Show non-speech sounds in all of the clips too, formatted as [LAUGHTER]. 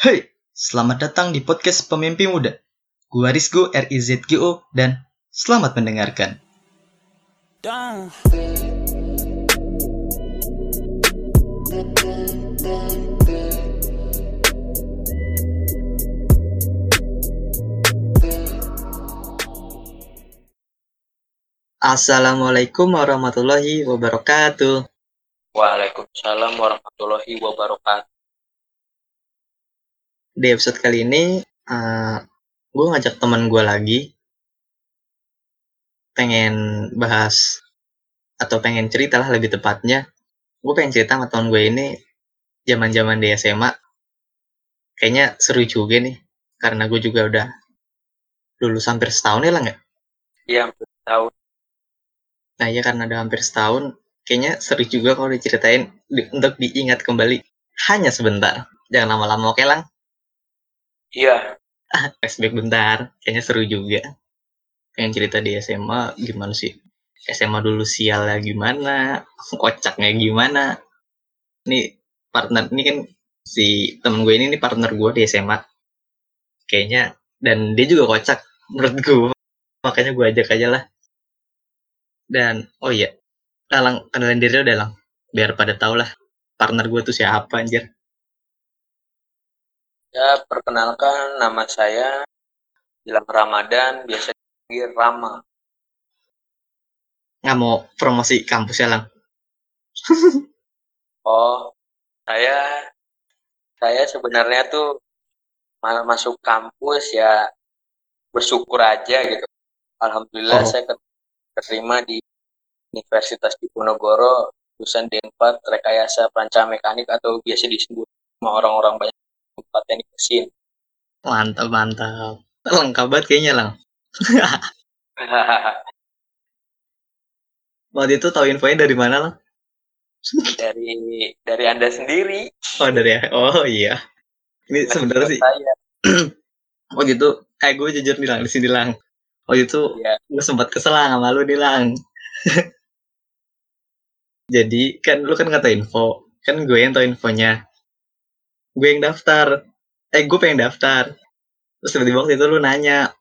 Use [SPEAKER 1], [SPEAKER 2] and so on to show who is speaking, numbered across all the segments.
[SPEAKER 1] Hey, selamat datang di podcast Pemimpi Muda. Gua Rizgo RIZGO dan selamat mendengarkan.
[SPEAKER 2] Down.
[SPEAKER 1] Assalamualaikum warahmatullahi wabarakatuh.
[SPEAKER 3] Waalaikumsalam warahmatullahi wabarakatuh.
[SPEAKER 1] Di episode kali ini, uh, gue ngajak teman gue lagi, pengen bahas atau pengen cerita lah lebih tepatnya. Gue pengen cerita sama teman gue ini zaman-zaman di SMA. Kayaknya seru juga nih, karena gue juga udah lulus hampir setahun ya lah nggak?
[SPEAKER 3] Iya, hampir setahun.
[SPEAKER 1] Nah ya karena udah hampir setahun, kayaknya seru juga kalau diceritain di, untuk diingat kembali. Hanya sebentar, jangan lama-lama oke lang?
[SPEAKER 3] Iya,
[SPEAKER 1] flashback bentar, kayaknya seru juga. Pengen cerita di SMA gimana sih? SMA dulu sialnya gimana, kocaknya gimana. Nih partner ini kan si temen gue ini nih partner gue di SMA. Kayaknya dan dia juga kocak menurut gue. Makanya gue ajak aja lah. Dan oh iya, Lang, kenalin diri udah lang. Biar pada tau lah partner gue tuh siapa anjir.
[SPEAKER 3] Ya perkenalkan nama saya Gilang Ramadan, biasa dipanggil Rama.
[SPEAKER 1] Nggak mau promosi kampus ya lang. [LAUGHS]
[SPEAKER 3] Oh, saya saya sebenarnya tuh malah masuk kampus ya bersyukur aja gitu. Alhamdulillah
[SPEAKER 1] Oh.
[SPEAKER 3] saya keterima di Universitas Diponegoro jurusan D4 Rekayasa Perancangan Mekanik atau biasa disebut sama orang-orang banyak tempat teknik mesin.
[SPEAKER 1] Mantap, mantap. Lengkap banget kayaknya lang. [LAUGHS] Waktu itu tahu infonya dari mana lang?
[SPEAKER 3] dari dari Anda sendiri.
[SPEAKER 1] Oh dari oh iya. Ini sebenarnya sih oh [CLEARS THROAT] gitu. Eh gue jujur nih lang di sini lang. Oh itu
[SPEAKER 3] Ya,
[SPEAKER 1] gue sempat kesel lang sama lu nih lang. [LAUGHS] Jadi kan lu kan nggak tahu info. Kan gue yang tahu infonya. Gue yang daftar. Eh gue pengen daftar. Terus tiba-tiba waktu itu lu nanya.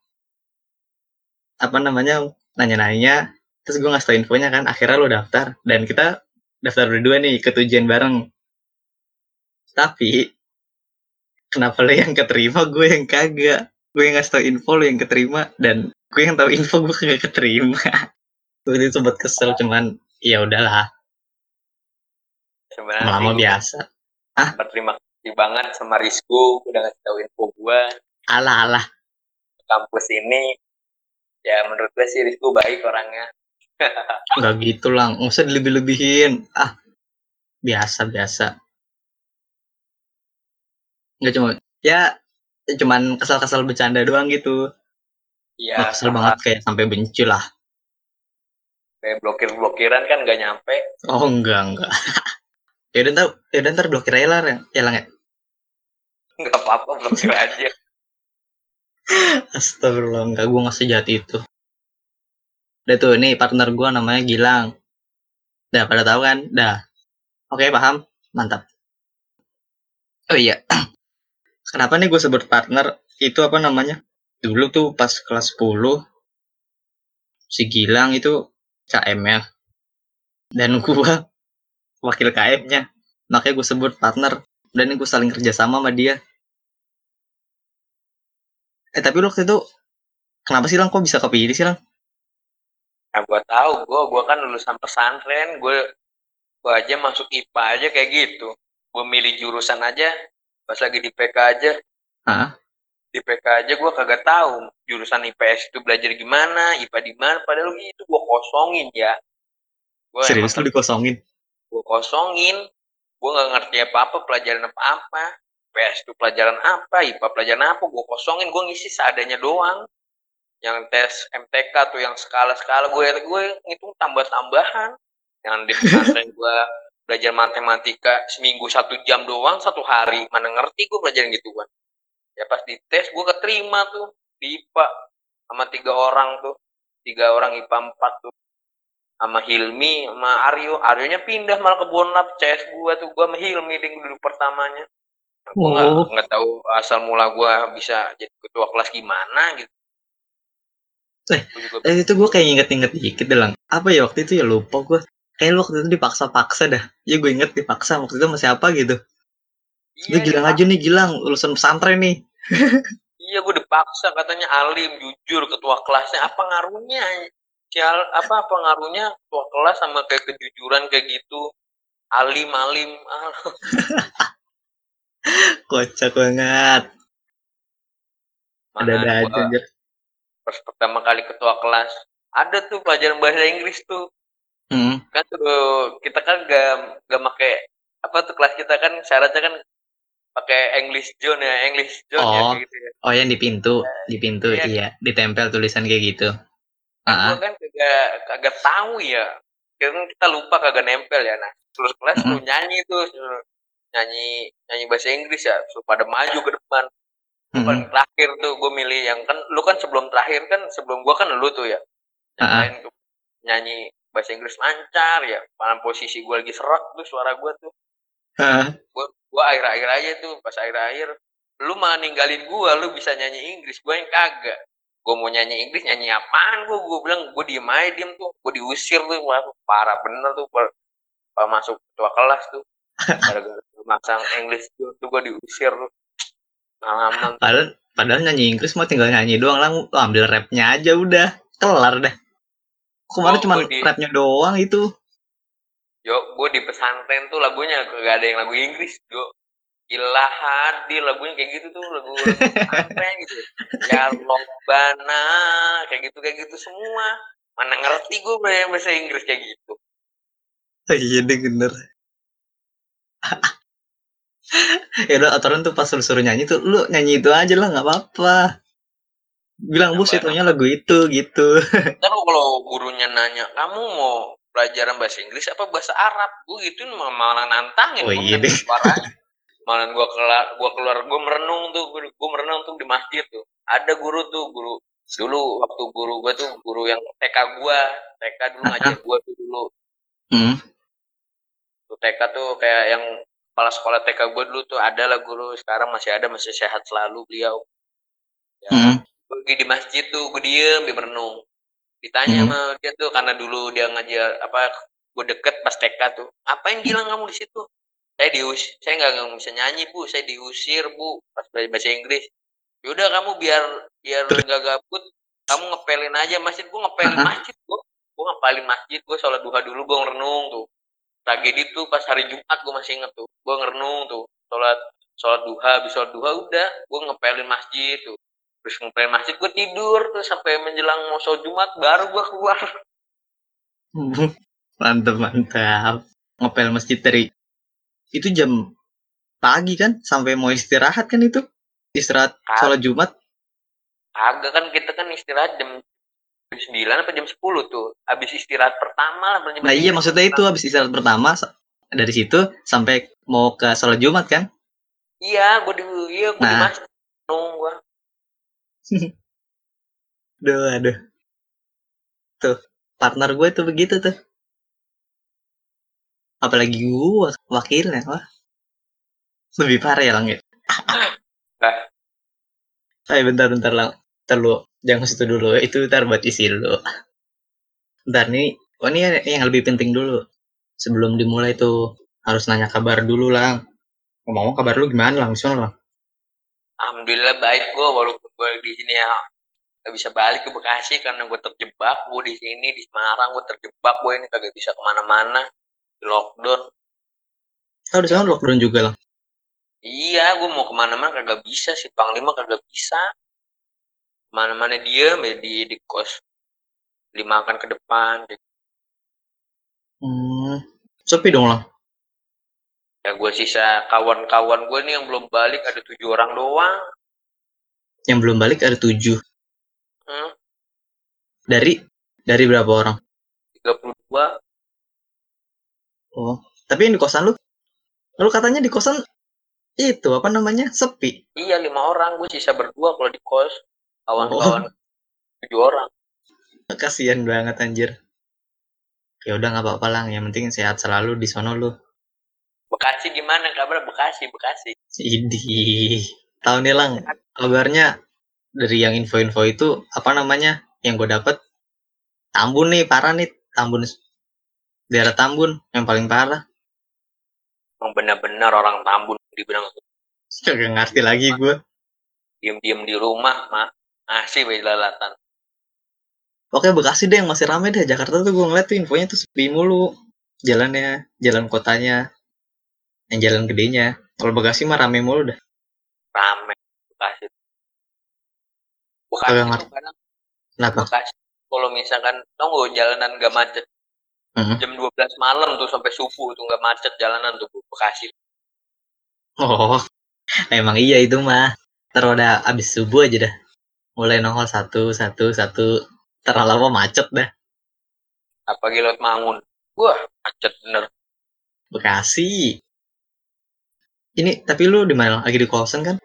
[SPEAKER 1] Apa namanya? Nanya-nanya. Terus gue ngasih tau infonya kan. Akhirnya lu daftar. Dan kita daftar berdua nih ke tujuan bareng. Tapi kenapa lu yang keterima gue yang kagak gue yang ngasih tau info lu yang keterima dan gue yang tahu info gue kagak keterima [LAUGHS] gue itu sempat kesel cuman ya udahlah
[SPEAKER 3] sih
[SPEAKER 1] biasa
[SPEAKER 3] berterima kasih banget sama Rizko udah ngasih tahu info gua.
[SPEAKER 1] Alah alah.
[SPEAKER 3] Kampus ini. Ya menurut gue sih Rizko baik orangnya. [LAUGHS]
[SPEAKER 1] nggak gitu lang nggak usah dilebih-lebihin. Ah biasa biasa. Nggak cuma ya cuman kesal-kesal bercanda doang gitu.
[SPEAKER 3] Iya,
[SPEAKER 1] kesel banget kayak sampai benci lah.
[SPEAKER 3] Kayak blokir-blokiran kan gak nyampe.
[SPEAKER 1] oh enggak enggak [LAUGHS] ya udah ntar ya udah ntar blokir aja lah ya lang ya
[SPEAKER 3] Gak apa-apa blokir aja. [LAUGHS]
[SPEAKER 1] Astagfirullah, enggak gue nggak sejahat itu. Udah tuh, ini partner gue namanya Gilang. Dah, pada tahu kan? Dah. Oke, paham? Mantap. Oh iya. [CLEARS THROAT] Kenapa nih gue sebut partner? Itu apa namanya? Dulu tuh pas kelas 10, si Gilang itu KM ya. Dan gue wakil KM-nya. Makanya gue sebut partner. Dan gue saling kerjasama sama dia. Eh, tapi waktu itu kenapa sih Lang? Kok bisa kepilih sih Lang?
[SPEAKER 3] Nah gue tahu, gue gua kan lulusan pesantren, gue gue aja masuk IPA aja kayak gitu. Gue milih jurusan aja, pas lagi di PK aja,
[SPEAKER 1] Hah?
[SPEAKER 3] di PK aja gue kagak tahu jurusan IPS itu belajar gimana, IPA di mana. Padahal itu gue kosongin ya. Gue
[SPEAKER 1] Serius lu dikosongin?
[SPEAKER 3] Gue kosongin. Gue nggak ngerti apa apa pelajaran apa apa. PS itu pelajaran apa IPA pelajaran apa gue kosongin. Gue ngisi seadanya doang. Yang tes MTK tuh yang skala skala gue gue ngitung tambah tambahan yang di pesantren [LAUGHS] gue belajar matematika seminggu satu jam doang satu hari. Mana ngerti gue belajar gitu kan ya pas di tes gue keterima tuh di IPA sama tiga orang tuh. Tiga orang IPA empat tuh sama Hilmi sama Aryo Aryonya pindah malah ke Bonlap CS gua tuh gua sama Hilmi ding dulu pertamanya gue nggak
[SPEAKER 1] Oh.
[SPEAKER 3] nggak tahu asal mula gue bisa jadi ketua kelas gimana gitu
[SPEAKER 1] Eh,
[SPEAKER 3] Gua juga
[SPEAKER 1] Eh, itu gue kayak inget-inget dikit doang. Apa ya waktu itu ya lupa gue. Kayak lu waktu itu dipaksa-paksa dah. Ya gue inget dipaksa waktu itu sama siapa gitu.
[SPEAKER 3] iya,
[SPEAKER 1] Lu Gilang aja nih Gilang, lulusan pesantren nih.
[SPEAKER 3] iya gue dipaksa katanya alim jujur ketua kelasnya apa ngaruhnya Sial, apa apa ngaruhnya ketua kelas sama kayak kejujuran kayak gitu alim alim [LAUGHS]
[SPEAKER 1] Kocak banget.
[SPEAKER 3] mana
[SPEAKER 1] Ada-ada aja
[SPEAKER 3] pas pertama kali ketua kelas ada tuh pelajaran bahasa Inggris tuh
[SPEAKER 1] Hmm.
[SPEAKER 3] kan tuh kita kan gak gak make apa tuh kelas kita kan syaratnya kan pakai English zone ya English zone ya
[SPEAKER 1] Oh.
[SPEAKER 3] kayak gitu ya
[SPEAKER 1] Oh yang di pintu, di pintu
[SPEAKER 3] Iya.
[SPEAKER 1] iya, ditempel tulisan kayak gitu. Ah,
[SPEAKER 3] gua kan kagak kagak tahu ya. Kan kita lupa kagak nempel ya. Nah terus kelas
[SPEAKER 1] Mm-mm.
[SPEAKER 3] tuh nyanyi tuh suruh nyanyi nyanyi bahasa Inggris ya. Suruh pada maju ke depan.
[SPEAKER 1] Hmm.
[SPEAKER 3] paling terakhir tuh gue milih yang kan lu kan sebelum terakhir kan sebelum gua kan lu tuh ya. Yang
[SPEAKER 1] Ah.
[SPEAKER 3] lain tuh nyanyi bahasa Inggris lancar ya. Mana posisi gue lagi serak tuh suara gue tuh.
[SPEAKER 1] Ah.
[SPEAKER 3] gua gua akhir-akhir aja tuh pas akhir-akhir lu malah ninggalin gua lu bisa nyanyi Inggris. Gua yang kagak gua mau nyanyi Inggris nyanyi apaan? Gua gua bilang gua diem aja diem tuh. Gua diusir tuh Wah, parah bener tuh pas, pas masuk ketua kelas tuh. Gara-gara masang English tuh, tuh gua diusir tuh. Pengalaman
[SPEAKER 1] Padahal, padahal nyanyi Inggris mah tinggal nyanyi doang lah. Lu ambil rapnya aja udah. Kelar dah. Kemarin
[SPEAKER 3] Gua-
[SPEAKER 1] cuma
[SPEAKER 3] di-
[SPEAKER 1] rapnya doang itu.
[SPEAKER 3] yo gua di pesantren tuh lagunya. Gak ada yang lagu Inggris yo Ilah hadi lagunya kayak gitu tuh lagu apa gitu. Ya lombana kayak gitu kayak gitu semua. Mana ngerti gue bahasa Inggris kayak gitu.
[SPEAKER 1] Iya deh bener. ya udah aturan tuh pas lu suruh nyanyi tuh lu nyanyi itu aja lah nggak apa-apa. Bilang bos
[SPEAKER 3] Apa-
[SPEAKER 1] itunya lagu itu gitu. [LAUGHS]
[SPEAKER 3] Ntar kalau gurunya nanya kamu mau pelajaran bahasa Inggris apa bahasa Arab? Gue gituin malah, nantangin
[SPEAKER 1] Oh, iya
[SPEAKER 3] kan
[SPEAKER 1] deh.
[SPEAKER 3] suaranya. Malah gue keluar gue keluar gue merenung tuh gue merenung tuh di masjid tuh ada guru tuh guru dulu waktu guru gue tuh guru yang TK gue TK dulu [LAUGHS] ngajar gue tuh dulu
[SPEAKER 1] hmm.
[SPEAKER 3] tuh TK tuh kayak yang kepala sekolah TK gue dulu tuh ada lah guru sekarang masih ada masih sehat selalu beliau ya
[SPEAKER 1] Hmm.
[SPEAKER 3] gue lagi di masjid tuh gue diem di merenung ditanya
[SPEAKER 1] Hmm.
[SPEAKER 3] sama dia tuh karena dulu dia ngajar apa gue deket pas TK tuh apain Gilang kamu di situ saya dius saya nggak nggak bisa nyanyi bu. Saya diusir bu pas belajar bahasa Inggris. Yaudah kamu biar biar nggak gabut kamu ngepelin aja masjid. Gue ngepelin
[SPEAKER 1] Ah.
[SPEAKER 3] masjid gue gue ngepelin masjid. Gue sholat duha dulu gue ngerenung tuh. Tragedi tuh pas hari Jumat gue masih inget tuh. Gue ngerenung tuh. Sholat sholat duha habis sholat duha udah. Gue ngepelin masjid tuh. Terus ngepelin masjid gue tidur tuh sampai menjelang mau sholat Jumat baru gue keluar. [LAUGHS]
[SPEAKER 1] Mantap mantap ngepel masjid dari itu jam pagi kan? Sampai mau istirahat kan itu? Istirahat
[SPEAKER 3] Ah.
[SPEAKER 1] sholat Jumat?
[SPEAKER 3] Agak kan kita kan istirahat jam jam 9 apa jam 10 tuh. Habis istirahat pertama lah berarti
[SPEAKER 1] nah iya maksudnya itu habis istirahat pertama dari situ sampai mau ke sholat Jumat kan?
[SPEAKER 3] Iya gue di iya gue di
[SPEAKER 1] Nah.
[SPEAKER 3] masjid. Nung gue
[SPEAKER 1] aduh [LAUGHS] aduh. Tuh partner gue tuh begitu tuh apalagi gue wakilnya wah. Lebih parah ya lang ya?
[SPEAKER 3] Nah.
[SPEAKER 1] Ayo bentar bentar lang. Bentar lu jangan situ dulu. Itu ntar buat isi dulu bentar nih oh ini yang lebih penting dulu. Sebelum dimulai tuh harus nanya kabar dulu lang. Ngomong kabar lu gimana lang? Gimana lang?
[SPEAKER 3] Alhamdulillah baik gue walaupun gue di sini ya gak bisa balik ke Bekasi karena gue terjebak. Gue di sini di Semarang gue terjebak. Gue ini kagak bisa ke mana-mana di lockdown.
[SPEAKER 1] Oh di sana lockdown juga lang
[SPEAKER 3] iya gue mau ke mana-mana kagak bisa si Panglima kagak bisa. Ke mana-mana dia di di kos. Lima makan ke depan
[SPEAKER 1] hmm sepi dong lang
[SPEAKER 3] ya gue sisa kawan-kawan gue nih yang belum balik ada tujuh orang doang.
[SPEAKER 1] Yang belum balik ada tujuh.
[SPEAKER 3] Hmm,
[SPEAKER 1] dari dari berapa orang?
[SPEAKER 3] 32
[SPEAKER 1] oh. Tapi yang di kosan lu? Lu katanya di kosan itu apa namanya? Sepi.
[SPEAKER 3] Iya lima orang. Gue sisa berdua kalau di kos. Kawan-kawan. Tujuh orang.
[SPEAKER 1] Kasihan banget anjir. Ya udah nggak apa-apa lang yang penting sehat selalu di sono lu.
[SPEAKER 3] Bekasi gimana kabar Bekasi Bekasi.
[SPEAKER 1] Idih. Tahu nih lang, kabarnya dari yang info-info itu apa namanya? Yang gue dapet Tambun nih parah nih. Tambun daerah Tambun yang paling parah.
[SPEAKER 3] Emang benar-benar orang Tambun dibilang
[SPEAKER 1] Gak ngerti lagi gue.
[SPEAKER 3] diem-diem di rumah mak masih lalatan
[SPEAKER 1] Oke Bekasi deh yang masih rame deh. Jakarta tuh gue ngeliat tuh infonya tuh sepi mulu. Jalannya, jalan kotanya, yang jalan gedenya. Kalau Bekasi mah rame mulu dah.
[SPEAKER 3] rame Bekasi Bekasi kadang
[SPEAKER 1] Kenapa?
[SPEAKER 3] Bekasi kalau misalkan tau nggak jalanan gak macet
[SPEAKER 1] Mhm.
[SPEAKER 3] jam 12 malam tuh sampai subuh tuh nggak macet jalanan tuh Bekasi
[SPEAKER 1] Oh, [LAUGHS] emang iya itu mah. Ntar udah abis subuh aja dah. Mulai nongol satu, satu, satu. Ntar lama macet dah.
[SPEAKER 3] apalagi lewat Mangun wah macet bener
[SPEAKER 1] Bekasi. Ini, tapi lu di mana? Lagi di kosan kan?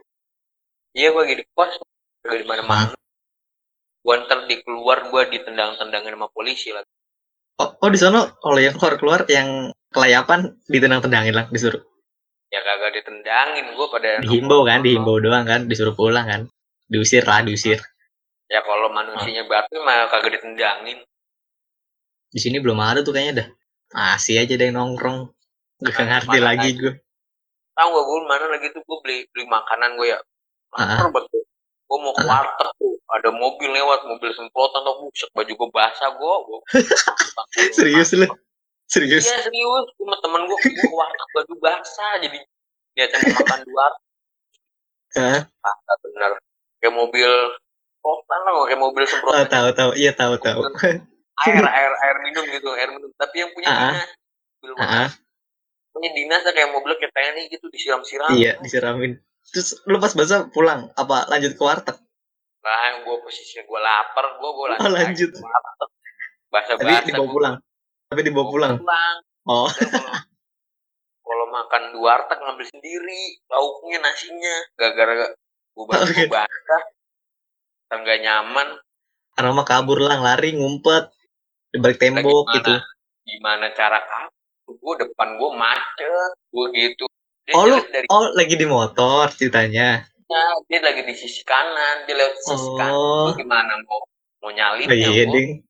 [SPEAKER 3] iya gua lagi di kos gak di mana-mana gua ntar di keluar gua ditendang-tendangin sama polisi lagi
[SPEAKER 1] Oh, oh di sana kalau yang keluar-keluar yang kelayapan ditendang-tendangin lah disuruh.
[SPEAKER 3] ya kagak ditendangin gua pada
[SPEAKER 1] Dihimbau kan, dihimbau doang kan, disuruh pulang kan. Diusir lah, diusir.
[SPEAKER 3] ya kalau manusianya batu mah kagak ditendangin
[SPEAKER 1] Di sini belum ada tuh kayaknya dah. Masih aja deh nongkrong. Gak ngerti lagi gue.
[SPEAKER 3] tahu gak gue mana lagi tuh gue beli beli makanan gue ya
[SPEAKER 1] Ah.
[SPEAKER 3] lapar banget gue mau ke
[SPEAKER 1] Ah.
[SPEAKER 3] warteg tuh ada mobil lewat mobil semprotan tuh buset baju gue basah gue gue [LAUGHS]
[SPEAKER 1] Serius lu? Serius?
[SPEAKER 3] iya serius sama temen gue gue ke warteg baju basah jadi niatnya mau makan di warteg
[SPEAKER 1] Hah?
[SPEAKER 3] ah bener kayak mobil semprotan lah kayak mobil
[SPEAKER 1] Oh,
[SPEAKER 3] semprotan
[SPEAKER 1] tahu tahu. Iya tahu tahu.
[SPEAKER 3] air air air minum gitu air minum tapi yang punya
[SPEAKER 1] Ah.
[SPEAKER 3] dinas mobil
[SPEAKER 1] Ah,
[SPEAKER 3] punya dinas kayak mobil kayak TNI gitu disiram-siram
[SPEAKER 1] iya disiramin. Terus lu pas basah pulang apa lanjut ke warteg?
[SPEAKER 3] lah yang gue posisi gue lapar gue gue
[SPEAKER 1] Oh, lanjut.
[SPEAKER 3] bahasa
[SPEAKER 1] Tapi
[SPEAKER 3] bahasa
[SPEAKER 1] dibawa pulang. Tapi dibawa pulang.
[SPEAKER 3] pulang
[SPEAKER 1] Oh,
[SPEAKER 3] kalau makan di warteg ngambil sendiri lauknya nasinya gara-gara gue
[SPEAKER 1] Oke.
[SPEAKER 3] gue basah nggak nyaman
[SPEAKER 1] karena mah kabur lang, lari, ngumpet di balik tembok
[SPEAKER 3] gimana?
[SPEAKER 1] gitu.
[SPEAKER 3] gimana cara kabur gue depan gue macet gue gitu dia
[SPEAKER 1] Oh, lu-
[SPEAKER 3] dari
[SPEAKER 1] Oh, lagi di motor ceritanya.
[SPEAKER 3] dia lagi di sisi kanan dia lewat sisi kanan
[SPEAKER 1] Oh,
[SPEAKER 3] Gua gimana mau mau nyalip
[SPEAKER 1] oh iya ding.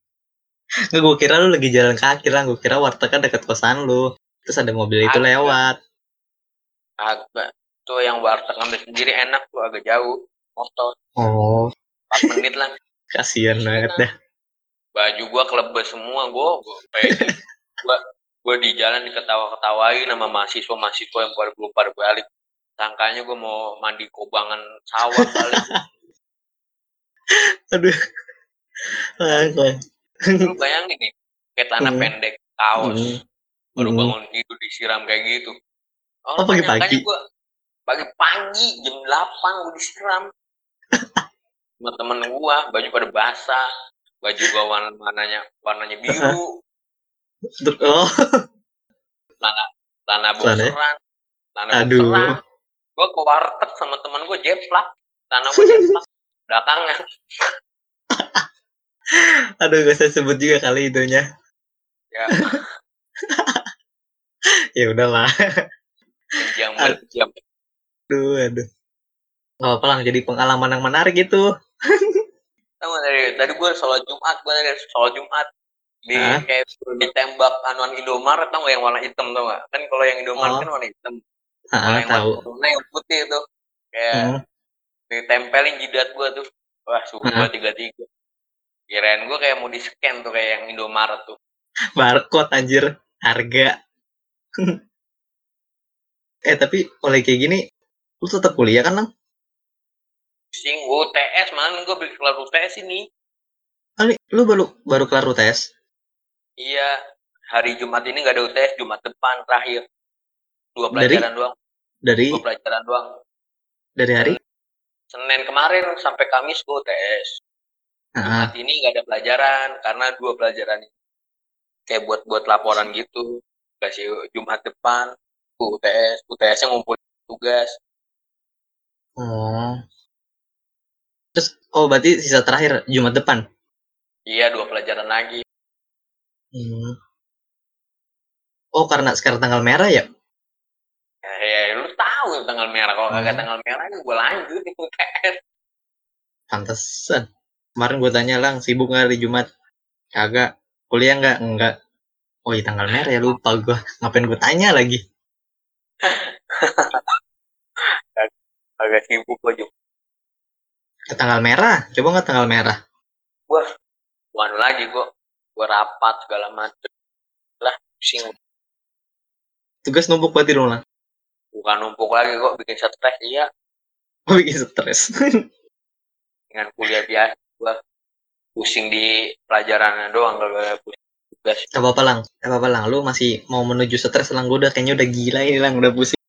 [SPEAKER 1] Nggak, gue kira lu lagi jalan kaki lah. Gue kira warteg kan deket kosan lu. Terus ada mobil itu
[SPEAKER 3] Agak.
[SPEAKER 1] lewat.
[SPEAKER 3] agak tuh yang warteg ngambil sendiri enak tuh agak jauh motor
[SPEAKER 1] Oh,
[SPEAKER 3] 4 menit lah [LAUGHS]
[SPEAKER 1] kasihan banget dah.
[SPEAKER 3] baju gua kelebes semua gua gua [LAUGHS] gua gua di jalan diketawa-ketawain sama mahasiswa-mahasiswa yang baru belum pada balik sangkanya gua mau mandi kobangan sawah balik [LAUGHS]
[SPEAKER 1] Aduh.
[SPEAKER 3] Lu bayangin nih kayak tanah
[SPEAKER 1] Hmm.
[SPEAKER 3] pendek kaos
[SPEAKER 1] Hmm.
[SPEAKER 3] baru
[SPEAKER 1] Hmm.
[SPEAKER 3] bangun tidur disiram kayak gitu
[SPEAKER 1] Oh, pagi-pagi?
[SPEAKER 3] gua pagi-pagi jam 8 gua disiram [LAUGHS] sama temen gua baju pada basah baju warna warnanya warnanya biru [LAUGHS]
[SPEAKER 1] Oh,
[SPEAKER 3] celana
[SPEAKER 1] Celana?
[SPEAKER 3] boxeran celana
[SPEAKER 1] Aduh.
[SPEAKER 3] boxeran gue ke warteg sama temen gue jeplak celana gue jeplak [LAUGHS] belakangnya
[SPEAKER 1] aduh gak saya sebut juga kali itunya.
[SPEAKER 3] ya [LAUGHS]
[SPEAKER 1] Ya udahlah.
[SPEAKER 3] yang berjam
[SPEAKER 1] Aduh, aduh. Gak apa lang, jadi pengalaman yang menarik itu. [LAUGHS]
[SPEAKER 3] gak dari tadi gue sholat jumat gue dari sholat jumat di
[SPEAKER 1] Hah?
[SPEAKER 3] kayak ditembak anuan Indomaret tau gak yang warna hitam tau gak kan kalau yang Indomaret
[SPEAKER 1] Oh.
[SPEAKER 3] kan warna hitam kalau
[SPEAKER 1] Ah,
[SPEAKER 3] yang
[SPEAKER 1] tahu.
[SPEAKER 3] warna yang putih itu kayak
[SPEAKER 1] Hmm.
[SPEAKER 3] ditempelin jidat gue tuh wah suhu
[SPEAKER 1] Hah?
[SPEAKER 3] gue tiga tiga kirain gue kayak mau di scan tuh kayak yang Indomaret tuh [LAUGHS]
[SPEAKER 1] Barcode anjir, harga. [LAUGHS] eh tapi oleh kayak gini, lu tetap kuliah kan lang?
[SPEAKER 3] pusing gue UTS malah gue beli kelar UTS ini
[SPEAKER 1] nih, lu baru baru kelar UTS?
[SPEAKER 3] Iya, hari Jumat ini nggak ada UTS, Jumat depan terakhir. Dua
[SPEAKER 1] Dari?
[SPEAKER 3] pelajaran doang,
[SPEAKER 1] Dari
[SPEAKER 3] dua pelajaran doang.
[SPEAKER 1] dari hari?
[SPEAKER 3] Senin kemarin sampai Kamis gue UTS.
[SPEAKER 1] Ah,
[SPEAKER 3] Jumat ini nggak ada pelajaran karena dua pelajaran ini. Kayak buat buat laporan gitu. Kasih Jumat depan gua UTS, UTS-nya ngumpul tugas.
[SPEAKER 1] oh. Terus, oh berarti sisa terakhir Jumat depan?
[SPEAKER 3] Iya, dua pelajaran lagi.
[SPEAKER 1] Hmm. Oh karena sekarang tanggal merah ya?
[SPEAKER 3] Ya, ya, lu tahu tahu tanggal merah. Kalau kagak
[SPEAKER 1] Hmm.
[SPEAKER 3] tanggal merah, gue lanjut di UTS.
[SPEAKER 1] Pantesan. Kemarin gue tanya lang, sibuk nggak hari Jumat? Kagak. Kuliah nggak? Enggak. Oh iya tanggal merah ya lupa gue. Ngapain gue tanya lagi? [LAUGHS]
[SPEAKER 3] Agak sibuk gue juga.
[SPEAKER 1] Ke tanggal merah? Coba nggak tanggal merah?
[SPEAKER 3] Bukan lagi gue. Gue rapat segala macem. Lah, pusing.
[SPEAKER 1] Tugas numpuk berarti dong lang.
[SPEAKER 3] Bukan numpuk lagi kok, bikin stres. Iya, [LAUGHS]
[SPEAKER 1] Oh, bikin stres. [LAUGHS]
[SPEAKER 3] dengan kuliah biasa. Gue pusing di pelajarannya doang. Kalau pusing tugas.
[SPEAKER 1] Gak apa-apa lang. Gak apa-apa lang. Lu masih mau menuju stres lang. Gue udah kayaknya udah gila ini lang. Udah pusing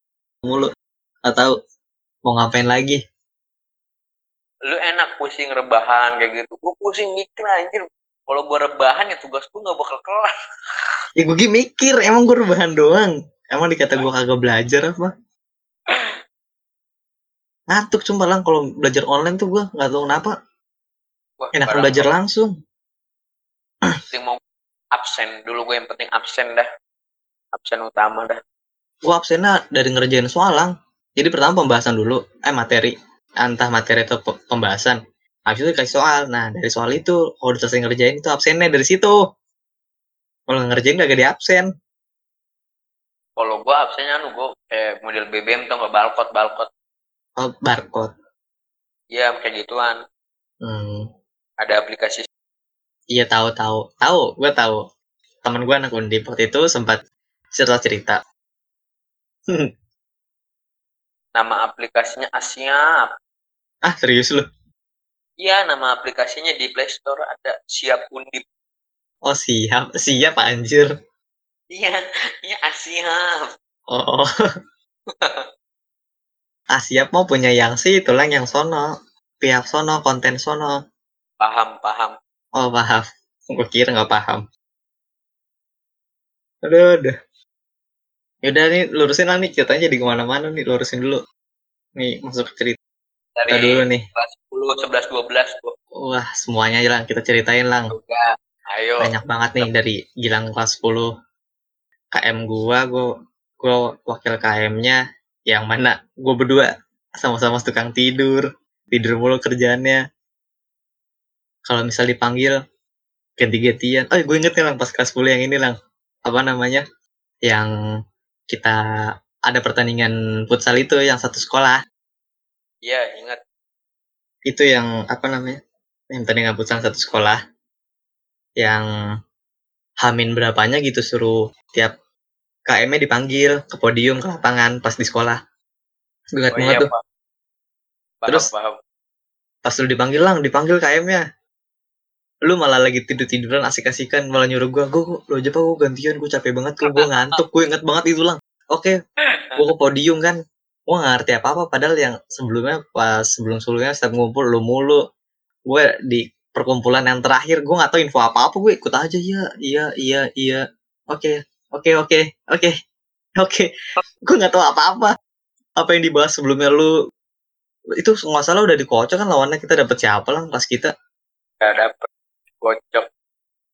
[SPEAKER 1] mulu. Gak tahu mau ngapain lagi.
[SPEAKER 3] Lu enak pusing rebahan kayak gitu. Gue pusing mikir anjir. Kalau gue rebahan ya tugas gue gak bakal kelar.
[SPEAKER 1] Ya gue mikir. Emang gue rebahan doang. Emang dikata gue kagak belajar apa? Ngantuk sumpah lang. Kalau belajar online tuh gue nggak tahu kenapa.
[SPEAKER 3] Wah,
[SPEAKER 1] Enak belajar langsung.
[SPEAKER 3] penting mau absen dulu gue yang penting absen dah absen utama dah
[SPEAKER 1] Gue absennya dari ngerjain soal lang. Jadi pertama pembahasan dulu. Eh materi. Entah materi atau pe- pembahasan. Habis itu dikasih soal. Nah dari soal itu kalau udah selesai ngerjain itu absennya dari situ. Kalau ngerjain gak di absen.
[SPEAKER 3] kalau gue absennya anu gue kayak model BBM tau gak balkot balkot
[SPEAKER 1] Oh, barcode.
[SPEAKER 3] iya kayak gituan
[SPEAKER 1] Hmm.
[SPEAKER 3] ada aplikasi
[SPEAKER 1] Iya tahu tahu tahu gue tahu teman gue anak undip waktu itu sempat cerita cerita [LAUGHS]
[SPEAKER 3] nama aplikasinya Asyap
[SPEAKER 1] ah serius lu
[SPEAKER 3] iya nama aplikasinya di Play Store ada siap undip.
[SPEAKER 1] Oh siap siap anjir.
[SPEAKER 3] Iya iya
[SPEAKER 1] oh. [LAUGHS] Ah siap mau punya yang sih tulang yang sono. Pihak sono konten sono.
[SPEAKER 3] Paham paham.
[SPEAKER 1] Oh paham. Gue kira nggak paham. Aduh aduh. Yaudah nih lurusin lah nih ceritanya jadi ke mana-mana nih lurusin dulu. Nih masuk ke cerita
[SPEAKER 3] dari
[SPEAKER 1] dulu nih.
[SPEAKER 3] kelas 10 11 12 tuh
[SPEAKER 1] wah semuanya lah kita ceritain lang.
[SPEAKER 3] Udah ayo.
[SPEAKER 1] Banyak banget nih dari Gilang kelas 10 KM gua gua gua wakil KM-nya yang mana? Gua berdua. Sama-sama tukang tidur. Tidur mulu kerjaannya. Kalau misal dipanggil ganti-gantian. Oh gue inget nih lang pas kelas 10 yang ini lang. Apa namanya? Yang kita ada pertandingan futsal itu yang satu sekolah
[SPEAKER 3] iya ingat.
[SPEAKER 1] Itu yang apa namanya yang pertandingan futsal satu sekolah yang hamin berapanya gitu suruh tiap KM-nya dipanggil ke podium ke lapangan pas di sekolah. Gue ingat
[SPEAKER 3] oh
[SPEAKER 1] banget
[SPEAKER 3] iya
[SPEAKER 1] tuh.
[SPEAKER 3] Paham paham,
[SPEAKER 1] Terus?
[SPEAKER 3] paham.
[SPEAKER 1] pas lu dipanggil lang dipanggil KM-nya lu malah lagi tidur tiduran asik asikan malah nyuruh gua gua lo aja pak gua gantian gua capek banget gua gua [LAUGHS] ngantuk gue inget banget itu lang. Oke gua ke podium kan gua nggak ngerti apa apa padahal yang sebelumnya pas sebelum sebelumnya setiap ngumpul lu mulu gue di perkumpulan yang terakhir gue nggak tahu info apa apa gue ikut aja iya iya iya iya oke oke oke oke oke gue nggak tahu apa apa apa yang dibahas sebelumnya lu itu nggak salah udah dikocok kan lawannya kita dapet siapa lah pas kita
[SPEAKER 3] Gak dapet kocok.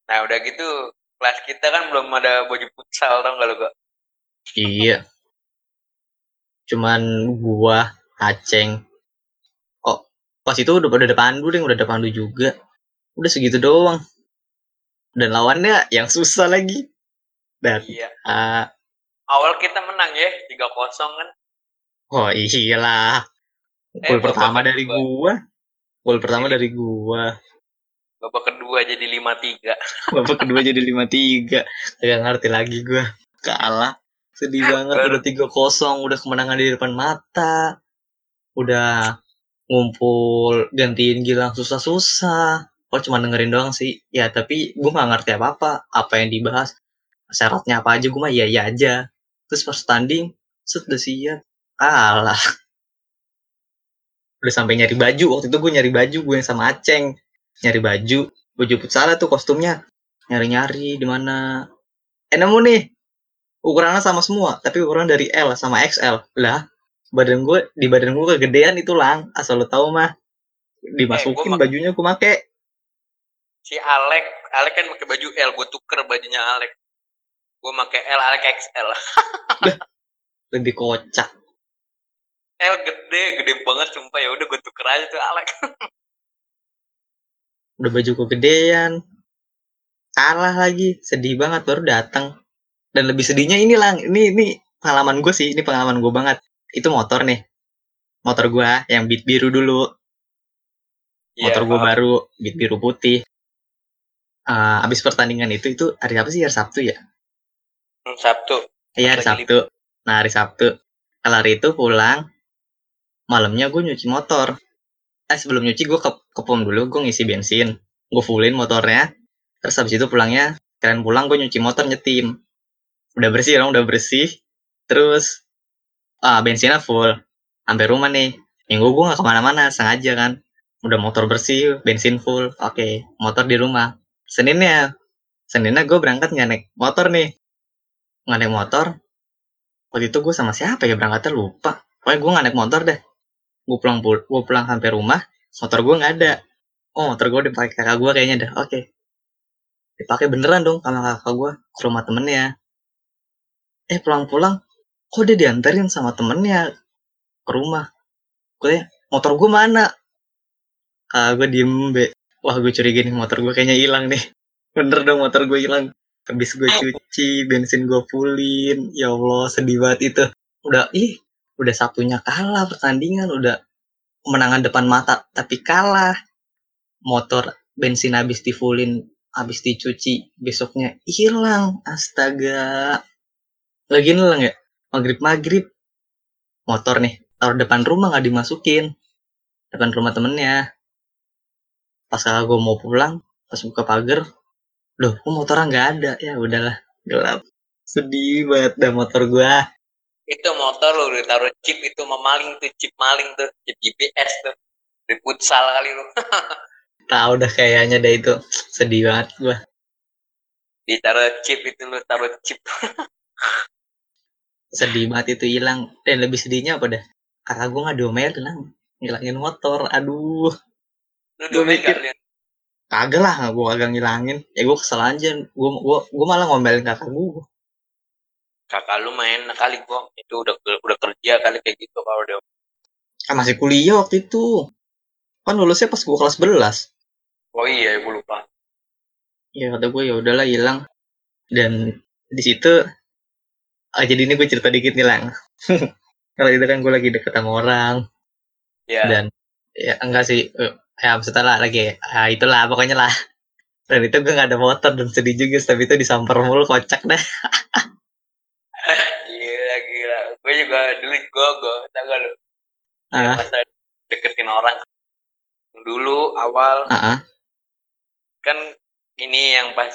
[SPEAKER 3] Nah udah gitu kelas kita kan belum ada baju futsal tau gak lo kok?
[SPEAKER 1] Iya. Cuman gua, Aceng. Oh, pas itu udah udah ada pandu deh, udah ada pandu juga. Udah segitu doang. Dan lawannya yang susah lagi. Dan
[SPEAKER 3] Iya.
[SPEAKER 1] ah,
[SPEAKER 3] Awal kita menang ya 3-0 kan.
[SPEAKER 1] oh iyalah. Gol
[SPEAKER 3] babak
[SPEAKER 1] pertama
[SPEAKER 3] kedua.
[SPEAKER 1] dari gua. Gol pertama dari gua.
[SPEAKER 3] Babak kedua jadi 5-3.
[SPEAKER 1] Babak kedua jadi 5-3. Gak ngerti lagi gua. Kalah. Sedih banget udah 3-0, udah kemenangan di depan mata. Udah ngumpul gantiin Gilang susah-susah. Oh cuma dengerin doang sih. Ya tapi gue gak ngerti apa-apa. Apa yang dibahas. Syaratnya apa aja gue mah iya iya aja. Terus pas tanding, set udah siap. Kalah. Udah sampai nyari baju. Waktu itu gue nyari baju gue yang sama Aceng. Nyari baju. Baju futsal tuh kostumnya. Nyari-nyari di mana. Eh nemu nih. Ukurannya sama semua. Tapi ukuran dari L sama XL. Lah. Badan gue, di badan gue kegedean itu lang. Asal lo tau mah. Dimasukin
[SPEAKER 3] Eh, gua
[SPEAKER 1] bajunya gue make.
[SPEAKER 3] Si Alek, Alek kan pakai baju L, gue tuker bajunya Alek. Gue pakai L, Alek XL.
[SPEAKER 1] Lebih kocak.
[SPEAKER 3] L gede gede banget sumpah ya udah gue tuker aja tuh Alex
[SPEAKER 1] udah baju kegedean kalah lagi sedih banget baru datang dan lebih sedihnya ini lang. Ini ini pengalaman gue sih ini pengalaman gue banget. Itu motor nih. Motor gue yang beat biru dulu.
[SPEAKER 3] Iya,
[SPEAKER 1] motor gue baru beat biru putih. Eh, abis pertandingan itu itu hari apa sih? Hari Sabtu ya?
[SPEAKER 3] Hmm, Sabtu.
[SPEAKER 1] Iya hari Sabtu. Nah hari Sabtu. Kelar itu pulang malamnya gue nyuci motor. Eh sebelum nyuci gue ke, ke pom dulu gue ngisi bensin. Gue fullin motornya. Terus habis itu pulangnya kalian pulang gue nyuci motor nyetim udah bersih dong udah bersih. Terus ah bensinnya full. Sampai rumah nih. Minggu gue nggak ke mana-mana sengaja kan. Udah motor bersih bensin full oke motor di rumah. Seninnya seninnya gue berangkat nggak naik motor nih. Nggak naik motor? Waktu itu gue sama siapa ya berangkatnya? Lupa. Pokoknya gue nggak naik motor deh. Gue pulang gue pulang sampai rumah motor gue nggak ada. Oh motor gue dipakai kakak gue kayaknya dah oke. Dipakai beneran dong sama kakak gue ke rumah temennya eh pulang-pulang. Kok dia dianterin sama temennya ke rumah? Gue motor gue mana? Kakak gue diem be. Wah gue curiga nih motor gue kayaknya hilang nih. [LAUGHS] Bener dong motor gue hilang. Habis gue cuci bensin gue fullin ya allah sedih banget itu. Udah ih udah satunya kalah pertandingan udah kemenangan depan mata tapi kalah. Motor bensin habis di fullin habis dicuci besoknya hilang. Astaga lagi hilang ya maghrib maghrib motor nih taruh depan rumah nggak dimasukin. Depan rumah temennya. Pas kakak gue mau pulang pas buka pagar loh kok motornya nggak ada? Ya udahlah gelap. Sedih banget dah motor gua.
[SPEAKER 3] Itu motor lu udah taruh chip itu memaling tuh chip maling tuh chip GPS tuh. Di futsal kali lu. [LAUGHS]
[SPEAKER 1] Tahu dah kayaknya dah itu. Sedih banget gua.
[SPEAKER 3] Ditaruh chip itu lu taruh chip [LAUGHS]
[SPEAKER 1] sedih banget itu hilang. Dan lebih sedihnya apa dah? Kakak gua nggak diomelin lah ngilangin motor aduh.
[SPEAKER 3] Lu domain
[SPEAKER 1] mikir. kagak lah gua kagak ngilangin. Ya gua kesel aja. Gua gua gua malah ngomelin kakak gua.
[SPEAKER 3] Kakak lu main kali gua. Itu udah udah kerja kali kayak gitu kalau udah
[SPEAKER 1] kan masih kuliah waktu itu. Kan lulusnya pas gua kelas 11
[SPEAKER 3] oh iya gue lupa.
[SPEAKER 1] Ya kata gue ya udahlah hilang. Dan di situ ah, jadi ini gue cerita dikit nih lang. [LAUGHS] Kalau itu kan gue lagi deket sama orang.
[SPEAKER 3] Ya
[SPEAKER 1] dan ya enggak sih. Eh, ya maksudnya lah lagi ya itulah pokoknya lah. Dan itu gue gak ada motor dan sedih juga tapi itu disamper mulu kocak dah. [LAUGHS]
[SPEAKER 3] Gila gila. Gue juga dulu gue gue tau gak lu
[SPEAKER 1] ah.
[SPEAKER 3] deketin orang. Dulu awal.
[SPEAKER 1] Ah ah.
[SPEAKER 3] kan ini yang pas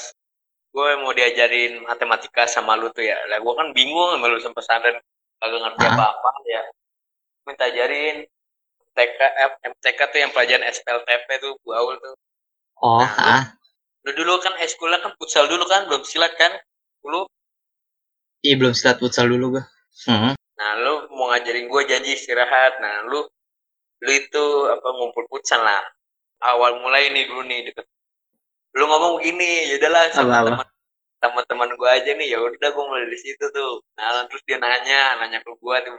[SPEAKER 3] gue mau diajarin matematika sama lu tuh ya. Lah gue kan bingung sama lu sampai pesantren kagak ngerti apa apa ya. Minta ajarin. MTK eh, MTK tuh yang pelajaran SPLTP tuh Baul tuh.
[SPEAKER 1] Oh
[SPEAKER 3] Nah,
[SPEAKER 1] ah
[SPEAKER 3] lu dulu kan eskulnya kan futsal dulu kan belum silat kan? Dulu
[SPEAKER 1] iya belum silat futsal dulu gue hmm.
[SPEAKER 3] nah lu mau ngajarin gue janji istirahat. Nah lu lu itu apa ngumpul futsal lah. Awal mulai nih dulu nih deket lu ngomong begini ya udahlah sama
[SPEAKER 1] Apa-apa?
[SPEAKER 3] teman sama teman gue aja nih ya udah gue mulai dari situ tuh. Nah terus dia nanya nanya ke gue tuh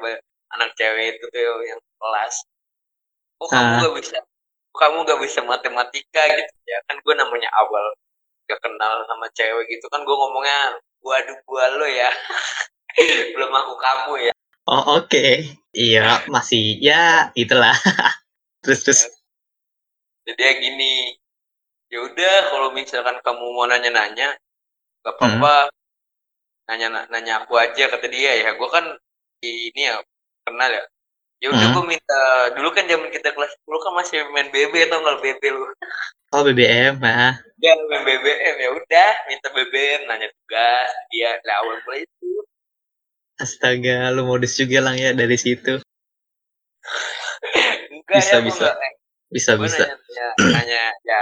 [SPEAKER 3] anak cewek itu tuh yang kelas. Oh kamu gak bisa kamu gak bisa matematika? Gitu. Ya kan gue namanya awal gak kenal sama cewek gitu kan gue ngomongnya gua aduh gua lo ya [LAUGHS] belum aku kamu ya.
[SPEAKER 1] Oh oke. Iya masih ya itulah. [LAUGHS] Terus terus.
[SPEAKER 3] Jadi ya gini ya udah kalau misalkan kamu mau nanya-nanya gak apa-apa. Nanya nanya aku aja kata dia. Ya gue kan ini ya kenal ya. Ya udah
[SPEAKER 1] Hmm.
[SPEAKER 3] gue minta dulu kan zaman kita kelas 10 kan masih main BB tau nggak BB lu?
[SPEAKER 1] Oh BBM ah
[SPEAKER 3] ya main BBM ya udah minta BBM nanya tugas. Dia lah awal mulai itu.
[SPEAKER 1] Astaga lu modus juga lang ya dari situ.
[SPEAKER 3] Enggak
[SPEAKER 1] Bisa,
[SPEAKER 3] ya
[SPEAKER 1] bisa.
[SPEAKER 3] enggak
[SPEAKER 1] bisa bisa.
[SPEAKER 3] nanya, nanya nanya ya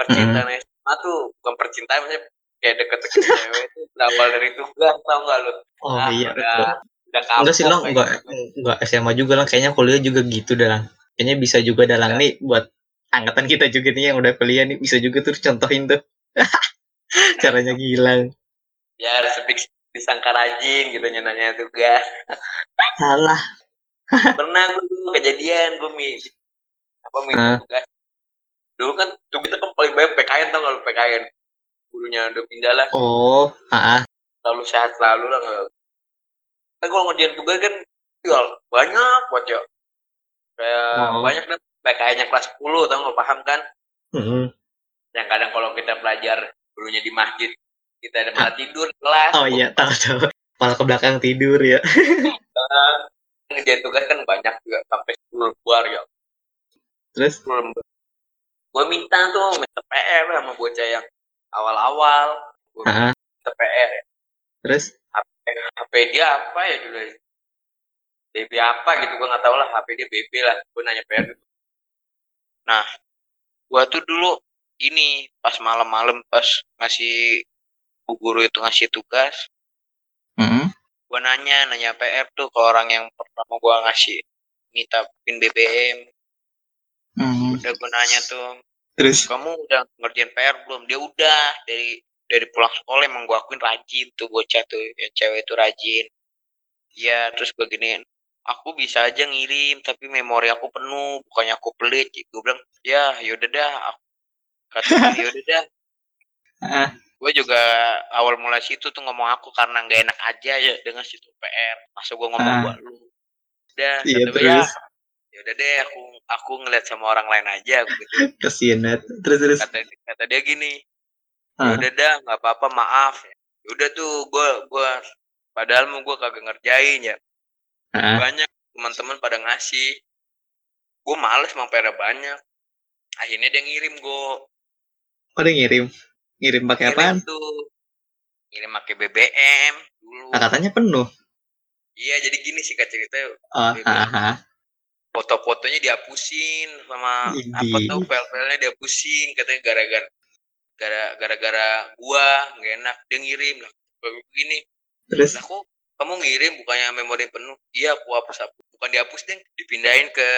[SPEAKER 3] percintaan SMA tuh bukan percintaan maksudnya kayak deket-deket cewek itu berawal dari tugas tau nggak lu?
[SPEAKER 1] Oh
[SPEAKER 3] Ah,
[SPEAKER 1] iya
[SPEAKER 3] udah,
[SPEAKER 1] betul.
[SPEAKER 3] udah kapok
[SPEAKER 1] enggak sih
[SPEAKER 3] kayak
[SPEAKER 1] enggak
[SPEAKER 3] gitu.
[SPEAKER 1] enggak SMA juga lang kayaknya kuliah juga gitu dah lang kayaknya bisa juga dah lang nih buat angkatan kita juga nih yang udah kuliah nih bisa juga tuh contohin tuh. [LAUGHS] Caranya gilang
[SPEAKER 3] biar sepik disangka rajin gitu nanya tugas.
[SPEAKER 1] Salah.
[SPEAKER 3] Pernah gue dulu kejadian gue mi apa mi tugas dulu kan itu kan paling banyak PKN tau lu PKN gurunya udah pindah lah
[SPEAKER 1] Oh, ah, ah.
[SPEAKER 3] selalu sehat selalu lah nggak kan kalau ngerjain tugas kan ya banyak buat ya kayak
[SPEAKER 1] Oh.
[SPEAKER 3] banyak deh PKN-nya kelas 10 tau nggak paham kan
[SPEAKER 1] Mm-mm.
[SPEAKER 3] yang kadang kalau kita belajar dulunya di masjid kita ada malah tidur di kelas
[SPEAKER 1] Oh iya, tahu tahu. Malah ke belakang tidur ya.
[SPEAKER 3] ngerjain tugas kan banyak juga sampai 10 lembar ya
[SPEAKER 1] Terus,
[SPEAKER 3] 10 lembar gue minta tuh minta PR sama bocah yang awal-awal gue minta PR ya.
[SPEAKER 1] terus,
[SPEAKER 3] HP dia apa ya dulu ya? BB apa gitu gue nggak tahu lah HP dia BB lah gue nanya PR nah gue tuh dulu ini pas malam-malam pas ngasih bu guru itu ngasih tugas
[SPEAKER 1] Mm-mm.
[SPEAKER 3] gue nanya nanya PR tuh ke orang yang pertama gue ngasih minta pin BBM
[SPEAKER 1] Mm.
[SPEAKER 3] udah gue nanya tuh
[SPEAKER 1] terus,
[SPEAKER 3] kamu udah ngerjain PR belum? Dia udah dari dari pulang sekolah emang gue akuin rajin tuh bocah tuh yang cewek itu rajin. Iya terus gue giniin aku bisa aja ngirim tapi memori aku penuh bukannya aku pelit. Gue bilang ya yaudah dah aku kata yaudah dah.
[SPEAKER 1] Ah,
[SPEAKER 3] gue juga awal mulai situ tuh ngomong aku karena nggak enak aja ya dengan situ PR masa gue ngomong
[SPEAKER 1] Ah.
[SPEAKER 3] buat lu. Udah
[SPEAKER 1] Iya,
[SPEAKER 3] ya yaudah deh aku aku ngeliat sama orang lain aja aku gitu
[SPEAKER 1] banget. Terus, terus.
[SPEAKER 3] kata kata dia gini
[SPEAKER 1] Ah.
[SPEAKER 3] udah dah nggak apa-apa maaf udah tuh gue gue padahal mau gue kagak ngerjain ya
[SPEAKER 1] Ah,
[SPEAKER 3] banyak teman-teman pada ngasih gue males mau PR banyak akhirnya dia ngirim gue
[SPEAKER 1] oh, dia ngirim. Ngirim pakai apaan?
[SPEAKER 3] tuh ngirim pakai BBM dulu
[SPEAKER 1] Ah, katanya penuh.
[SPEAKER 3] iya jadi gini sih kak cerita
[SPEAKER 1] Oh,
[SPEAKER 3] BBM.
[SPEAKER 1] ah, ah.
[SPEAKER 3] Foto-fotonya dihapusin sama
[SPEAKER 1] Idih.
[SPEAKER 3] apa tuh file-filenya dihapusin katanya gara-gara gara gara-gara gua nggak enak dia ngirim lah begini.
[SPEAKER 1] Terus,
[SPEAKER 3] kok kamu ngirim bukannya memori penuh? Iya aku hapus hapus. Bukan dihapus deh dipindahin ke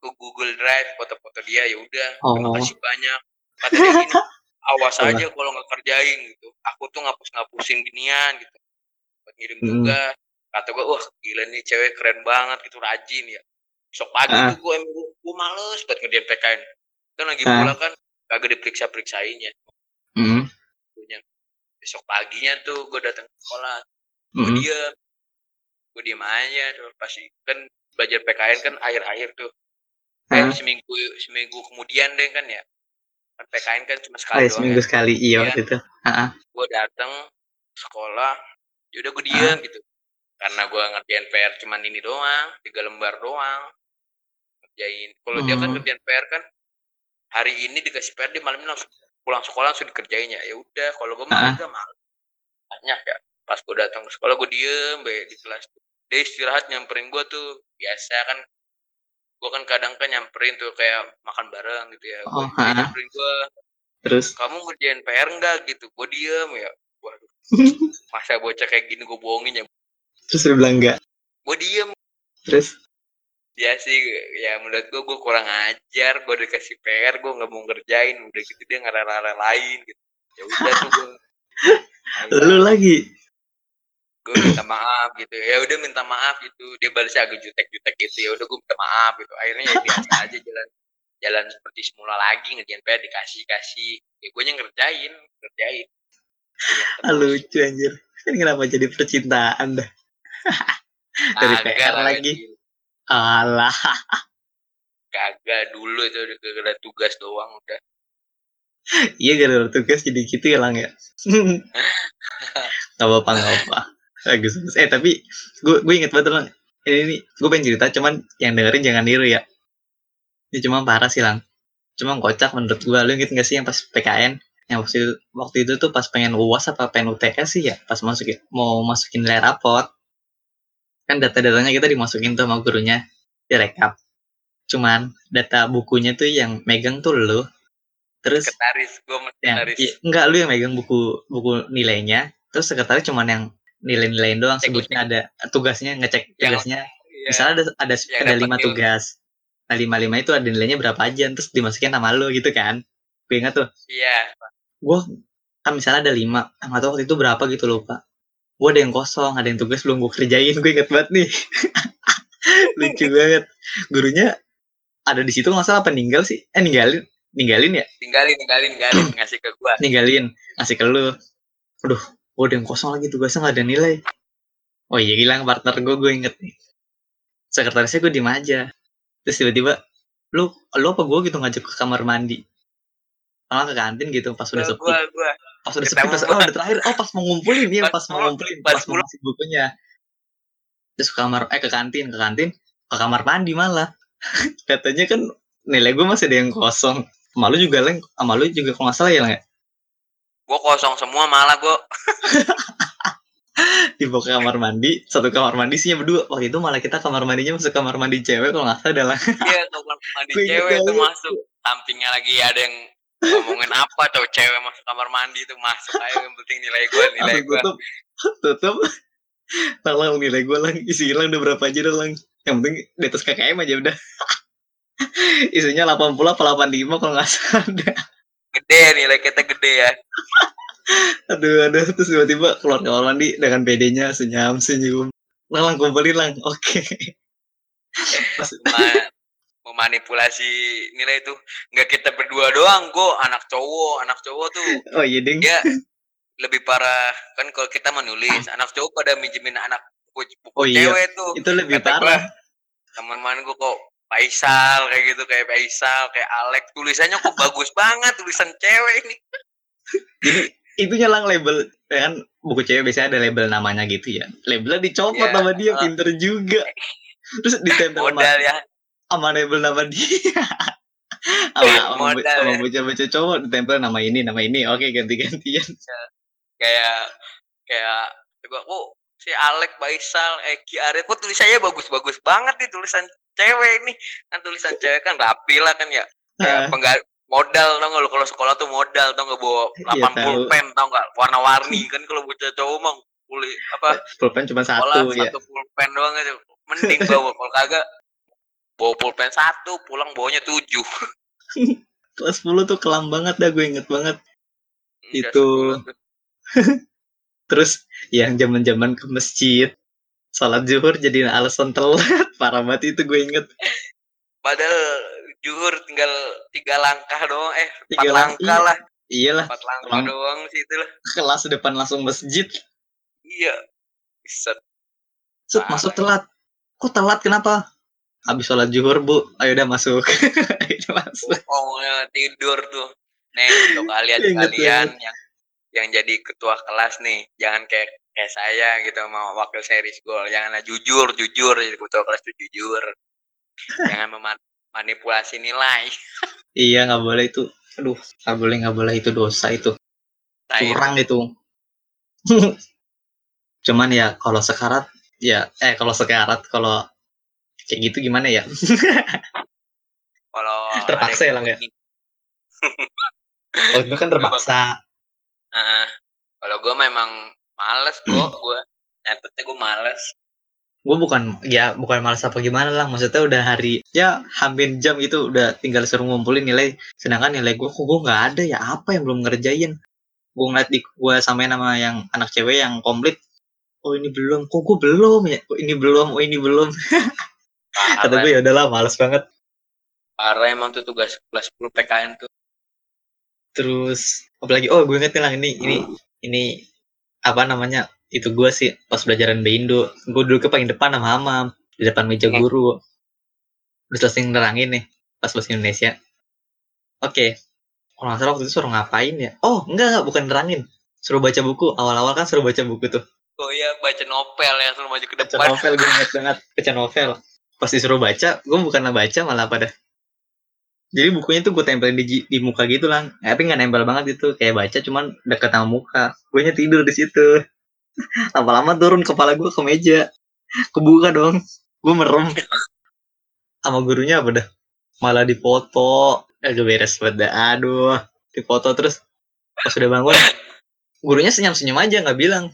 [SPEAKER 3] ke Google Drive foto-foto dia ya udah.
[SPEAKER 1] Oh.
[SPEAKER 3] terima kasih banyak. Kata dia gini awas aja kalau nggak kerjain gitu. Aku tuh ngapus ngapusin ginian gitu. Buat ngirim
[SPEAKER 1] Hmm.
[SPEAKER 3] tugas kata gua wah gila nih cewek keren banget gitu. Rajin ya besok pagi
[SPEAKER 1] Ah.
[SPEAKER 3] tuh gua emang gua, gua males buat ngerjain PKN kan lagi
[SPEAKER 1] Ah.
[SPEAKER 3] pulang kan kagak diperiksa periksain ya
[SPEAKER 1] mm,
[SPEAKER 3] punya besok paginya tuh gua datang ke sekolah gue
[SPEAKER 1] mm,
[SPEAKER 3] diem gue diem aja tuh pasti kan belajar PKN kan akhir-akhir tuh eh
[SPEAKER 1] Ah.
[SPEAKER 3] seminggu seminggu kemudian deh kan ya kan PKN kan cuma
[SPEAKER 1] Oh,
[SPEAKER 3] sekali
[SPEAKER 1] ya,
[SPEAKER 3] doang
[SPEAKER 1] seminggu
[SPEAKER 3] ya.
[SPEAKER 1] sekali. Iya, waktu itu. Ah.
[SPEAKER 3] gue datang sekolah yaudah gue diem gitu karena gue ngerjain PR cuman ini doang tiga lembar doang ngerjain. Kalau dia kan
[SPEAKER 1] Hmm.
[SPEAKER 3] ngerjain PR kan hari ini dikasih PR dia malamnya langsung pulang sekolah langsung dikerjain. Ya udah kalau gue mah
[SPEAKER 1] Ah.
[SPEAKER 3] udah malam. Banyak ya pas gue datang ke sekolah gue diem be di kelas. Dia istirahat nyamperin gue tuh biasa kan. Gue kan kadang kan nyamperin tuh kayak makan bareng gitu ya.
[SPEAKER 1] Oh, ah.
[SPEAKER 3] nyamperin gue
[SPEAKER 1] Terus,
[SPEAKER 3] kamu ngerjain PR enggak gitu gue diem ya. Waduh. [LAUGHS] Masa bocah kayak gini gue bohongin ya?
[SPEAKER 1] Terus dia bilang enggak.
[SPEAKER 3] gue diem.
[SPEAKER 1] Terus,
[SPEAKER 3] ya sih ya menurut gue gue kurang ajar gue dikasih PR gue nggak mau ngerjain udah gitu dia ngerela lain gitu ya udah tuh gue [LAUGHS]
[SPEAKER 1] lu lagi.
[SPEAKER 3] gue minta maaf gitu ya udah minta maaf gitu dia balasnya agak jutek-jutek gitu ya udah gue minta maaf gitu akhirnya ya biasa [LAUGHS] aja jalan jalan seperti semula lagi ngerjain PR dikasih kasih ya gue yang ngerjain ngerjain Ngerjain
[SPEAKER 1] Ah, lucu anjir. Ini kenapa jadi percintaan dah? [LAUGHS] dari PR lagi.
[SPEAKER 3] Jin.
[SPEAKER 1] Alah.
[SPEAKER 3] kagak dulu itu udah gara tugas doang udah
[SPEAKER 1] Iya gara-gara tugas jadi gitu ya lang ya. [LAUGHS] gak apa-apa gak apa-apa. Bagus bagus. Eh tapi gue gue inget banget lang. Ini nih gue pengen cerita cuman yang dengerin jangan niru ya. Ini cuma parah sih lang. Cuma kocak menurut gue. Lu inget gak sih yang pas PKN? Yang waktu itu, waktu itu tuh pas pengen uas apa pengen UTS sih ya. Pas masukin mau masukin nilai raport. Kan data-datanya kita dimasukin tuh sama gurunya. Direkap. Cuman data bukunya tuh yang megang tuh lu. Terus
[SPEAKER 3] ketaris gue
[SPEAKER 1] yang iya, enggak lu yang megang buku buku nilainya terus sekretaris cuman yang nilai-nilaiin doang
[SPEAKER 3] Cek,
[SPEAKER 1] sebutnya ada tugasnya ngecek
[SPEAKER 3] Yang-
[SPEAKER 1] tugasnya
[SPEAKER 3] Iya.
[SPEAKER 1] misalnya ada ada ada lima
[SPEAKER 3] nilai.
[SPEAKER 1] tugas nah lima lima itu ada nilainya berapa aja terus dimasukin nama lu gitu kan gue ingat tuh
[SPEAKER 3] iya
[SPEAKER 1] gue kan misalnya ada lima nggak tahu waktu itu berapa gitu lupa gue ada yang kosong ada yang tugas belum gue kerjain gue inget banget nih. [LAUGHS] Lucu banget. Gurunya ada di situ nggak salah apa ninggal sih? Eh ninggalin? Ninggalin ya?
[SPEAKER 3] Tinggalin tinggalin tinggalin [CLEARS THROAT] ngasih ke gua.
[SPEAKER 1] Ninggalin ngasih ke lu. Aduh gue udah yang kosong lagi tugasnya nggak ada nilai. Oh iya hilang partner gue gue inget nih. Sekretarisnya gue diem aja. Terus tiba-tiba lu lu apa gue gitu ngajak ke kamar mandi? Malah ke kantin gitu pas udah sepi.
[SPEAKER 3] gua, gua.
[SPEAKER 1] Pas udah sepi pas oh udah [LAUGHS] terakhir. Oh pas mau ngumpulin ya
[SPEAKER 3] Pas
[SPEAKER 1] pas mau ngumpulin
[SPEAKER 3] pas
[SPEAKER 1] pas mau ngasih bukunya. Terus ke kamar eh ke kantin ke kantin ke kamar mandi malah. [LAUGHS] Katanya kan nilai gue masih ada yang kosong. Malu juga leng. Sama lu juga kalau nggak salah ya Leng, ya?
[SPEAKER 3] Gua kosong semua malah gua. [LAUGHS]
[SPEAKER 1] Dibawa ke kamar mandi satu kamar mandi isinya berdua. Waktu itu malah kita kamar mandinya masuk kamar mandi cewek kalau nggak salah adalah
[SPEAKER 3] iya kamar mandi cewek
[SPEAKER 1] banget.
[SPEAKER 3] masuk. Sampingnya lagi ada yang ngomongin apa tuh? Cewek masuk kamar mandi tuh masuk ayo yang penting nilai gua nilai gua
[SPEAKER 1] tutup tutup. Lang lang nilai gue lang. Isi hilang udah berapa aja dah lang? Yang penting di atas KKM aja udah. [LAUGHS] Isinya 80 apa 85 kalau nggak salah.
[SPEAKER 3] Gede nilai kita gede ya. [LAUGHS]
[SPEAKER 1] Aduh aduh. Terus tiba-tiba keluar kamar mandi dengan PD-nya senyum senyum. Lang lang kumpulin lang. Oke.
[SPEAKER 3] Ma- memanipulasi nilai itu. Nggak kita berdua doang go. Anak cowok anak cowok tuh.
[SPEAKER 1] Oh iya ding.
[SPEAKER 3] Dia lebih parah. Kan kalau kita menulis anak cowok pada minjemin anak buku, buku
[SPEAKER 1] Oh iya,
[SPEAKER 3] cewek tuh.
[SPEAKER 1] Itu lebih
[SPEAKER 3] Kata
[SPEAKER 1] parah.
[SPEAKER 3] teman-teman gue kok Faisal kayak gitu kayak Faisal kayak Alex. Tulisannya kok bagus [LAUGHS] banget tulisan cewek ini.
[SPEAKER 1] Jadi itunya lang label ya kan? Buku cewek biasanya ada label namanya gitu ya. Labelnya dicopot
[SPEAKER 3] Iya,
[SPEAKER 1] sama dia pinter juga. Terus ditempel
[SPEAKER 3] modal ya
[SPEAKER 1] sama label nama dia. Sama [LAUGHS] sama,
[SPEAKER 3] Modal
[SPEAKER 1] sama
[SPEAKER 3] ya.
[SPEAKER 1] bocah-bocah cowok ditempel nama ini nama ini. Oke ganti-gantian.
[SPEAKER 3] Kayak kayak coba kok si Alex Faisal Eki Arif. Kok tulisannya bagus-bagus banget nih tulisan cewek nih. Kan tulisan cewek kan rapi lah kan ya. Kayak penggal modal tau lu? Kalau sekolah tuh modal tau nggak bawa
[SPEAKER 1] Iya,
[SPEAKER 3] 8
[SPEAKER 1] tahu.
[SPEAKER 3] pulpen tau nggak? Warna-warni kan kalau bocah cowok mah kulit apa
[SPEAKER 1] pulpen cuma
[SPEAKER 3] sekolah
[SPEAKER 1] satu ya
[SPEAKER 3] satu pulpen doang aja. Mending bawa kalau kagak bawa pulpen satu pulang bawanya tujuh. [LAUGHS]
[SPEAKER 1] Kelas 10 tuh kelam banget dah gue inget banget.
[SPEAKER 3] Udah
[SPEAKER 1] Itu. [LAUGHS] terus yang zaman-zaman ke masjid sholat zuhur jadi alasan telat. [LAUGHS] Parah banget itu gue inget.
[SPEAKER 3] Padahal juhur tinggal tiga langkah doang eh empat
[SPEAKER 1] Tiga lang-
[SPEAKER 3] langkah.
[SPEAKER 1] iya.
[SPEAKER 3] lah.
[SPEAKER 1] Iyalah
[SPEAKER 3] empat langkah
[SPEAKER 1] Lang-
[SPEAKER 3] doang sih itu lah.
[SPEAKER 1] kelas depan langsung masjid.
[SPEAKER 3] Iya.
[SPEAKER 1] Set,
[SPEAKER 3] Parah.
[SPEAKER 1] masuk telat. Kok telat? Kenapa? Habis sholat zuhur, Bu. Ayo udah masuk. [LAUGHS] Ayo udah masuk.
[SPEAKER 3] oh tidur tuh nih untuk kalian
[SPEAKER 1] Ingat
[SPEAKER 3] kalian yang yang jadi ketua kelas nih jangan kayak kayak saya gitu mau wakil series goal janganlah jujur jujur jadi ketua kelas tuh jujur jangan memanipulasi nilai [LAUGHS]
[SPEAKER 1] Iya, nggak boleh itu. Aduh, nggak boleh, nggak boleh itu dosa itu.
[SPEAKER 3] Nah, itu.
[SPEAKER 1] Curang [LAUGHS] itu. Cuman ya kalau sekarat, ya eh kalau sekarat, kalau kayak gitu gimana ya?
[SPEAKER 3] kalau [LAUGHS]
[SPEAKER 1] Terpaksa ya, Lang, ya? Oh, itu kan terpaksa.
[SPEAKER 3] Heeh. kalau gue memang males kok gue nyatetnya gue males
[SPEAKER 1] Gue bukan, ya bukan malas apa gimana lah. Maksudnya udah hari, ya hampir jam itu udah tinggal suruh ngumpulin nilai. Sedangkan nilai gue, kok gue nggak ada ya? Apa yang belum ngerjain? Gue ngeliat di gue samain sama yang anak cewek yang komplit. Oh ini belum, kok gue belum ya? Kok ini belum, oh ini belum. [LAUGHS] Kata gue ya udahlah, males banget.
[SPEAKER 3] parah emang tuh tugas kelas 10 PKN tuh
[SPEAKER 1] Terus apalagi, oh gue inget nih lah ini, ini, ini apa namanya? Itu gue sih pas belajaran Indo. Gue dulu ke paling depan sama Hamam di depan meja
[SPEAKER 3] Hmm.
[SPEAKER 1] guru. Terus selesai nerangin nih pas bahasa Indonesia. Oke, kalau nggak salah waktu itu suruh ngapain ya? Oh enggak enggak bukan nerangin, suruh baca buku. Awal-awal kan suruh baca buku tuh.
[SPEAKER 3] oh iya baca novel ya suruh maju ke
[SPEAKER 1] Baca
[SPEAKER 3] depan
[SPEAKER 1] novel gue inget banget, baca novel. Pas disuruh baca, gue bukanlah baca malah pada. Jadi bukunya tuh gue tempelin di, di muka gitu lah. Tapi nggak nempel banget gitu, kayak baca cuman deket sama muka. Gue tidur di situ. [LAUGHS] Lama-lama turun kepala gue ke meja. Kebuka dong. Gue merem. [LAUGHS] Sama gurunya apa dah? Malah dipoto. Agak beres banget dah. Aduh. Dipoto terus. Pas udah bangun. [LAUGHS] Gurunya senyum-senyum aja nggak bilang.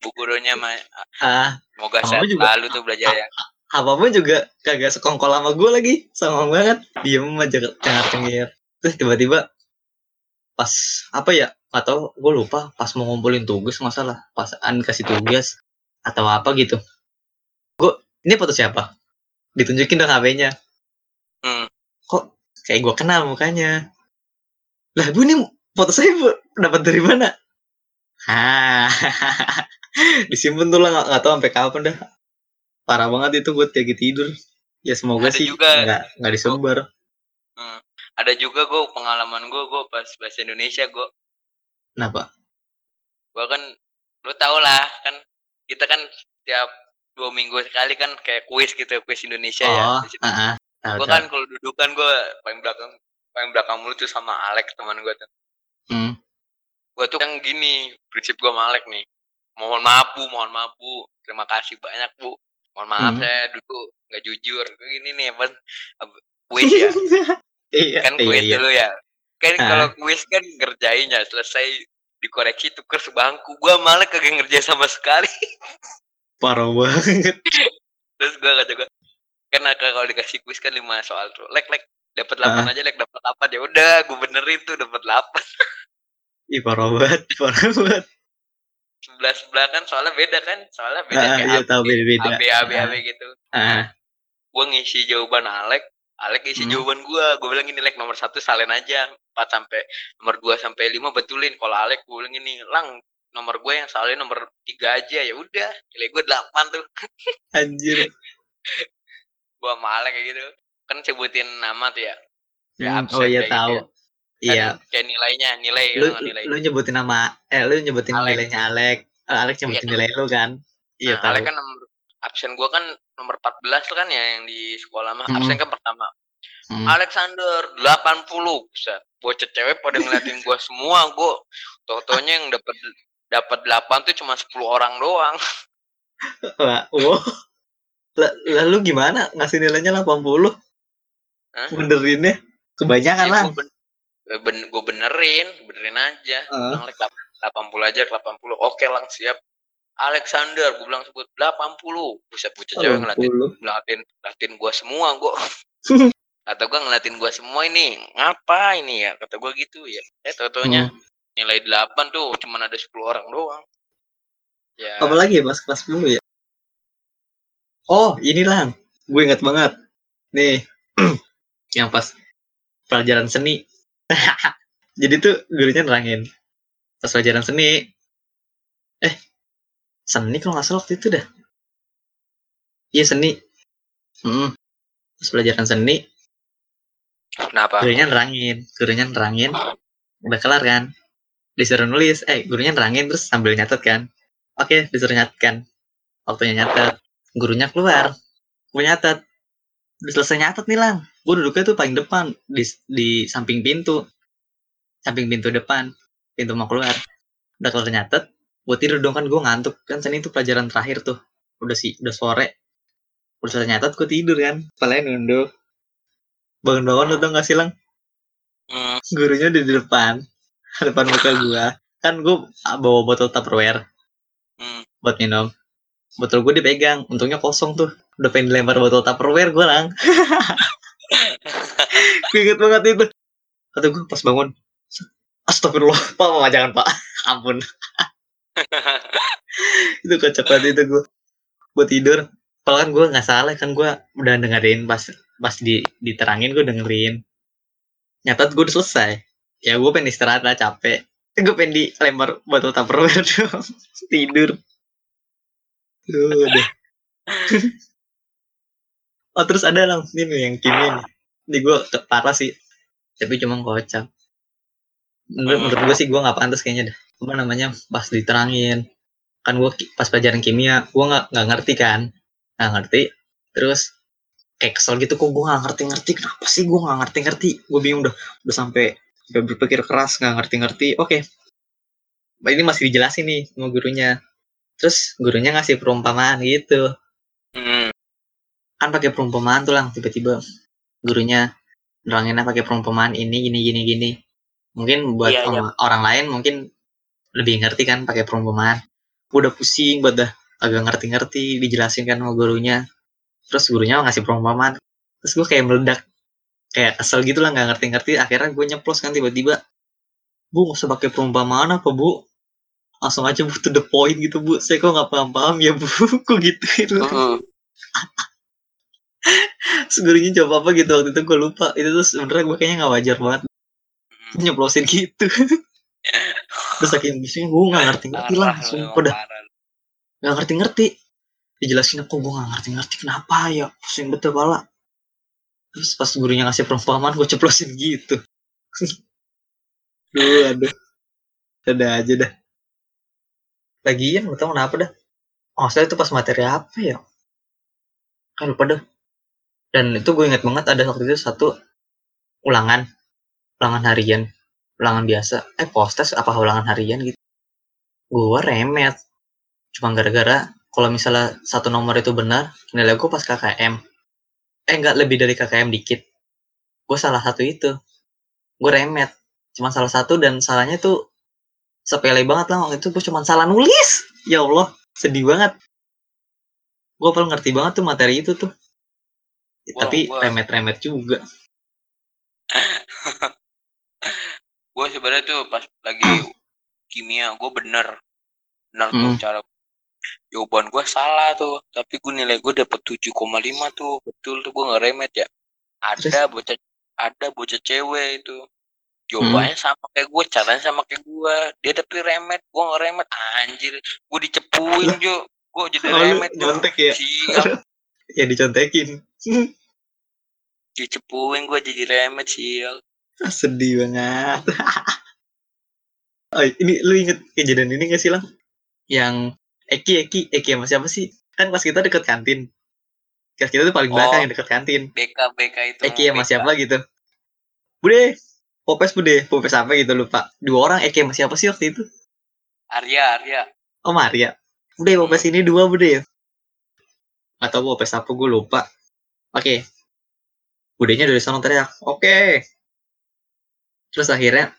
[SPEAKER 3] bu gurunya mah
[SPEAKER 1] Ah,
[SPEAKER 3] semoga
[SPEAKER 1] juga-
[SPEAKER 3] selalu tuh belajar ya
[SPEAKER 1] apa pun juga kagak sekongkol sama gue lagi sama banget. Diem aja cengar cengir terus tiba-tiba pas apa ya atau gue lupa pas mau ngumpulin tugas nggak salah. Pas an kasih tugas atau apa gitu. Gue ini foto siapa? Ditunjukin dong HP-nya
[SPEAKER 3] Hmm.
[SPEAKER 1] kok kayak gue kenal mukanya? Lah bu ini foto saya bu dapat dari mana? Ah [LAUGHS] disimpan tuh lah nggak tahu sampai kapan dah parah banget itu buat kayak tidur ya semoga
[SPEAKER 3] Ada
[SPEAKER 1] sih
[SPEAKER 3] juga-
[SPEAKER 1] nggak nggak disebar
[SPEAKER 3] Ada juga gue pengalaman gue gue pas bahasa Indonesia gue
[SPEAKER 1] kenapa
[SPEAKER 3] gue kan lu tau lah kan kita kan tiap dua minggu sekali kan kayak kuis gitu kuis Indonesia ya.
[SPEAKER 1] oh ah ah. Tahu,
[SPEAKER 3] gue kan kalau dudukan gue paling belakang paling belakang mulu tuh sama Alex teman gue tuh.
[SPEAKER 1] Hmm.
[SPEAKER 3] Gue tuh yang gini prinsip gue sama Alex nih. Mohon maaf bu, mohon maaf bu. Terima kasih banyak bu. Mohon maaf
[SPEAKER 1] Hmm.
[SPEAKER 3] saya dulu nggak jujur. Gini nih apa kuis ya. [LAUGHS]
[SPEAKER 1] iya
[SPEAKER 3] kan
[SPEAKER 1] iya
[SPEAKER 3] kuis
[SPEAKER 1] iya
[SPEAKER 3] dulu ya. Kan
[SPEAKER 1] Ah.
[SPEAKER 3] kalau kuis kan ngerjainnya selesai dikoreksi tuker sebangku. Gue malah kagak ngerjain sama sekali. [LAUGHS]
[SPEAKER 1] parah banget
[SPEAKER 3] Terus gue kata gue kan kalau dikasih kuis kan lima soal tuh. Lek lek dapat
[SPEAKER 1] Ah.
[SPEAKER 3] 8 aja lek dapat 8 ya udah gue benerin tuh dapat 8.
[SPEAKER 1] ih parah banget parah banget
[SPEAKER 3] sebelah sebelah kan soalnya beda kan soalnya beda
[SPEAKER 1] ah,
[SPEAKER 3] kayak
[SPEAKER 1] iya tahu beda beda
[SPEAKER 3] AB AB AB gitu.
[SPEAKER 1] Ah.
[SPEAKER 3] Gue ngisi jawaban Alek Alek ngisi
[SPEAKER 1] Hmm.
[SPEAKER 3] jawaban gue gue bilang ini Lek nomor satu salin aja 4 sampai nomor 2 sampai 5 betulin. Kalau Alek gue bilang ini lang nomor gue yang salin nomor tiga aja. Ya udah nilai gue 8 tuh. [LAUGHS]
[SPEAKER 1] Anjir.
[SPEAKER 3] Gue sama Alek kayak gitu. Kan sebutin nama tuh ya. Ya,
[SPEAKER 1] Hmm, oh iya
[SPEAKER 3] kayak
[SPEAKER 1] tahu.
[SPEAKER 3] gitu.
[SPEAKER 1] Iya
[SPEAKER 3] kayak nilainya nilai
[SPEAKER 1] lu,
[SPEAKER 3] nilai
[SPEAKER 1] lu nyebutin nama eh lu nyebutin
[SPEAKER 3] Alex.
[SPEAKER 1] nilainya Alek Eh, Alex nyebutin
[SPEAKER 3] Iya.
[SPEAKER 1] nilai lu kan iya
[SPEAKER 3] nah, Alek kan nomor absen gue kan nomor 14 tuh kan ya yang di sekolah mah
[SPEAKER 1] Hmm.
[SPEAKER 3] absen kan pertama
[SPEAKER 1] Hmm.
[SPEAKER 3] Alexander 80 Buset, bocah cewek pada ngeliatin gua [LAUGHS] semua gua totonya yang dapat dapat 8 tuh cuma 10 orang doang [LAUGHS]
[SPEAKER 1] Wah, Lalu gimana ngasih nilainya 80?
[SPEAKER 3] Hah?
[SPEAKER 1] Benerinnya kebanyakan
[SPEAKER 3] Ya,
[SPEAKER 1] lah.
[SPEAKER 3] gua, ben, ben, gua benerin benerin aja. Bilang, "Lek, 80 aja 80 oke lang siap Alexander gua bilang sebut 80 Buset bocah cewek ngeliatin
[SPEAKER 1] 80.
[SPEAKER 3] ngeliatin ngeliatin gua semua gua [LAUGHS] kata gua ngeliatin gua semua ini ngapa ini ya kata gua gitu ya eh totonya
[SPEAKER 1] Hmm.
[SPEAKER 3] nilai 8 tuh cuma ada 10 orang doang ya
[SPEAKER 1] Apalagi ya pas kelas 10 ya? Oh, ini lang. Gue inget banget. Nih, [CLEARS THROAT] yang pas pelajaran seni. [LAUGHS] Jadi tuh gurunya nerangin. Pas pelajaran seni. Eh, seni kalau nggak salah waktu itu dah. Iya seni. Hmm. Pas pelajaran seni,
[SPEAKER 3] kenapa
[SPEAKER 1] gurunya nerangin gurunya nerangin udah kelar kan disuruh nulis eh gurunya nerangin terus sambil nyatet kan oke disuruh nyatet kan waktunya nyatet gurunya keluar gue nyatet udah selesai nyatet nih lang gue duduknya tuh paling depan di di samping pintu. Samping pintu depan pintu mau keluar. Udah kelar nyatet gue tidur dong kan gue ngantuk. Kan seni itu pelajaran terakhir tuh. Udah sih udah sore. Udah selesai nyatet gue tidur kan. Kepalanya nunduk. Bangun-bangun udah nggak sih lang
[SPEAKER 3] Hmm,
[SPEAKER 1] gurunya di depan. [LAUGHS] Depan muka gua. Kan gua bawa botol tupperware.
[SPEAKER 3] Hmm.
[SPEAKER 1] buat minum. Botol gue dipegang. Untungnya kosong tuh. Udah pengen dilempar botol tupperware gue lang [LAUGHS] gue inget banget itu. Kata gue pas bangun. Astagfirullah. [LAUGHS] Pak pak jangan pak. [LAUGHS] Ampun. [LAUGHS] Itu kocak banget itu gue gue tidur. Kalau kan gue nggak salah kan gue udah dengerin pas pas di diterangin gue dengerin. Nyatat gue udah selesai. Ya gue pengen istirahat lah capek. Gue pengen dilempar botol tupperware dong tidur. Udah. Oh terus ada lang ini nih yang kimi nih. Ini gue parah sih. Tapi cuma kocak. Menurut, menurut gue sih gue nggak pantas kayaknya dah apa namanya pas diterangin. Kan gue pas pelajaran kimia gue nggak nggak ngerti kan? Nggak ngerti. Terus kayak kesel gitu kok gue nggak ngerti ngerti kenapa sih gue nggak ngerti ngerti gue bingung udah udah sampai udah berpikir keras nggak ngerti ngerti oke. Ini masih dijelasin nih sama gurunya. Terus gurunya ngasih perumpamaan gitu kan pakai perumpamaan tuh lang. Tiba-tiba gurunya neranginnya pakai perumpamaan ini gini gini gini. Mungkin buat
[SPEAKER 3] Iya, iya.
[SPEAKER 1] orang, orang lain mungkin lebih ngerti kan pakai perumpamaan udah pusing buat dah agak ngerti-ngerti dijelasin kan sama gurunya. Terus gurunya ngasih perumpamaan terus gue kayak meledak kayak kesel gitu lah nggak ngerti-ngerti. Akhirnya gue nyeplos kan tiba-tiba bu nggak usah pakai perumpamaan apa bu? Langsung aja bu to the point gitu bu. Saya kok nggak paham-paham ya bu. [LAUGHS] Kok gitu
[SPEAKER 3] hmm.
[SPEAKER 1] Terus gurunya jawab apa gitu waktu itu gue lupa. Itu tuh sebenarnya gue kayaknya nggak wajar banget.
[SPEAKER 3] Hmm.
[SPEAKER 1] nyeplosin gitu. [LAUGHS] Terus saking bisingnya gue nggak ngerti ngerti lah sumpah dah. nggak ngerti ngerti dijelasin kok gue nggak ngerti ngerti kenapa ya? Pusing betul pala. Terus pas gurunya ngasih perumpamaan gue ceplosin gitu. Duh, aduh. Ada aja dah. Lagian gak tau kenapa dah? Oh saya itu pas materi apa ya? Kan lupa dah dan itu gue inget banget ada waktu itu satu ulangan ulangan harian ulangan biasa. Eh postes apa ulangan harian gitu. Gue remet. Cuma gara-gara kalau misalnya satu nomor itu benar nilai gue pas KKM eh enggak lebih dari KKM dikit. Gue salah satu itu. Gue remet. Cuma salah satu dan salahnya tuh sepele banget lah waktu itu. Gue cuma salah nulis. Ya Allah sedih banget. Gue paling ngerti banget tuh materi itu tuh Tapi
[SPEAKER 3] gua-
[SPEAKER 1] remet-remet juga. [LAUGHS]
[SPEAKER 3] Gue sebenarnya tuh pas lagi kimia gue bener. Bener tuh
[SPEAKER 1] Hmm.
[SPEAKER 3] cara jawaban gue salah tuh. Tapi gue nilai gue dapet 7,5 tuh. Betul tuh gue nggak remet ya. Ada bocah ada bocah cewek itu. Jawabannya sama kayak gue caranya sama kayak gue dia tapi remet gue nggak remet. Anjir gue dicepuin jo. Gue jadi remet
[SPEAKER 1] nyontek ya?
[SPEAKER 3] Sial. [LAUGHS]
[SPEAKER 1] Ya dicontekin [LAUGHS]
[SPEAKER 3] dicepuin gue jadi remet sial
[SPEAKER 1] sedih banget. [LAUGHS] Oh ini lu inget kejadian ini gak sih lang yang Eki Eki Eki sama siapa sih? Kan pas kita deket kantin. Kelas kita tuh paling belakang
[SPEAKER 3] Oh.
[SPEAKER 1] yang deket kantin.
[SPEAKER 3] BK BK itu
[SPEAKER 1] Eki sama
[SPEAKER 3] BK.
[SPEAKER 1] siapa gitu. Bude Popes bude. Popes apa gitu lupa. Dua orang Eki sama siapa sih waktu itu?
[SPEAKER 3] Arya Arya.
[SPEAKER 1] Oh Maria. Bude Popes ini dua bude. Atau Popes apa gue lupa oke. Budenya dari sana teriak oke. Terus akhirnya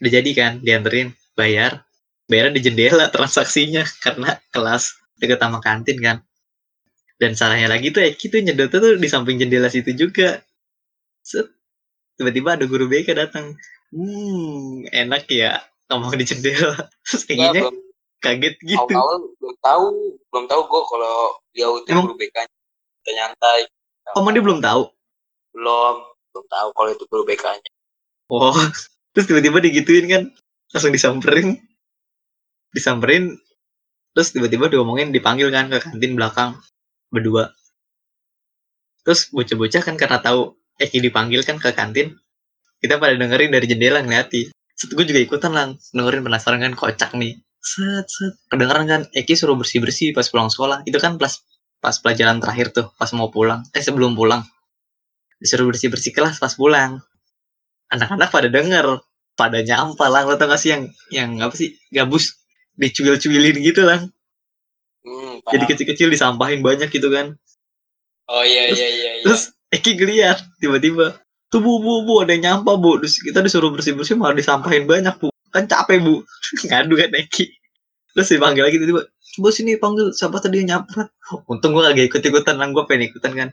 [SPEAKER 1] udah jadi kan dianterin bayar. Bayar di jendela transaksinya [LAUGHS] karena kelas deket sama kantin kan. Dan salahnya lagi tuh Eki tuh nyedot tuh di samping jendela situ juga. Set. tiba-tiba ada guru BK datang. Hmm enak ya ngomong di jendela. [LAUGHS] Terus
[SPEAKER 3] belum.
[SPEAKER 1] kaget gitu.
[SPEAKER 3] Awal belum tahu belum tahu gue kalau dia
[SPEAKER 1] Emang?
[SPEAKER 3] guru BK nya nyantai
[SPEAKER 1] oh dia belum tahu?
[SPEAKER 3] Belum belum tahu kalau itu guru BK nya
[SPEAKER 1] oh [LAUGHS] terus tiba-tiba digituin kan? Langsung disamperin. Disamperin terus tiba-tiba diomongin dipanggil kan ke kantin belakang berdua. Terus bocah-bocah kan karena tahu Eki dipanggil kan ke kantin kita pada dengerin dari jendela ngeliati. Set gue juga ikutan lang. Dengerin penasaran kan kocak nih. Set set. Kedengeran kan Eki suruh bersih bersih pas pulang sekolah. Itu kan pas pas pelajaran terakhir tuh pas mau pulang. Eh sebelum pulang. Disuruh bersih bersih kelas pas pulang. Anak-anak pada denger pada nyampah lang lo tau gak sih yang yang apa sih gabus? Dicuil-cuilin gitu lang
[SPEAKER 3] hmm,
[SPEAKER 1] jadi kecil-kecil disampahin banyak gitu kan.
[SPEAKER 3] Oh iya iya iya iya.
[SPEAKER 1] terus Eki ngeliat tiba-tiba tuh bu bu bu ada yang nyampah bu. Terus kita disuruh bersih bersih malah disampahin banyak bu. Kan capek bu. [LAUGHS] Ngadu kan Eki terus dipanggil lagi tiba-tiba coba sini panggil siapa tadi yang untung gue kagak ikut ikutan lang gue pengen ikutan kan.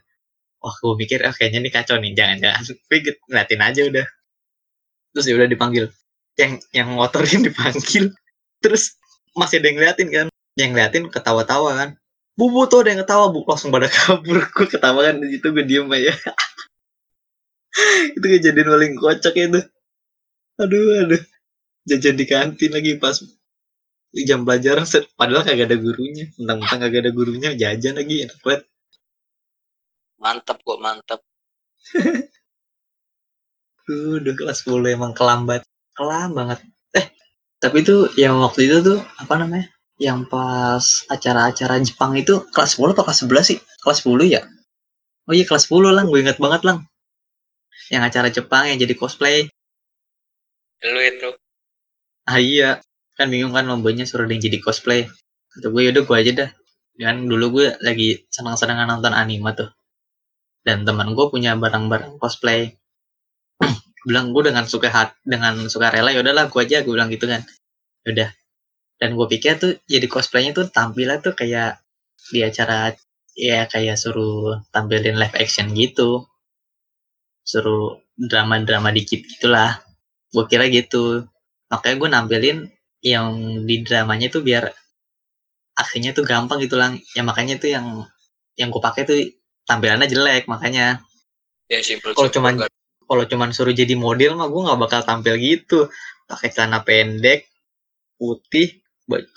[SPEAKER 1] Wah gue mikir ah kayaknya nih kacau nih jangan jangan. [LAUGHS] Gue ngeliatin aja udah. Terus ya udah dipanggil. Yang yang ngotorin dipanggil. Terus masih ada yang ngeliatin kan. Yang ngeliatin ketawa-tawa kan. Bu bu tuh ada yang ketawa bu. Langsung pada [LAUGHS] kabur gue ketawa kan. Di situ gue diem aja. [LAUGHS] Itu kejadian paling kocak itu. Aduh aduh. Jajan di kantin lagi pas di jam pelajaran set. Padahal kagak ada gurunya. Mentang-mentang kagak ada gurunya jajan lagi enak banget
[SPEAKER 3] mantap kok mantap
[SPEAKER 1] Tuh, [LAUGHS] udah kelas 10 emang kelambat. Kelam banget. Eh tapi itu yang waktu itu tuh apa namanya? Yang pas acara-acara Jepang itu kelas 10 atau kelas 11 sih? Kelas 10 ya? Oh iya kelas 10 lang. Gue inget banget lang. Yang acara Jepang yang jadi cosplay.
[SPEAKER 3] Lu itu.
[SPEAKER 1] Ah iya kan bingung kan lombanya suruh yang jadi cosplay. Kata gue yaudah gue aja dah. Kan dulu gue lagi senang-senang nonton anime tuh. Dan teman gue punya barang-barang cosplay. [CLEARS THROAT] Bilang gue dengan suka hat dengan suka rela ya udahlah gue aja gue bilang gitu kan. Udah dan gue pikir tuh jadi cosplaynya tuh tampilnya tuh kayak di acara ya kayak suruh tampilin live action gitu. Suruh drama-drama dikit gitulah. Gue kira gitu. Makanya gue nampilin yang di dramanya tuh biar akhirnya tuh gampang gitu lang. Ya makanya tuh yang yang gue pakai tuh tampilannya jelek makanya.
[SPEAKER 3] Ya
[SPEAKER 1] Kalau cuman- kalau cuman suruh jadi model mah gue nggak bakal tampil gitu. Pakai celana pendek putih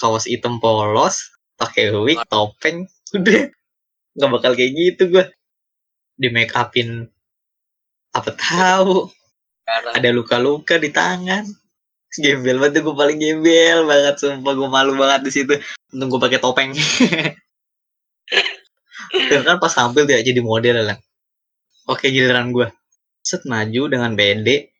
[SPEAKER 1] kaos hitam polos pakai wig topeng. [LAUGHS] Udah. Nggak bakal kayak gitu gue di make upin apa tahu. Ada luka-luka di tangan gembel banget gue paling gembel banget sumpah gue malu banget di situ. Untung gue pakai topeng. [LAUGHS] Dan kan pas tampil dia jadi model lah oke giliran gue set maju dengan pede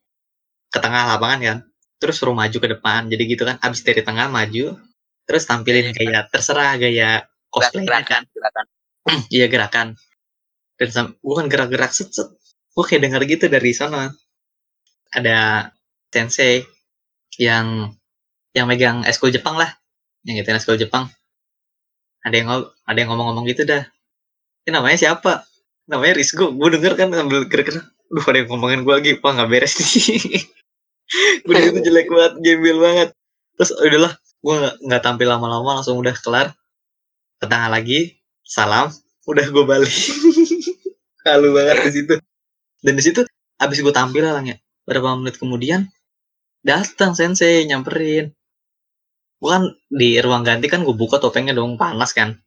[SPEAKER 1] ke tengah lapangan kan. Terus suruh maju ke depan jadi gitu kan. Abis dari tengah maju terus tampilin gaya terserah gaya cosplay kan.
[SPEAKER 3] gerakan. Gerakan [CLEARS THROAT]
[SPEAKER 1] iya gerakan. Dan sam- gue kan gerak-gerak set set. Gue kayak denger gitu dari sana. Ada sensei yang yang megang eskul Jepang lah. Yang gitu eskul Jepang. Ada yang ada yang ngomong-ngomong gitu dah. Ini namanya siapa? Namanya Rizgo gue denger kan sambil gerak-gerak Duh ada yang ngomongin gue lagi. Wah nggak beres nih. [LAUGHS] Gue itu jelek banget gembel banget. Terus udahlah gue nggak tampil lama-lama langsung udah kelar. Ke tengah lagi salam udah gue balik. [LAUGHS] Halu banget di situ. Dan di situ abis gue tampil lah ya. Berapa menit kemudian datang sensei nyamperin. Gue kan di ruang ganti kan gue buka topengnya dong panas kan?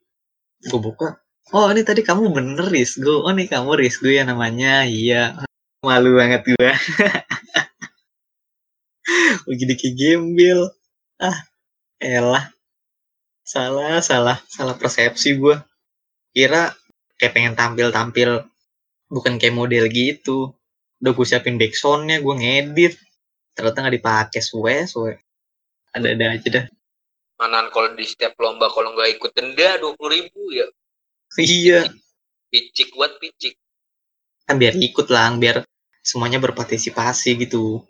[SPEAKER 1] Gue buka. Oh ini tadi kamu bener Rizgo. Oh nih kamu Rizgo ya namanya. Iya. Malu banget gue begini [LAUGHS] kayak gembel. Ah elah. Salah salah salah persepsi gue kira kayak pengen tampil-tampil bukan kayak model gitu. Udah gue siapin backsoundnya gue ngedit ternyata nggak dipakai suwe suwe. Ada ada aja dah.
[SPEAKER 3] Manan kalau di setiap lomba kalau nggak ikut denda dua puluh ribu ya.
[SPEAKER 1] Iya.
[SPEAKER 3] Picik buat picik.
[SPEAKER 1] Kan biar ikut lah biar semuanya berpartisipasi gitu.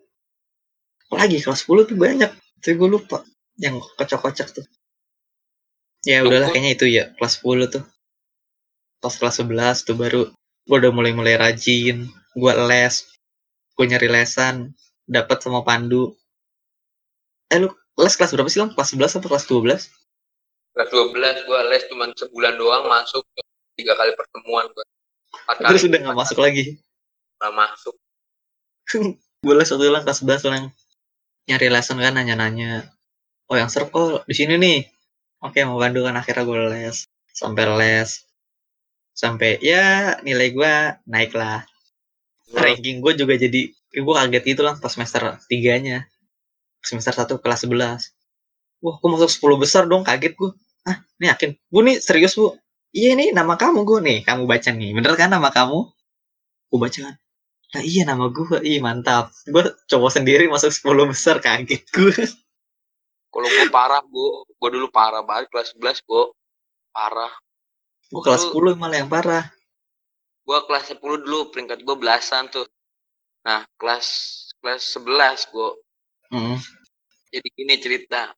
[SPEAKER 1] Apalagi kelas 10 tuh banyak. Tapi gue lupa. Yang kocak-kocak tuh. Ya udahlah
[SPEAKER 3] Tunggu.
[SPEAKER 1] kayaknya itu ya kelas 10 tuh. Pas kelas 11 tuh baru gue udah mulai-mulai rajin. Gue les. Gue nyari lesan dapat sama Pandu. Eh lu les kelas berapa sih lo kelas 11 atau kelas 12
[SPEAKER 3] kelas dua belas gue les cuma sebulan doang masuk tiga kali pertemuan gue empat kali.
[SPEAKER 1] terus udah nggak masuk lagi?
[SPEAKER 3] Nggak masuk. [LAUGHS]
[SPEAKER 1] Gue les waktu lah kelas 11 lah yang nyari lesson kan nanya-nanya. Oh yang serp oh di sini nih. Oke mau bantu kan akhirnya gue les. Sampai les. Sampai ya nilai gue naik lah ranking gue juga jadi gue kaget gitu lah pas semester tiganya. Semester 1 kelas 11 wah gue masuk 10 besar dong kaget gue ah ini yakin? Gue nih serius bu. Iya nih nama kamu gue nih kamu baca nih. Bener kan nama kamu? Gue baca kan. Nah iya nama gue ih mantap. Gue coba sendiri masuk 10 besar kaget gue
[SPEAKER 3] kalau gue parah gue gue dulu parah banget kelas 11 gue parah.
[SPEAKER 1] Gue kelas
[SPEAKER 3] Lu-
[SPEAKER 1] 10 malah yang parah.
[SPEAKER 3] Gue kelas 10 dulu peringkat gue belasan tuh nah kelas kelas 11 gue
[SPEAKER 1] hmm.
[SPEAKER 3] jadi gini cerita.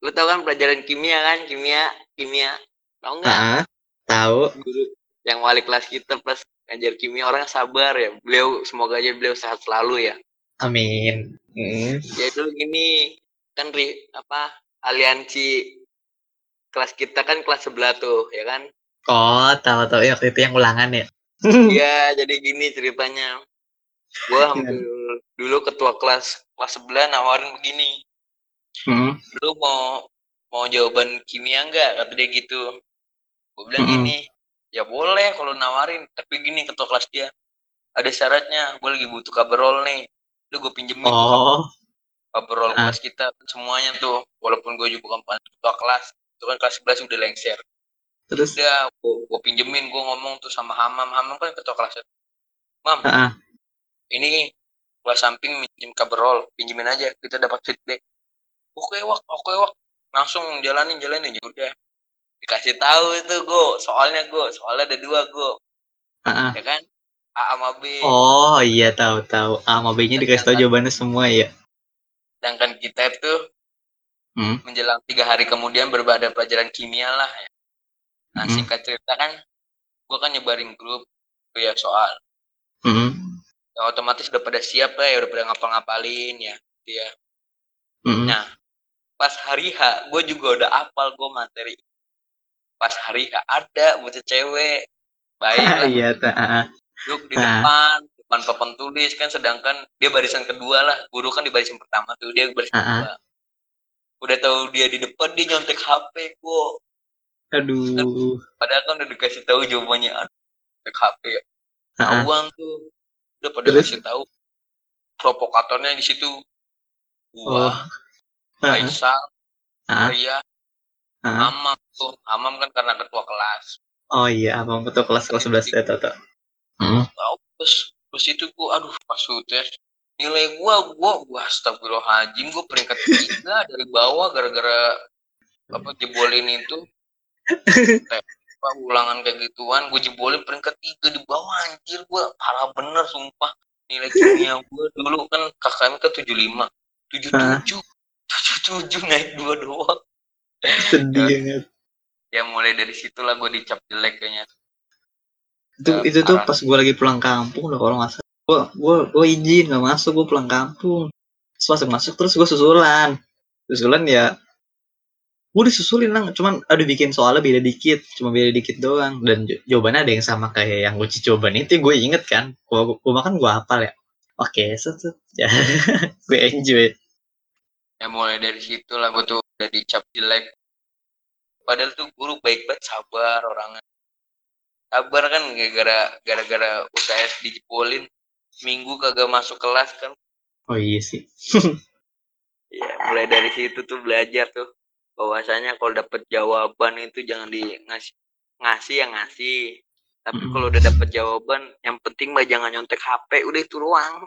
[SPEAKER 3] Lu tau kan pelajaran kimia kan? Kimia kimia. Tau nggak?
[SPEAKER 1] Ah, tahu
[SPEAKER 3] guru yang wali kelas kita pas ngajar kimia orang sabar ya. Beliau semoga aja beliau sehat selalu ya.
[SPEAKER 1] Amin. Hmm.
[SPEAKER 3] ya dulu gini kan ri, apa aliansi kelas kita kan kelas sebelah tuh ya kan?
[SPEAKER 1] Oh tahu tahu ya waktu itu yang ulangan ya.
[SPEAKER 3] Iya jadi gini ceritanya gua hampir dulu ketua kelas kelas sebelah nawarin begini.
[SPEAKER 1] Hmm.
[SPEAKER 3] lu mau mau jawaban kimia enggak kata dia gitu. Gue bilang
[SPEAKER 1] Mm-mm.
[SPEAKER 3] gini ya boleh kalau nawarin tapi gini ketua kelas dia. Ada syaratnya gue lagi butuh coverall nih. Lu gue pinjemin
[SPEAKER 1] oh.
[SPEAKER 3] coverall
[SPEAKER 1] Ah.
[SPEAKER 3] kelas kita semuanya tuh walaupun gue juga bukan ketua kelas. Itu kan kelas 11 udah lengser.
[SPEAKER 1] Terus?
[SPEAKER 3] Udah gue, gue pinjemin gue ngomong tuh sama Hamam. Hamam kan ketua kelas Mam
[SPEAKER 1] ah, ah.
[SPEAKER 3] Ini kelas samping minjem coverall pinjemin aja kita dapat feedback. Oke wak oke wak. Langsung jalanin jalanin ya udah. Dikasih tahu itu gue soalnya gue soalnya ada dua gue
[SPEAKER 1] Ah, ah.
[SPEAKER 3] ya kan? A sama B.
[SPEAKER 1] Oh iya tahu tahu. A sama B nya dikasih tahu jawabannya semua ya.
[SPEAKER 3] Sedangkan kita itu
[SPEAKER 1] Hmm.
[SPEAKER 3] menjelang tiga hari kemudian berbeda pelajaran kimia lah ya. nah
[SPEAKER 1] Hmm.
[SPEAKER 3] singkat cerita kan gue kan nyebarin grup tuh ya soal.
[SPEAKER 1] Hmm.
[SPEAKER 3] Ya otomatis udah pada siap lah ya udah pada ngapal-ngapalin ya gitu ya.
[SPEAKER 1] Hmm.
[SPEAKER 3] Nah, pas hari H, gue juga udah apal gue materi. Pas hari H ada bocah cewek. Baik [LAUGHS] lah.
[SPEAKER 1] Iya ta-
[SPEAKER 3] duduk di depan depan papan tulis kan sedangkan dia barisan kedua lah. Guru kan di barisan pertama tuh dia barisan kedua. Udah tahu dia di depan dia nyontek HP gua.
[SPEAKER 1] Aduh.
[SPEAKER 3] Padahal kan udah dikasih tahu jawabannya nyontek HP
[SPEAKER 1] Ah, ah.
[SPEAKER 3] tahuan tuh udah pada
[SPEAKER 1] Terus?
[SPEAKER 3] kasih tahu provokatornya di situ.
[SPEAKER 1] Oh.
[SPEAKER 3] Gua
[SPEAKER 1] Ah,
[SPEAKER 3] Faisal Arya
[SPEAKER 1] ah.
[SPEAKER 3] Amam tuh. Amam kan karena ketua kelas.
[SPEAKER 1] Oh iya abang betul kelas kelas 11 ya tau tau Hmm.
[SPEAKER 3] terus terus itu gua aduh pas tes nilai gua gua gua astagfirullahaladzim gua peringkat tiga dari bawah gara-gara apa jebolin itu [LAUGHS] apa ulangan kayak gituan gua jebolin peringkat tiga di bawah anjir gua. Parah bener sumpah. Nilai kimia gua dulu kan KKM kan tujuh lima. tujuh tujuh. tujuh tujuh naik dua doang.
[SPEAKER 1] Sedih banget.
[SPEAKER 3] Ya mulai dari situlah gua dicap jelek kayaknya.
[SPEAKER 1] Itu
[SPEAKER 3] Ya,
[SPEAKER 1] itu tuh pas gue lagi pulang kampung udah kalau nggak salah. Gue gue gue izin nggak masuk gue pulang kampung. Terus masuk masuk terus gue susulan. Susulan ya gue disusulin lah cuman aduh bikin soalnya beda dikit. Cuma beda dikit doang. Dan jawabannya ada yang sama kayak yang gue cobain itu gue inget kan. Gue gue makan gue hafal ya. Oke set ya. [LAUGHS] Gue enjoy.
[SPEAKER 3] Ya mulai dari situ lah. Gue tuh udah dicap jelek padahal tuh guru baik banget sabar orangnya. Sabar kan gara-gara gara-gara UTS dijebolin minggu kagak masuk kelas kan.
[SPEAKER 1] Oh iya sih. [LAUGHS]
[SPEAKER 3] Ya mulai dari situ tuh belajar tuh bahwasanya kalau dapet jawaban itu jangan di ngasih ngasih yang ngasih. Tapi kalau udah dapet jawaban yang penting mah jangan nyontek HP udah itu ruang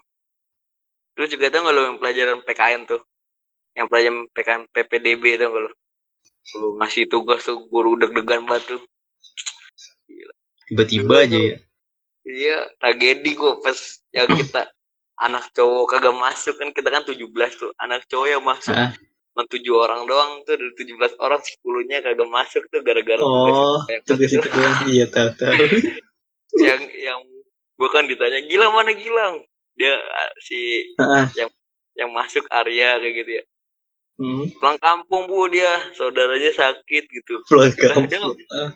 [SPEAKER 3] terus juga tau nggak lo yang pelajaran PKN tuh? Yang pelajaran PKN PPDB tuh nggak lo lu ngasih tugas tuh guru deg-degan banget tuh.
[SPEAKER 1] Tiba-tiba aja ya?
[SPEAKER 3] Iya tragedi kok pas yang kita anak cowok kagak masuk kan kita kan 17 tuh. Anak cowok yang masuk.
[SPEAKER 1] Ah.
[SPEAKER 3] Cuma tujuh orang doang tuh dari 17 orang 10 nya kagak masuk tuh gara-gara
[SPEAKER 1] oh
[SPEAKER 3] tugas
[SPEAKER 1] itu doang? Iya tahu tahu. [LAUGHS]
[SPEAKER 3] Yang yang gua kan ditanya Gilang mana Gilang? Dia ah, si
[SPEAKER 1] Ah,
[SPEAKER 3] yang masuk Arya kayak gitu ya.
[SPEAKER 1] Hmm,
[SPEAKER 3] pulang kampung bu dia saudaranya sakit gitu.
[SPEAKER 1] Pulang
[SPEAKER 3] Dia-
[SPEAKER 1] kampung. Ah,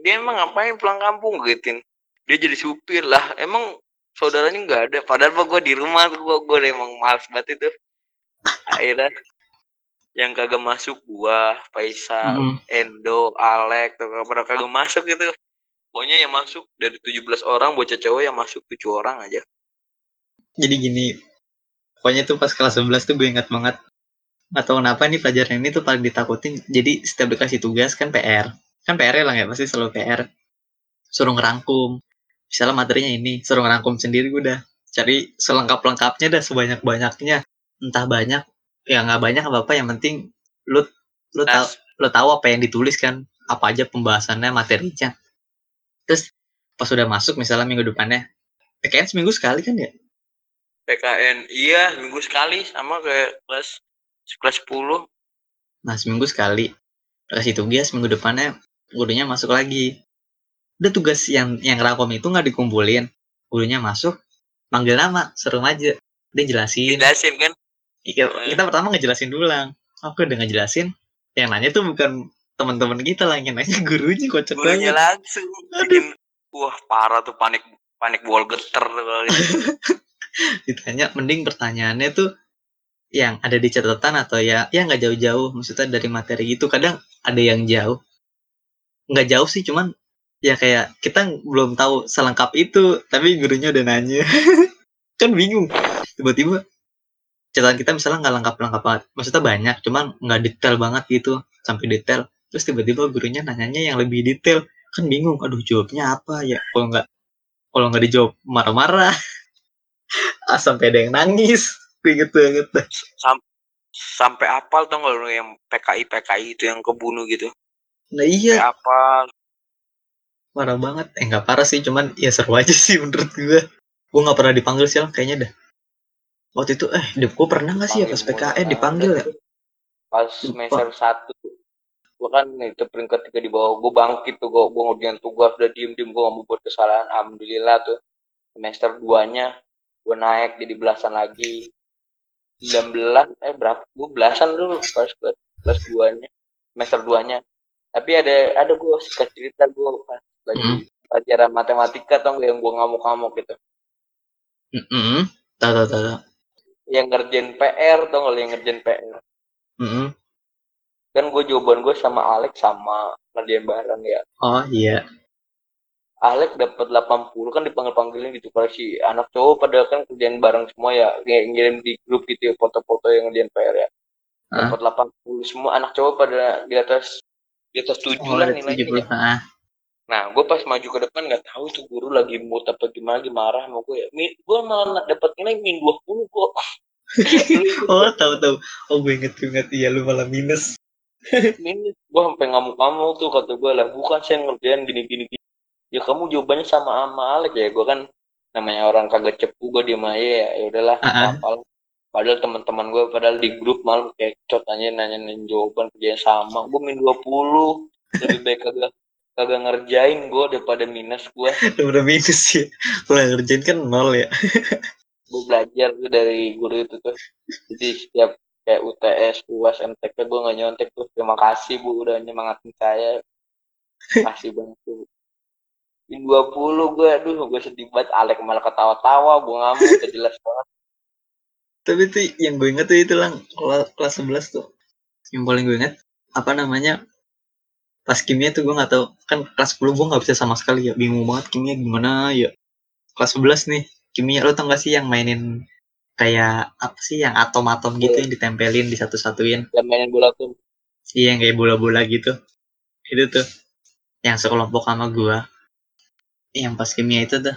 [SPEAKER 3] dia emang ngapain pulang kampung gituin dia jadi supir lah. Emang saudaranya nggak ada. Padahal mah gue di rumah gue gue emang males banget itu. Akhirnya yang kagak masuk gua Faisal
[SPEAKER 1] mm,
[SPEAKER 3] Endo Alek tuh pada kagak masuk gitu. Pokoknya yang masuk dari 17 orang bocah cowok yang masuk tujuh orang aja.
[SPEAKER 1] Jadi gini pokoknya tuh pas kelas 11 tuh gue ingat banget. Atau kenapa nih pelajaran ini tuh paling ditakutin. Jadi setiap dikasih tugas kan PR kan PR lah ya pasti selalu PR suruh ngerangkum. Misalnya materinya ini suruh ngerangkum sendiri gue udah. Cari selengkap lengkapnya dah sebanyak banyaknya entah banyak ya nggak banyak apa apa yang penting lu lu tahu lu tahu apa yang ditulis kan apa aja pembahasannya materinya. Terus pas udah masuk misalnya minggu depannya PKN seminggu sekali kan ya?
[SPEAKER 3] PKN iya minggu sekali sama kayak kelas kelas 10
[SPEAKER 1] Nah seminggu sekali. Kasih tugas minggu depannya gurunya masuk lagi. Udah tugas yang yang rakom itu nggak dikumpulin, gurunya masuk manggil nama seru aja. Dia jelasin.
[SPEAKER 3] jelasin kan
[SPEAKER 1] Kita, kita pertama ngejelasin dulu lang. Aku udah ngejelasin. Yang nanya tuh bukan teman-teman kita lah, yang nanya gurunya kocak
[SPEAKER 3] gurunya
[SPEAKER 1] banget.
[SPEAKER 3] langsung bikin wah parah tuh panik panik bol geter gitu. [LAUGHS]
[SPEAKER 1] Ditanya, mending pertanyaannya tuh yang ada di catatan atau ya ya nggak jauh-jauh maksudnya dari materi gitu kadang ada yang jauh nggak jauh sih cuman ya kayak kita belum tahu selengkap itu tapi gurunya udah nanya [LAUGHS] kan bingung tiba-tiba catatan kita misalnya nggak lengkap-lengkap banget. Maksudnya banyak cuman nggak detail banget gitu sampai detail. Terus tiba-tiba gurunya nanyanya yang lebih detail. Kan bingung aduh jawabnya apa ya? Kalau nggak kalau nggak dijawab marah-marah. [LAUGHS] Ah, sampai ada yang nangis. Banget dah.
[SPEAKER 3] Sam- sampai apal tuh lu yang PKI PKI itu yang kebunuh gitu?
[SPEAKER 1] Nah iya,
[SPEAKER 3] Sampai apal.
[SPEAKER 1] Parah banget. Eh nggak parah sih, cuman ya seru aja [LAUGHS] sih menurut gue. Gue nggak pernah dipanggil sih, kayaknya dah. Waktu itu, eh, gue pernah nggak sih ya pas PKN dipanggil ya?
[SPEAKER 3] pas semester satu gua kan itu peringkat tiga di bawah gua bangkit tuh gua gua ngerjain tugas udah diem diem gua nggak mau buat kesalahan alhamdulillah tuh semester duanya gua naik jadi belasan lagi 19 eh berapa gua belasan dulu pas kelas kelas duanya semester duanya tapi ada ada gua sikat cerita gua pas lagi
[SPEAKER 1] Hmm.
[SPEAKER 3] pelajaran matematika tau nggak yang gue ngamuk-ngamuk gitu.
[SPEAKER 1] Tahu tahu tahu. tahu.
[SPEAKER 3] Yang ngerjain PR nggak lu yang ngerjain PR
[SPEAKER 1] Mm-mm.
[SPEAKER 3] kan gue jawaban gue sama Alex sama ngerjain bareng ya
[SPEAKER 1] Oh iya.
[SPEAKER 3] Alex dapat 80 kan dipanggil panggilin gitu pada si anak cowok pada kan kerjaan bareng semua ya kayak ngirim di grup gitu ya foto-foto yang ngerjain PR ya dapat 80 semua anak cowok pada di atas di atas 7
[SPEAKER 1] Oh,
[SPEAKER 3] lah nilainya
[SPEAKER 1] 70.
[SPEAKER 3] ya.
[SPEAKER 1] Ah.
[SPEAKER 3] Nah, gue pas maju ke depan nggak tahu tuh guru lagi mood apa gimana, lagi marah sama gue ya. Gue malah dapat nilai min 20 gue. [LAUGHS]
[SPEAKER 1] Oh, tahu tahu. Oh, gue inget inget iya lu malah minus. [LAUGHS]
[SPEAKER 3] min, gue sampai ngamuk-ngamuk tuh kata gue lah, bukan saya ngerjain gini-gini. gini. Ya kamu jawabannya sama sama Alex ya, gue kan namanya orang kagak cepu gue diem aja ya, ya udahlah,
[SPEAKER 1] Ah, ah.
[SPEAKER 3] apa Padahal teman-teman gue padahal di grup malah kayak cot nanya nanya jawaban kerjanya sama. Gue min 20 lebih baik kagak kagak ngerjain gue daripada minus gue.
[SPEAKER 1] Udah [LAUGHS] minus ya. Kalau ngerjain kan nol ya. [LAUGHS]
[SPEAKER 3] gue belajar tuh dari guru itu tuh jadi setiap kayak UTS, UAS, MTK gue nggak nyontek tuh terima kasih bu udah nyemangatin saya kasih banget tuh di 20 gue aduh gue sedih banget Alek malah ketawa-tawa gue ngamuk udah jelas banget
[SPEAKER 1] Tapi tuh yang gue inget tuh itu lang kela- kelas 11 tuh. Yang paling gue inget apa namanya? Pas kimia tuh gue nggak tahu. Kan kelas 10 gue nggak bisa sama sekali ya. Bingung banget kimia gimana ya. Kelas 11 nih kimia. Lo tau gak sih yang mainin kayak apa sih yang atom-atom gitu yang ditempelin di satu-satuin
[SPEAKER 3] dan mainin bola tuh.
[SPEAKER 1] Iya yang kayak bola-bola gitu. Itu tuh yang sekelompok sama gua. Yang pas kimia itu tuh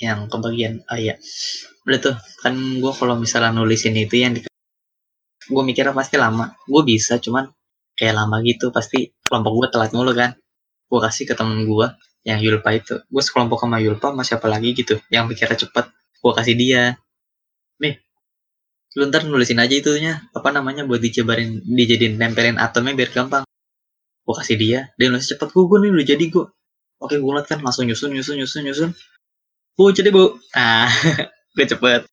[SPEAKER 1] yang kebagian oh iya. Udah tuh kan gua kalau misalnya nulisin itu yang di gue mikirnya pasti lama. Gue bisa cuman kayak lama gitu pasti kelompok gue telat mulu kan. Gue kasih ke temen gue yang Yulpa itu. Gue sekelompok sama Yulpa sama siapa lagi gitu yang pikirnya cepet. Gue kasih dia. Nih lu ntar nulisin aja itunya apa namanya buat dicebarin dijadiin nempelin atomnya biar gampang. Gue kasih dia dia nulis cepet. Gue gue nih udah jadi gue oke gue liat kan langsung nyusun nyusun nyusun nyusun. Bu jadi bu. Ah [LAUGHS] gue cepet.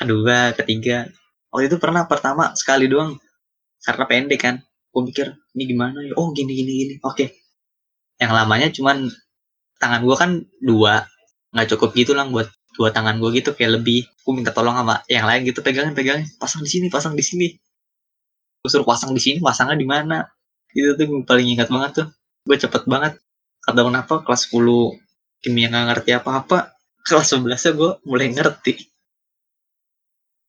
[SPEAKER 1] Kedua ketiga. Waktu itu pernah pertama sekali doang karena pendek kan gue mikir ini gimana ya? Oh gini gini gini. Oke. Yang lamanya cuman tangan gue kan dua nggak cukup gitu lah buat dua tangan gue gitu kayak lebih. Gue minta tolong sama yang lain gitu pegangin pegangin pasang di sini pasang di sini. Gue suruh pasang di sini pasangnya di mana? Itu tuh gue paling ingat banget tuh. Gue cepet banget. Kata kenapa kelas 10 kimia nggak ngerti apa-apa kelas 11 nya gue mulai ngerti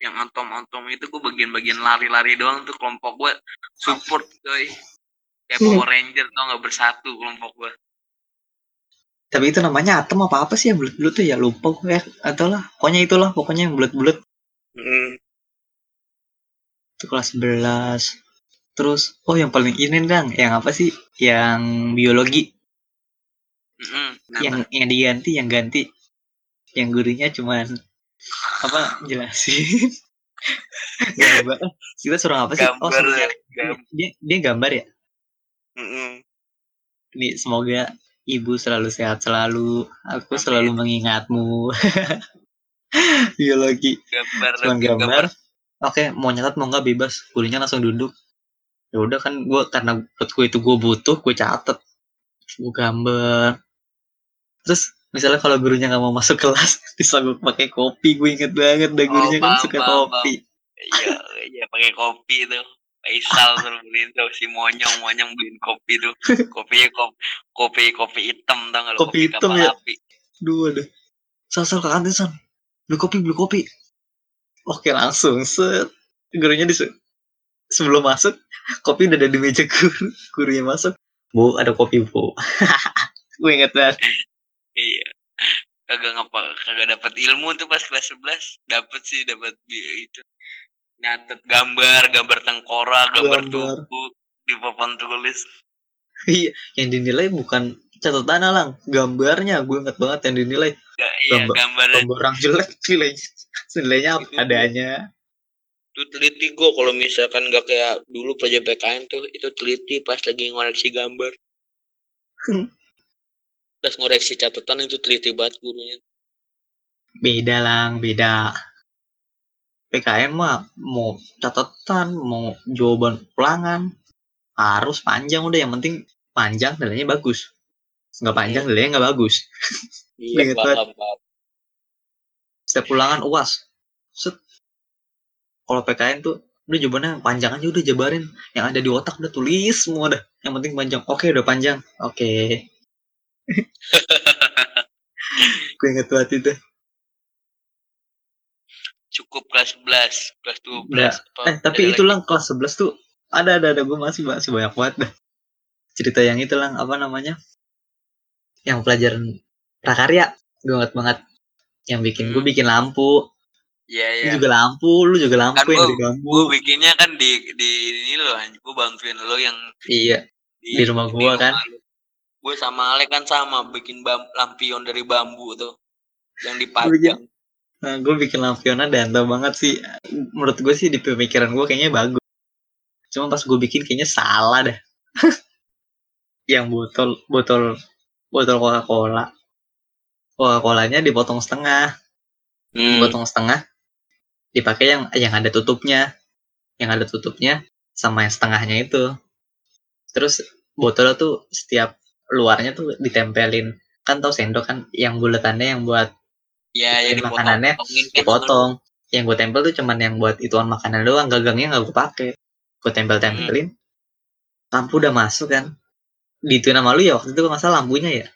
[SPEAKER 3] yang antom-antom itu gue bagian-bagian lari-lari doang tuh kelompok gue support coy. Kayak Power Ranger tau nggak? Bersatu kelompok gue
[SPEAKER 1] tapi itu namanya atom apa apa sih yang bulat-bulat tuh ya? Lupa gue ya. Atau lah. Pokoknya itulah pokoknya yang bulat-bulat
[SPEAKER 3] mm.
[SPEAKER 1] itu kelas 11 terus oh yang paling ini dong yang apa sih? Yang biologi.
[SPEAKER 3] Kenapa?
[SPEAKER 1] yang yang diganti yang ganti. Yang gurunya cuman apa jelasin? [LAUGHS] Gambar. Kita suruh apa sih? Oh
[SPEAKER 3] gambar
[SPEAKER 1] suruh
[SPEAKER 3] ya
[SPEAKER 1] dia, dia gambar ya?
[SPEAKER 3] Mm-mm.
[SPEAKER 1] ini semoga ibu selalu sehat selalu. Aku
[SPEAKER 3] Amin.
[SPEAKER 1] selalu mengingatmu. [LAUGHS] Biologi.
[SPEAKER 3] Gambar
[SPEAKER 1] cuman
[SPEAKER 3] lebih
[SPEAKER 1] gambar. Oke mau nyatat mau nggak bebas. Gurunya langsung duduk. Ya udah kan gue karena buatku itu gue butuh gue catet. Gue gambar. Terus misalnya kalau gurunya nggak mau masuk kelas [LAUGHS] disogok pakai kopi gue inget banget dah
[SPEAKER 3] Oh,
[SPEAKER 1] gurunya kan
[SPEAKER 3] paham,
[SPEAKER 1] suka
[SPEAKER 3] paham,
[SPEAKER 1] kopi.
[SPEAKER 3] iya iya pakai kopi tuh. Faisal tuh beliin tuh si Monyong Monyong beliin kopi tuh. Kopi kopi kopi kopi hitam tau nggak
[SPEAKER 1] Kopi hitam ya?
[SPEAKER 3] api.
[SPEAKER 1] Dua deh sasal ke kantin san beli kopi beli kopi. Oke langsung set. Gurunya di sebelum masuk kopi udah ada di meja guru gurunya masuk. Bu ada kopi bu. [LAUGHS] Gue inget banget
[SPEAKER 3] iya kagak ngapa kagak dapat ilmu tuh pas kelas 11 dapat sih dapat itu nyatet gambar gambar tengkorak gambar,
[SPEAKER 1] Gambar.
[SPEAKER 3] tubuh di papan tulis
[SPEAKER 1] Iya, yang dinilai bukan catatan lang, gambarnya. Gue inget banget yang dinilai
[SPEAKER 3] ya, iya
[SPEAKER 1] Gambar-
[SPEAKER 3] gambar
[SPEAKER 1] gambar orang jelek [LAUGHS] nilainya. Nilainya apa adanya.
[SPEAKER 3] itu teliti gue kalau misalkan nggak kayak dulu pelajaran PKN tuh itu teliti pas lagi ngoreksi gambar [LAUGHS] Pas ngoreksi catatan itu teliti banget gurunya.
[SPEAKER 1] Beda lang, beda. PKN mah mau catatan, mau jawaban ulangan harus panjang udah. Yang penting panjang nilainya bagus. nggak panjang nilainya nggak bagus.
[SPEAKER 3] Iya, paham, paham.
[SPEAKER 1] setiap ulangan uas. Set. Kalau PKN tuh udah jawabannya panjang aja udah jabarin. Yang ada di otak udah tulis semua dah. Yang penting panjang. Oke udah panjang. Oke [LAUGHS] gue inget banget itu
[SPEAKER 3] Cukup kelas 11, kelas 12.
[SPEAKER 1] Udah.
[SPEAKER 3] atau
[SPEAKER 1] eh tapi itu lang kelas 11 tuh ada ada ada gue masih masih banyak banget dah cerita yang itu lang apa namanya yang pelajaran prakarya gue inget banget yang bikin gue
[SPEAKER 3] Hmm.
[SPEAKER 1] bikin lampu
[SPEAKER 3] lagi? Iya,
[SPEAKER 1] lu
[SPEAKER 3] iya.
[SPEAKER 1] juga lampu lu juga lampu
[SPEAKER 3] Kan
[SPEAKER 1] yang
[SPEAKER 3] gua- Gue bikinnya kan di di ini loh, gue bantuin lo yang
[SPEAKER 1] iya di rumah gua kan.
[SPEAKER 3] Gue sama Ale kan sama bikin bam, lampion dari bambu tuh yang dipajang.
[SPEAKER 1] Nah, gue bikin lampionnya dantau banget sih. Menurut gue sih di pemikiran gue kayaknya bagus. Cuma pas gue bikin kayaknya salah dah. [LAUGHS] yang botol botol botol Coca Cola. Coca Colanya dipotong setengah,
[SPEAKER 3] Hmm.
[SPEAKER 1] dipotong setengah, dipakai yang yang ada tutupnya, yang ada tutupnya sama yang setengahnya itu. Terus botolnya tuh setiap luarnya tuh ditempelin. Kan tau sendok kan yang bulatannya yang buat
[SPEAKER 3] Ya, yang
[SPEAKER 1] bikin
[SPEAKER 3] dipotong.
[SPEAKER 1] makanannya
[SPEAKER 3] kan
[SPEAKER 1] dipotong. yang gue tempel tuh cuman yang buat ituan makanan doang gagangnya nggak gue pakai. Gue tempel tempelin lampu udah masuk kan. Dituin sama lu ya waktu itu gue masalah lampunya ya?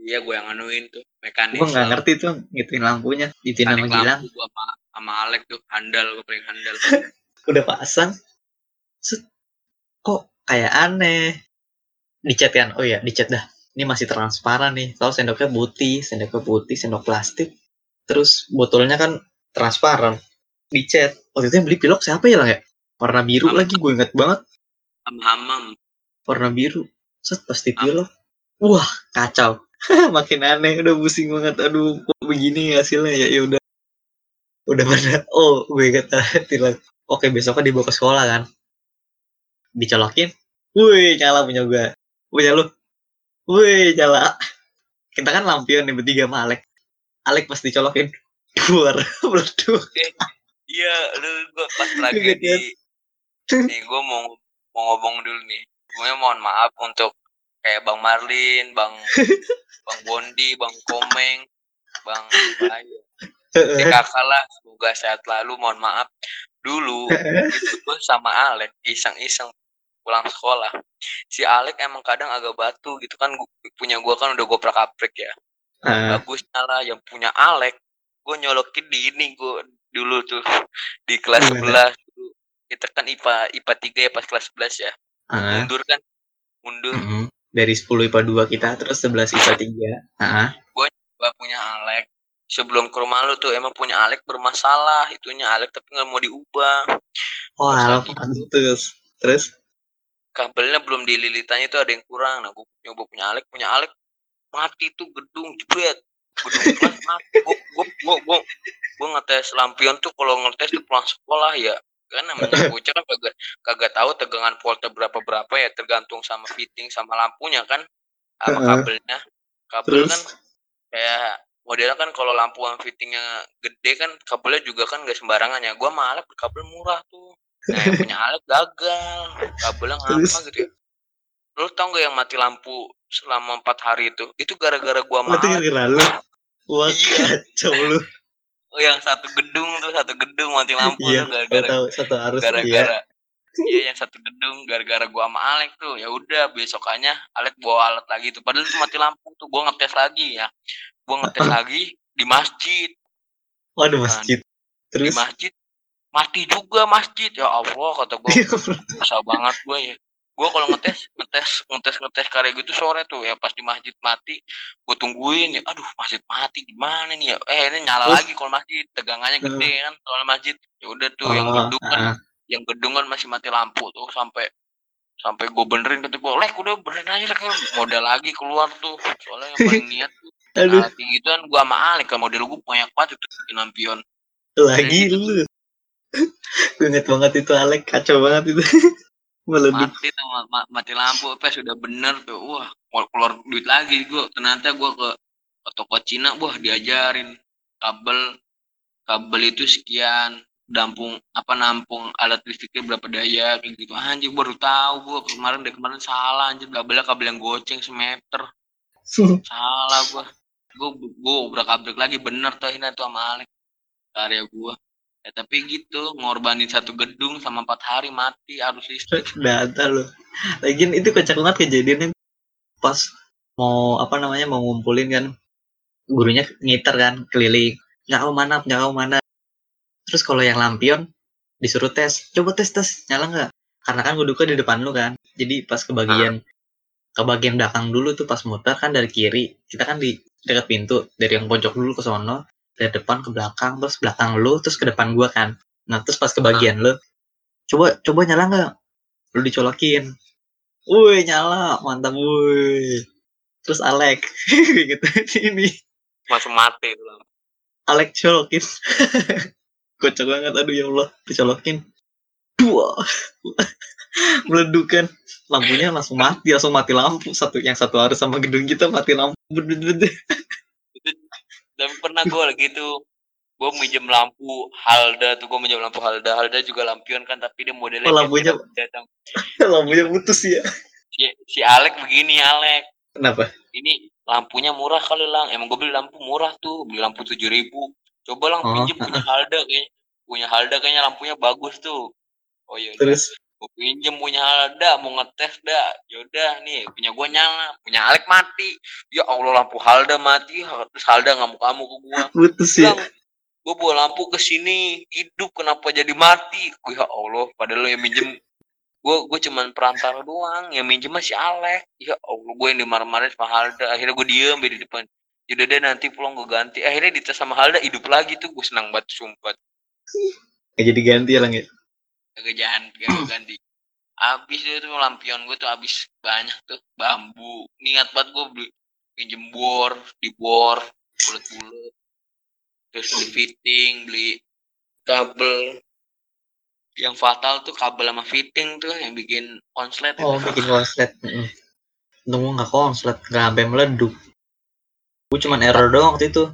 [SPEAKER 3] Iya, gue yang anuin tuh mekanis.
[SPEAKER 1] gue nggak ngerti tuh ngituin lampunya dituin sama Gilang.
[SPEAKER 3] gua sama, sama Alek tuh handal gue paling handal. [LAUGHS]
[SPEAKER 1] udah pasang. Set. kok kayak aneh dicat kan? Oh ya dicat dah. Ini masih transparan nih. Tahu sendoknya putih sendoknya putih sendok plastik. Terus botolnya kan transparan. Dicat waktu itu yang beli pilok siapa ya lah ya? Warna biru
[SPEAKER 3] Am-
[SPEAKER 1] lagi gue inget banget.
[SPEAKER 3] hamam.
[SPEAKER 1] warna biru. Set pasti pilok. Wah kacau. [LAUGHS] Makin aneh udah pusing banget. Aduh kok begini hasilnya? Ya ya udah. Udah pada oh gue inget tilang [LAUGHS] oke besoknya dibawa ke sekolah kan. Dicolokin. Wih nyala punya gue punya lu wih nyala kita kan lampion nih bertiga sama Alek Alek pas dicolokin keluar meleduk [LAUGHS]
[SPEAKER 3] Iya, lu gue pas lagi di nih gue mau mau ngomong dulu nih. Gue mohon maaf untuk kayak Bang Marlin, Bang [LAUGHS] Bang Bondi, Bang Komeng, Bang Bayu. Si kakak lah, semoga sehat lalu. Mohon maaf. Dulu itu gue sama Alek iseng-iseng pulang sekolah. Si Alek emang kadang agak batu gitu kan. Gua- punya gue kan udah gue prak ya.
[SPEAKER 1] Ah,
[SPEAKER 3] bagusnya lah yang punya Alek gue nyolokin di ini gue dulu tuh di kelas
[SPEAKER 1] Gimana?
[SPEAKER 3] 11 dulu. Kita kan IPA IPA 3 ya pas kelas 11 ya.
[SPEAKER 1] Ah,
[SPEAKER 3] mundur kan? Mundur.
[SPEAKER 1] Mm-mm. dari 10 IPA 2 kita terus 11 IPA 3 ah,
[SPEAKER 3] gue punya Alek sebelum ke rumah lu tuh emang punya Alek bermasalah itunya Alek tapi nggak mau diubah.
[SPEAKER 1] Oh pantes. Terus
[SPEAKER 3] kabelnya belum dililitannya itu ada yang kurang? Nah gue nyoba punya Alek punya Alek mati tuh gedung jebret. Gedung kelas mati. Gue gue gue gue gue ngetes lampion tuh kalau ngetes tuh pulang sekolah ya. Kan namanya [LAUGHS] bocah kan kagak kagak tahu tegangan voltnya berapa berapa ya tergantung sama fitting sama lampunya kan. Sama kabelnya. Kabel
[SPEAKER 1] terus?
[SPEAKER 3] kan kayak modelnya kan kalau lampu yang fittingnya gede kan kabelnya juga kan gak sembarangan ya. Gua malah kabel murah tuh nah yang punya Alek gagal kabelnya ngapa gitu ya. Lu tau gak yang mati lampu selama empat hari itu? Itu gara-gara gua mahal
[SPEAKER 1] gara-gara lu? Wah
[SPEAKER 3] Iya.
[SPEAKER 1] kacau lu. [LAUGHS]
[SPEAKER 3] Yang satu gedung tuh satu gedung mati lampu
[SPEAKER 1] iya
[SPEAKER 3] tuh gara-gara
[SPEAKER 1] tahu satu arus iya.
[SPEAKER 3] gara-gara. Iya yang satu gedung gara-gara gua sama Alek tuh. Ya udah besokannya Alek bawa alat lagi tuh. Padahal itu mati lampu tuh gua ngetes lagi ya. Gua ngetes [LAUGHS] lagi di masjid.
[SPEAKER 1] Waduh masjid.
[SPEAKER 3] di
[SPEAKER 1] terus?
[SPEAKER 3] masjid mati juga masjid ya Allah kata gua susah banget gua ya gua kalau ngetes ngetes ngetes ngetes karya gitu sore tuh ya pas di masjid mati gua tungguin ya aduh masjid mati gimana nih ya eh ini nyala
[SPEAKER 1] Terus?
[SPEAKER 3] lagi kalau masjid tegangannya gede kan soal masjid ya udah tuh yang
[SPEAKER 1] Oh,
[SPEAKER 3] gedung kan
[SPEAKER 1] ah.
[SPEAKER 3] yang gedung kan masih mati lampu tuh sampai sampai gue benerin kata gue lek udah benerin aja lek modal lagi keluar tuh soalnya yang paling niat tuh
[SPEAKER 1] aduh
[SPEAKER 3] nah, gitu kan gue sama Alek kan model gue banyak banget itu bikin lampion
[SPEAKER 1] lagi
[SPEAKER 3] gitu.
[SPEAKER 1] lu gue inget banget itu Alek. Kacau banget itu. [LAUGHS] Meleduk
[SPEAKER 3] mati tuh ma- ma- mati lampu pas sudah bener tuh. Wah keluar duit lagi gue ternyata gue ke, ke toko Cina wah diajarin. Kabel kabel itu sekian. Dampung apa nampung alat listriknya berapa daya kayak gitu. Anjir baru tahu gue kemarin dari kemarin salah anjir. Kabelnya kabel yang goceng semeter. [LAUGHS] Salah gua. Gua gua obrak abrik lagi. Bener tuh ini tuh sama Alex karya gua ya tapi gitu ngorbanin satu gedung sama empat hari mati arus listrik. [LAUGHS]
[SPEAKER 1] Data lo lagian itu kocak banget kejadiannya. Pas mau apa namanya mau ngumpulin kan gurunya ngiter kan keliling. Nggak tahu mana nggak tahu mana. Terus kalau yang lampion disuruh tes. Coba tes tes. Nyala nggak? Karena kan duduknya di depan lu kan. Jadi pas kebagian ke bagian belakang dulu tuh pas muter kan dari kiri. Kita kan di dekat pintu dari yang pojok dulu ke sono dari depan ke belakang terus belakang lu terus ke depan gua kan. Nah terus pas ke bagian lu coba coba nyala nggak? Lu dicolokin. Woi nyala mantap woi terus Alek [LAUGHS] gitu ini.
[SPEAKER 3] Langsung mati itu.
[SPEAKER 1] Alek colokin. [LAUGHS] Kocak banget aduh ya Allah dicolokin. Dua [LAUGHS] meledukan lampunya langsung mati langsung mati lampu. Satu yang satu harus sama gedung kita mati lampu.
[SPEAKER 3] Tapi pernah gue lagi tuh gue minjem lampu Halda tuh gue minjem lampu Halda. Halda juga lampion kan tapi dia modelnya
[SPEAKER 1] Oh, lampunya-
[SPEAKER 3] datang [LAUGHS]
[SPEAKER 1] lampunya putus ya?
[SPEAKER 3] Si, si Alek begini Alek.
[SPEAKER 1] Kenapa?
[SPEAKER 3] Ini lampunya murah kali lang. Emang gue beli lampu murah tuh beli lampu tujuh ribu. Coba lang
[SPEAKER 1] Oh,
[SPEAKER 3] pinjem punya Halda kayaknya. Punya Halda kayaknya lampunya bagus tuh. Oh iya
[SPEAKER 1] terus
[SPEAKER 3] gue pinjem punya Halda mau ngetes dah. Yaudah nih punya gue nyala. Punya Alek mati. Ya Allah lampu Halda mati. Terus Halda ngamuk-ngamuk ke gue [LAUGHS]
[SPEAKER 1] putus ya?
[SPEAKER 3] Gue bawa lampu ke sini. Hidup kenapa jadi mati? Gue ya Allah padahal yang minjem. Gue gue cuman perantara doang. Yang minjem masih Alek ya Allah gue yang dimarah-marahin sama Halda akhirnya gue diem di depan. Yaudah deh nanti pulang gue ganti. Akhirnya dites sama Halda hidup lagi tuh. Gue senang banget sumpah.
[SPEAKER 1] Nggak jadi ganti ya lang ya
[SPEAKER 3] kagak ganti abis itu tuh lampion gue tuh abis banyak tuh bambu. Niat banget gue beli. Pinjem bor di bor bulat-bulat terus beli fitting beli kabel. Yang fatal tuh kabel sama fitting tuh yang bikin konslet
[SPEAKER 1] oh
[SPEAKER 3] itu.
[SPEAKER 1] bikin konslet untung gua nggak konslet nggak sampai meleduk. Gue cuman error doang waktu itu.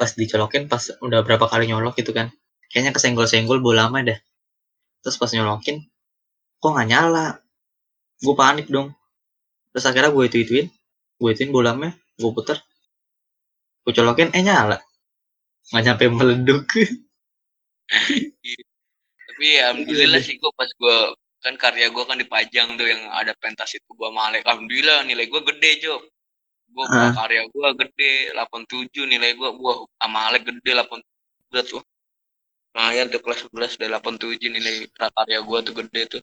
[SPEAKER 1] Pas dicolokin pas udah berapa kali nyolok gitu kan. Kayaknya kesenggol-senggol bola lama dah terus pas nyolokin kok nggak nyala? Gue panik dong. Terus akhirnya gue itu ituin gue ituin bolamnya gue puter. Gue colokin eh nyala. Nggak nyampe meleduk. [LAUGHS]
[SPEAKER 3] Tapi ya, alhamdulillah sih gue pas gue kan karya gue kan dipajang tuh yang ada pentas itu gue malek. Alhamdulillah nilai gue gede jo gue karya gue gede 87 nilai gue gue sama Alek gede 87 tuh lumayan tuh kelas 11 udah 87 nilai prakarya gue tuh gede tuh.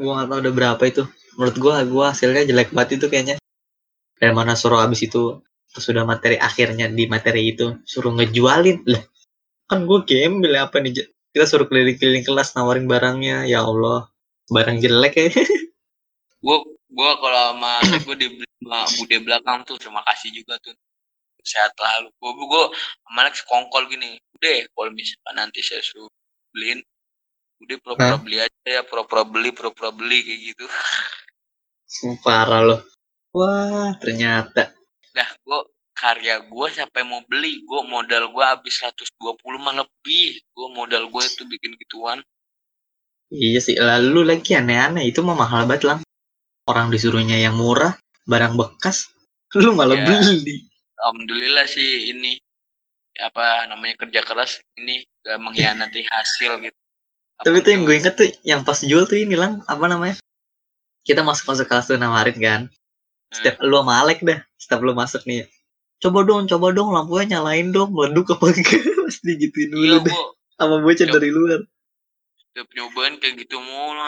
[SPEAKER 1] Gue nggak tahu udah berapa itu. Menurut gue gue hasilnya jelek banget itu kayaknya. Dan mana suruh abis itu pas sudah materi akhirnya di materi itu suruh ngejualin. Lah kan gue gembel apa nih? Kita suruh keliling-keliling kelas nawarin barangnya. Ya Allah barang jelek ya. [LAUGHS]
[SPEAKER 3] Gue gue kalau sama gue dibeli sama bude belakang tuh terima kasih juga tuh sehat lalu. Gue gue sama Alek sekongkol gini udah kalau misalkan nanti saya suruh beliin udah pura-pura beli aja ya pura-pura beli pura-pura beli kayak gitu.
[SPEAKER 1] Parah loh wah ternyata.
[SPEAKER 3] Nah, gue karya gue sampai mau beli, gue modal gue habis 120 mah lebih. Gue modal gue itu bikin gituan.
[SPEAKER 1] iya sih lalu lagi aneh-aneh itu mah mahal banget lang. Orang disuruhnya yang murah barang bekas lu malah
[SPEAKER 3] Ya.
[SPEAKER 1] beli
[SPEAKER 3] Alhamdulillah sih ini apa namanya kerja keras ini gak mengkhianati [LAUGHS] hasil gitu.
[SPEAKER 1] Tapi
[SPEAKER 3] Apa pun
[SPEAKER 1] tuh yang gue inget tuh yang pas jual tuh ini lang apa namanya? Kita masuk masuk kelas tuh nawarin kan. Setiap lu sama Alek dah, setiap lu masuk nih. Coba dong, coba dong lampunya nyalain dong, meleduk apa enggak? [LAUGHS] Pasti gituin dulu
[SPEAKER 3] Iya,
[SPEAKER 1] deh. Sama bocah dari luar.
[SPEAKER 3] setiap nyobain kayak gitu mulu.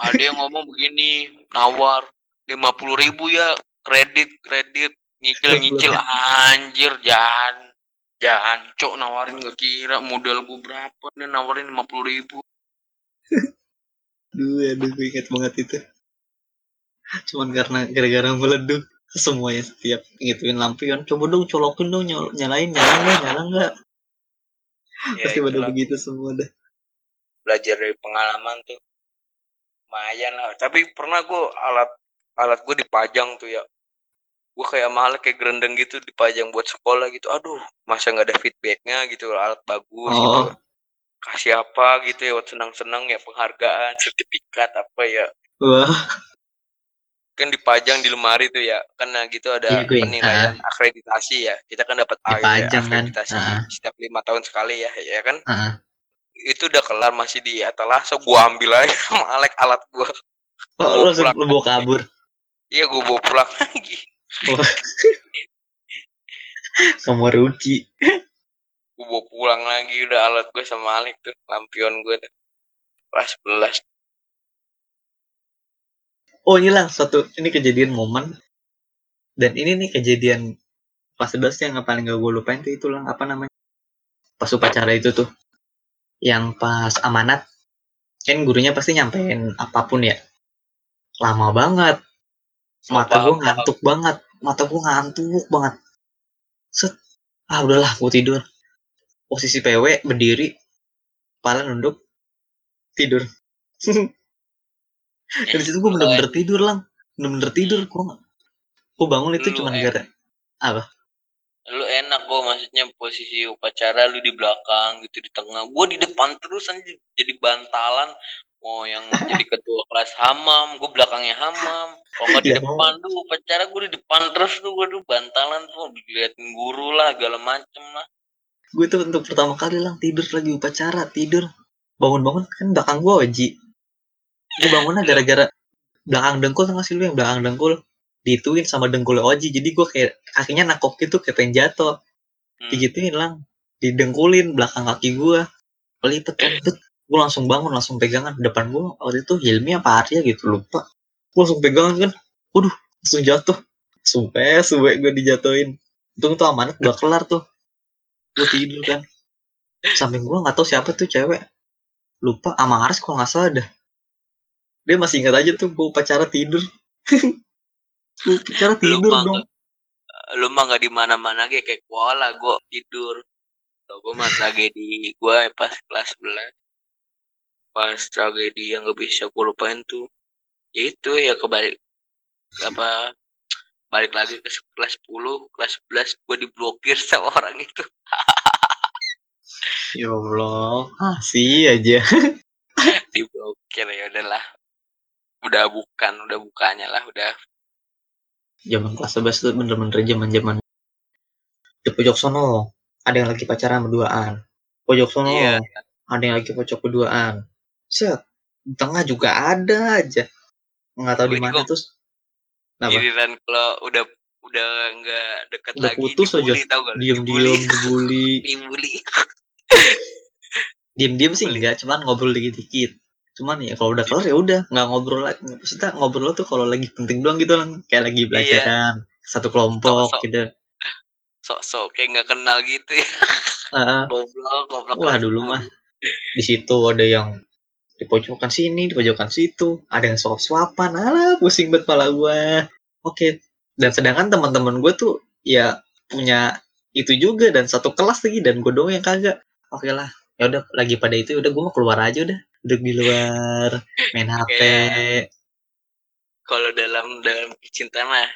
[SPEAKER 3] Ada yang ngomong begini, nawar 50 ribu ya kredit kredit nyicil anjir jangan jangan cok nawarin gak kira modal gue berapa nih nawarin 50 ribu.
[SPEAKER 1] Duh, aduh gue inget banget itu. Cuman karena gara-gara meleduk semuanya setiap ngituin lampion coba dong colokin dong nyol- nyalain nyala nggak nyala nggak?
[SPEAKER 3] Ya
[SPEAKER 1] pasti pada begitu semua dah.
[SPEAKER 3] Belajar dari pengalaman tuh. Lumayan lah. Tapi pernah gue alat alat gue dipajang tuh ya gue kayak mahal kayak gerendeng gitu dipajang buat sekolah gitu aduh masa nggak ada feedbacknya gitu alat bagus gitu
[SPEAKER 1] oh
[SPEAKER 3] kasih apa gitu ya buat senang-senang ya penghargaan sertifikat apa ya
[SPEAKER 1] wah
[SPEAKER 3] kan dipajang di lemari tuh ya karena gitu ada
[SPEAKER 1] Iya, gue ingat.
[SPEAKER 3] penilaian akreditasi ya kita kan dapat ya,
[SPEAKER 1] kan.
[SPEAKER 3] akreditasi
[SPEAKER 1] Ah.
[SPEAKER 3] setiap lima tahun sekali ya ya kan
[SPEAKER 1] Heeh.
[SPEAKER 3] itu udah kelar masih di atas so gua ambil aja [LAUGHS] sama Alek alat gua
[SPEAKER 1] Oh, langsung lu bawa kabur.
[SPEAKER 3] iya gua bawa pulang lagi. [LAUGHS]
[SPEAKER 1] Sama Ruki.
[SPEAKER 3] gua bawa pulang lagi udah alat gue sama Alek tuh lampion gue tuh. Kelas 11
[SPEAKER 1] Oh ini lah satu ini kejadian momen. Dan ini nih kejadian pas 11 yang paling gak gue lupain tuh itu lah apa namanya? Pas upacara itu tuh. Yang pas amanat. Kan gurunya pasti nyampein apa pun ya. Lama banget mata gue ngantuk. banget. Mata gue ngantuk banget. Set. Ah udahlah gue tidur. Posisi PW berdiri. Kepala nunduk. Tidur. [LAUGHS] Dari situ gue bener-bener tidur lang. Bener-bener tidur gue nggak gue bangun itu cuma gara
[SPEAKER 3] lu enak kok maksudnya posisi upacara lu di belakang gitu di tengah. Gua di depan terus aja jadi bantalan mau yang jadi ketua kelas hamam. Gua belakangnya hamam. Kalau nggak di
[SPEAKER 1] Ya,
[SPEAKER 3] depan tuh upacara gua di depan terus tuh gua tuh bantalan tuh diliatin guru lah segala macem lah.
[SPEAKER 1] Gue tuh untuk pertama kali lang tidur lagi upacara tidur. Bangun-bangun kan belakang gue oji. Gue bangunnya gara-gara belakang dengkul sama sih lu yang belakang dengkul? Dituin sama dengkul oji. Jadi gue kayak kakinya nakok gitu kayak pengen jatuh.
[SPEAKER 3] Hmm.
[SPEAKER 1] digituin lang. Didengkulin belakang kaki gue pelipet bet gue langsung bangun langsung pegangan. Depan gue waktu itu Hilmi apa Arya gitu lupa. Gue langsung pegangan kan. Waduh langsung jatuh. Sumpah suwe gue dijatuhin. Untung tuh amanat udah kelar tuh. Gue tidur kan. Samping gue nggak tahu siapa tuh cewek. Lupa sama Aris kalau nggak salah dah. Dia masih ingat aja tuh gue upacara tidur. [LAUGHS] Gue upacara tidur
[SPEAKER 3] mah
[SPEAKER 1] dong.
[SPEAKER 3] Lu mah nggak di mana mana kayak kayak koala gua tidur. Tuh, gua mah tragedi gua pas kelas 11 pas tragedi yang gak bisa gua lupain tuh ya itu ya kebalik apa balik lagi ke kelas 10 kelas 11 gua diblokir sama orang itu. [LAUGHS]
[SPEAKER 1] Ya Allah ah sih aja. [LAUGHS]
[SPEAKER 3] Diblokir ya udahlah. Udah bukan udah bukannya lah udah.
[SPEAKER 1] Zaman kelas 11 tuh bener-bener zaman zaman di pojok sono. Ada yang lagi pacaran berduaan. Pojok sono.
[SPEAKER 3] Iya.
[SPEAKER 1] ada yang lagi pojok berduaan set di tengah juga ada aja. Nggak tahu di mana terus. Kenapa?
[SPEAKER 3] giliran kalau udah udah nggak
[SPEAKER 1] Udah
[SPEAKER 3] lagi
[SPEAKER 1] putus aja.
[SPEAKER 3] dibully, tau gak lu?
[SPEAKER 1] diem
[SPEAKER 3] Dibully.
[SPEAKER 1] diem dibully.
[SPEAKER 3] Dibully. [LAUGHS]
[SPEAKER 1] Diem diem sih enggak cuman ngobrol dikit dikit cuman ya kalau udah kelar ya udah nggak ngobrol lagi. Maksudnya ngobrol tuh kalau lagi penting doang gitu lah kayak lagi belajar kan satu kelompok gitu.
[SPEAKER 3] Sok-sok kayak nggak kenal gitu ya.
[SPEAKER 1] Heeh.
[SPEAKER 3] goblok goblok
[SPEAKER 1] Wah dulu mah di situ ada yang di pojokan sini, di pojokan situ, ada yang suap suapan, alah pusing banget pala gue. Oke, dan sedangkan teman-teman gue tuh ya punya itu juga dan satu kelas lagi dan gue doang yang kagak. Oke lah, ya udah lagi pada itu udah gue mau keluar aja udah, duduk di luar, main HP.
[SPEAKER 3] kalau dalam dalam cinta mah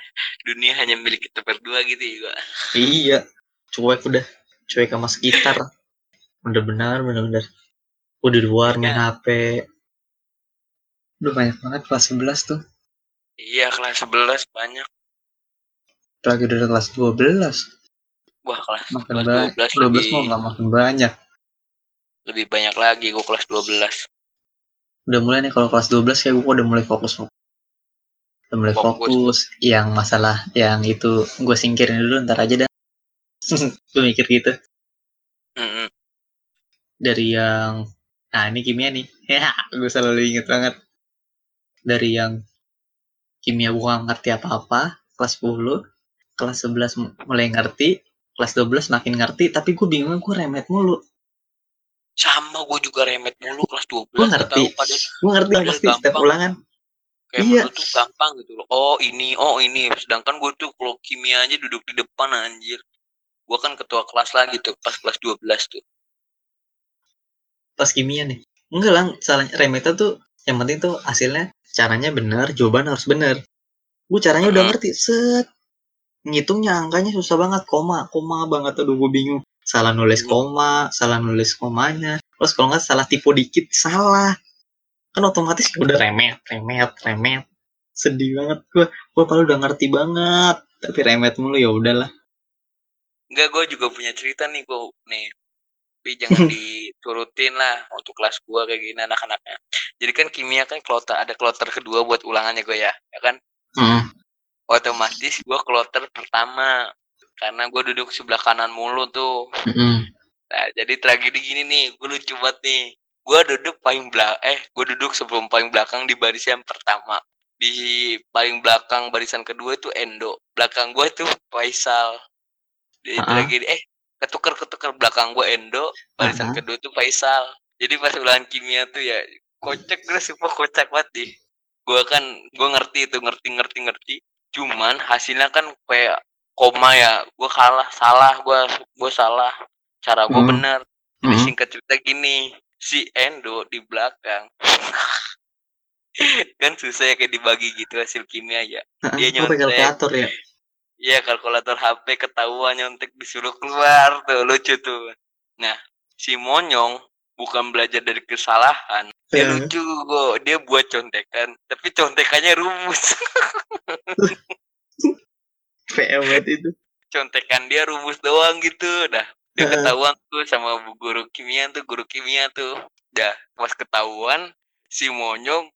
[SPEAKER 3] dunia hanya milik kita berdua gitu juga
[SPEAKER 1] Iya, cuek udah, cuek sama sekitar. Bener-bener, bener-bener. Udah di luar main HP. Udah banyak banget kelas 11 tuh.
[SPEAKER 3] iya kelas 11 banyak.
[SPEAKER 1] Lagi dari kelas 12
[SPEAKER 3] wah kelas
[SPEAKER 1] makin
[SPEAKER 3] kelas
[SPEAKER 1] banyak
[SPEAKER 3] 12
[SPEAKER 1] 12
[SPEAKER 3] lebih
[SPEAKER 1] mau nggak makin banyak.
[SPEAKER 3] Lebih banyak lagi gue kelas 12
[SPEAKER 1] udah mulai nih kalau kelas 12 kayak gue udah mulai fokus udah mulai
[SPEAKER 3] Fokus.
[SPEAKER 1] fokus, yang masalah yang itu gue singkirin dulu ntar aja dah. [LAUGHS] Gue mikir gitu.
[SPEAKER 3] Mm-mm.
[SPEAKER 1] dari yang nah ini kimia nih. [LAUGHS] Ya gue selalu inget banget. Dari yang kimia gue nggak ngerti apa-apa kelas 10 kelas 11 m- mulai ngerti kelas 12 makin ngerti tapi gue bingung gue remet mulu.
[SPEAKER 3] Sama gue juga remet mulu kelas 12
[SPEAKER 1] gue ngerti. gue ngerti pasti setiap ulangan.
[SPEAKER 3] Kayak
[SPEAKER 1] Iya.
[SPEAKER 3] tuh gampang gitu loh. Oh ini oh ini. Sedangkan gue tuh kalau kimia aja duduk di depan anjir. Gue kan ketua kelas lagi tuh pas kelas 12 tuh
[SPEAKER 1] pas kimia nih. Enggak lah salahnya remeta tuh yang penting tuh hasilnya caranya benar jawaban harus benar gue caranya udah ngerti set. Ngitungnya angkanya susah banget koma koma banget aduh gue bingung. Salah nulis
[SPEAKER 3] Hmm.
[SPEAKER 1] koma salah nulis komanya. Terus kalau nggak salah tipe dikit salah. Kan otomatis udah remet remet remet. Sedih banget gue gue padahal udah ngerti banget tapi remet mulu ya udahlah.
[SPEAKER 3] Enggak, gue juga punya cerita nih, gue nih. Tapi jangan diturutin lah untuk kelas gue kayak gini anak-anaknya. Jadi kan kimia kan kloter ada kloter kedua buat ulangannya gue ya, ya kan?
[SPEAKER 1] Hmm.
[SPEAKER 3] Otomatis gue kloter pertama karena gue duduk sebelah kanan mulu tuh.
[SPEAKER 1] Mm-mm.
[SPEAKER 3] Nah, jadi tragedi gini nih, gue lucu banget nih. Gue duduk paling belakang, eh, gue duduk sebelum paling belakang di baris yang pertama. Di paling belakang barisan kedua itu Endo. Belakang gue tuh Faisal. Di
[SPEAKER 1] Ah.
[SPEAKER 3] tragedi, eh, ketuker-ketuker belakang gue Endo, barisan
[SPEAKER 1] Ah.
[SPEAKER 3] kedua tuh Faisal. Jadi pas ulangan kimia tuh ya, kocak gue sumpah kocak banget nih. Gue kan, gue ngerti itu, ngerti, ngerti, ngerti. Cuman hasilnya kan kayak koma ya, gue kalah, salah, gue gue salah. Cara gue
[SPEAKER 1] Hmm.
[SPEAKER 3] bener. Jadi
[SPEAKER 1] Hmm.
[SPEAKER 3] singkat cerita gini, si Endo di belakang. [LAUGHS] kan susah ya kayak dibagi gitu hasil kimia ya. Dia nyontek.
[SPEAKER 1] kalkulator ya
[SPEAKER 3] Iya kalkulator HP ketahuan nyontek disuruh keluar tuh lucu tuh. Nah si Monyong bukan belajar dari kesalahan. Dia
[SPEAKER 1] Eh.
[SPEAKER 3] lucu kok. Dia buat contekan. Tapi contekannya rumus. [LAUGHS]
[SPEAKER 1] PM itu
[SPEAKER 3] contekan dia rumus doang gitu. Dah dia ketahuan tuh sama bu guru kimia tuh guru kimia tuh. Dah pas ketahuan si Monyong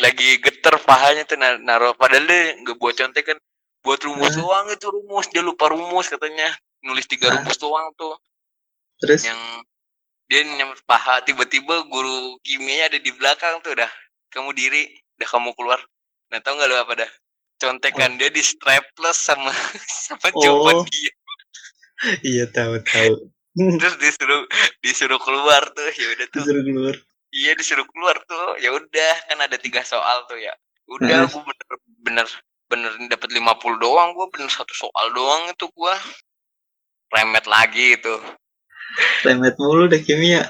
[SPEAKER 3] lagi geter pahanya tuh nar- naruh padahal dia nggak buat contekan buat rumus doang itu rumus. Dia lupa rumus katanya. Nulis tiga rumus doang tuh.
[SPEAKER 1] Terus?
[SPEAKER 3] Yang dia nyam paha. Tiba-tiba guru kimianya ada di belakang tuh dah. Kamu diri. Dah kamu keluar. Nah tau nggak lu apa dah? Contekan dia di strapless sama [LAUGHS] sama jawaban
[SPEAKER 1] Oh.
[SPEAKER 3] dia. [LAUGHS]
[SPEAKER 1] Iya tahu tahu. [LAUGHS]
[SPEAKER 3] Terus disuruh disuruh keluar tuh. Ya udah tuh.
[SPEAKER 1] Disuruh keluar.
[SPEAKER 3] Iya disuruh keluar tuh. Ya udah kan ada tiga soal tuh ya. Udah gua bener bener bener dapat 50 doang gua bener satu soal doang itu gua. Remet lagi itu.
[SPEAKER 1] Remet mulu deh kimia.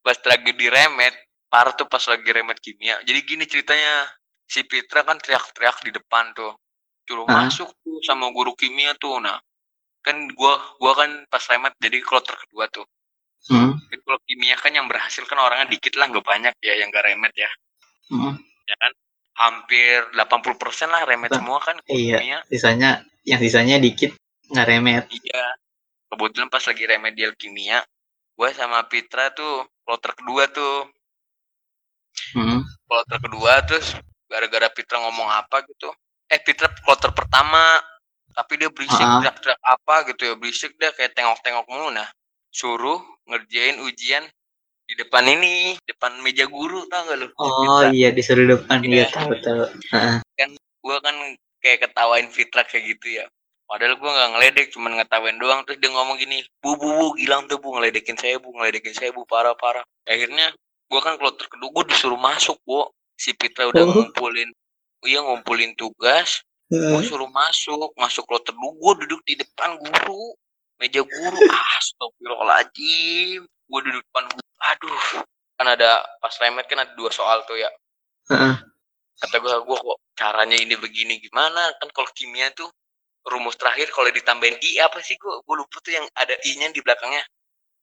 [SPEAKER 3] Pas lagi di remet parah tuh pas lagi remet kimia. Jadi gini ceritanya si Pitra kan teriak-teriak di depan tuh. Suruh
[SPEAKER 1] Hah?
[SPEAKER 3] masuk tuh sama guru kimia tuh. Nah kan gua gua kan pas remet jadi kloter kedua tuh.
[SPEAKER 1] Hmm.
[SPEAKER 3] Jadi kalau kimia kan yang berhasil kan orangnya dikit lah nggak banyak ya yang gak remet ya.
[SPEAKER 1] Hmm.
[SPEAKER 3] ya kan hampir 80% lah remet
[SPEAKER 1] Bah,
[SPEAKER 3] semua kan
[SPEAKER 1] iya.
[SPEAKER 3] kimia
[SPEAKER 1] sisanya yang sisanya dikit nggak remet
[SPEAKER 3] iya kebetulan pas lagi remedial kimia gue sama Pitra tuh kloter kedua tuh
[SPEAKER 1] hmm.
[SPEAKER 3] kloter kedua terus gara-gara Pitra ngomong apa gitu eh Pitra kloter pertama tapi dia berisik
[SPEAKER 1] Ah.
[SPEAKER 3] teriak-teriak apa gitu ya berisik dia kayak tengok-tengok mulu nah suruh ngerjain ujian di depan ini depan meja guru tau gak lu?
[SPEAKER 1] Oh iya disuruh depan
[SPEAKER 3] Iya.
[SPEAKER 1] iya tahu tahu. Heeh.
[SPEAKER 3] gue kan kayak ketawain Fitra kayak gitu ya. Padahal gue nggak ngeledek cuman ngetawain doang. Terus dia ngomong gini bu bu bu gilang tuh bu ngeledekin saya bu ngeledekin saya bu parah parah. Akhirnya gue kan kloter kedua gue disuruh masuk bu si Fitra udah
[SPEAKER 1] Oh.
[SPEAKER 3] ngumpulin iya ngumpulin tugas. Gue
[SPEAKER 1] Heeh.
[SPEAKER 3] suruh masuk masuk kloter dulu gue duduk di depan guru meja guru. [LAUGHS] Astagfirullahaladzim gue duduk depan aduh kan ada pas remet kan ada dua soal tuh ya.
[SPEAKER 1] Heeh.
[SPEAKER 3] kata gue gue kok caranya ini begini gimana? Kan kalau kimia tuh rumus terakhir kalau ditambahin i apa sih gue gue lupa tuh yang ada i nya di belakangnya.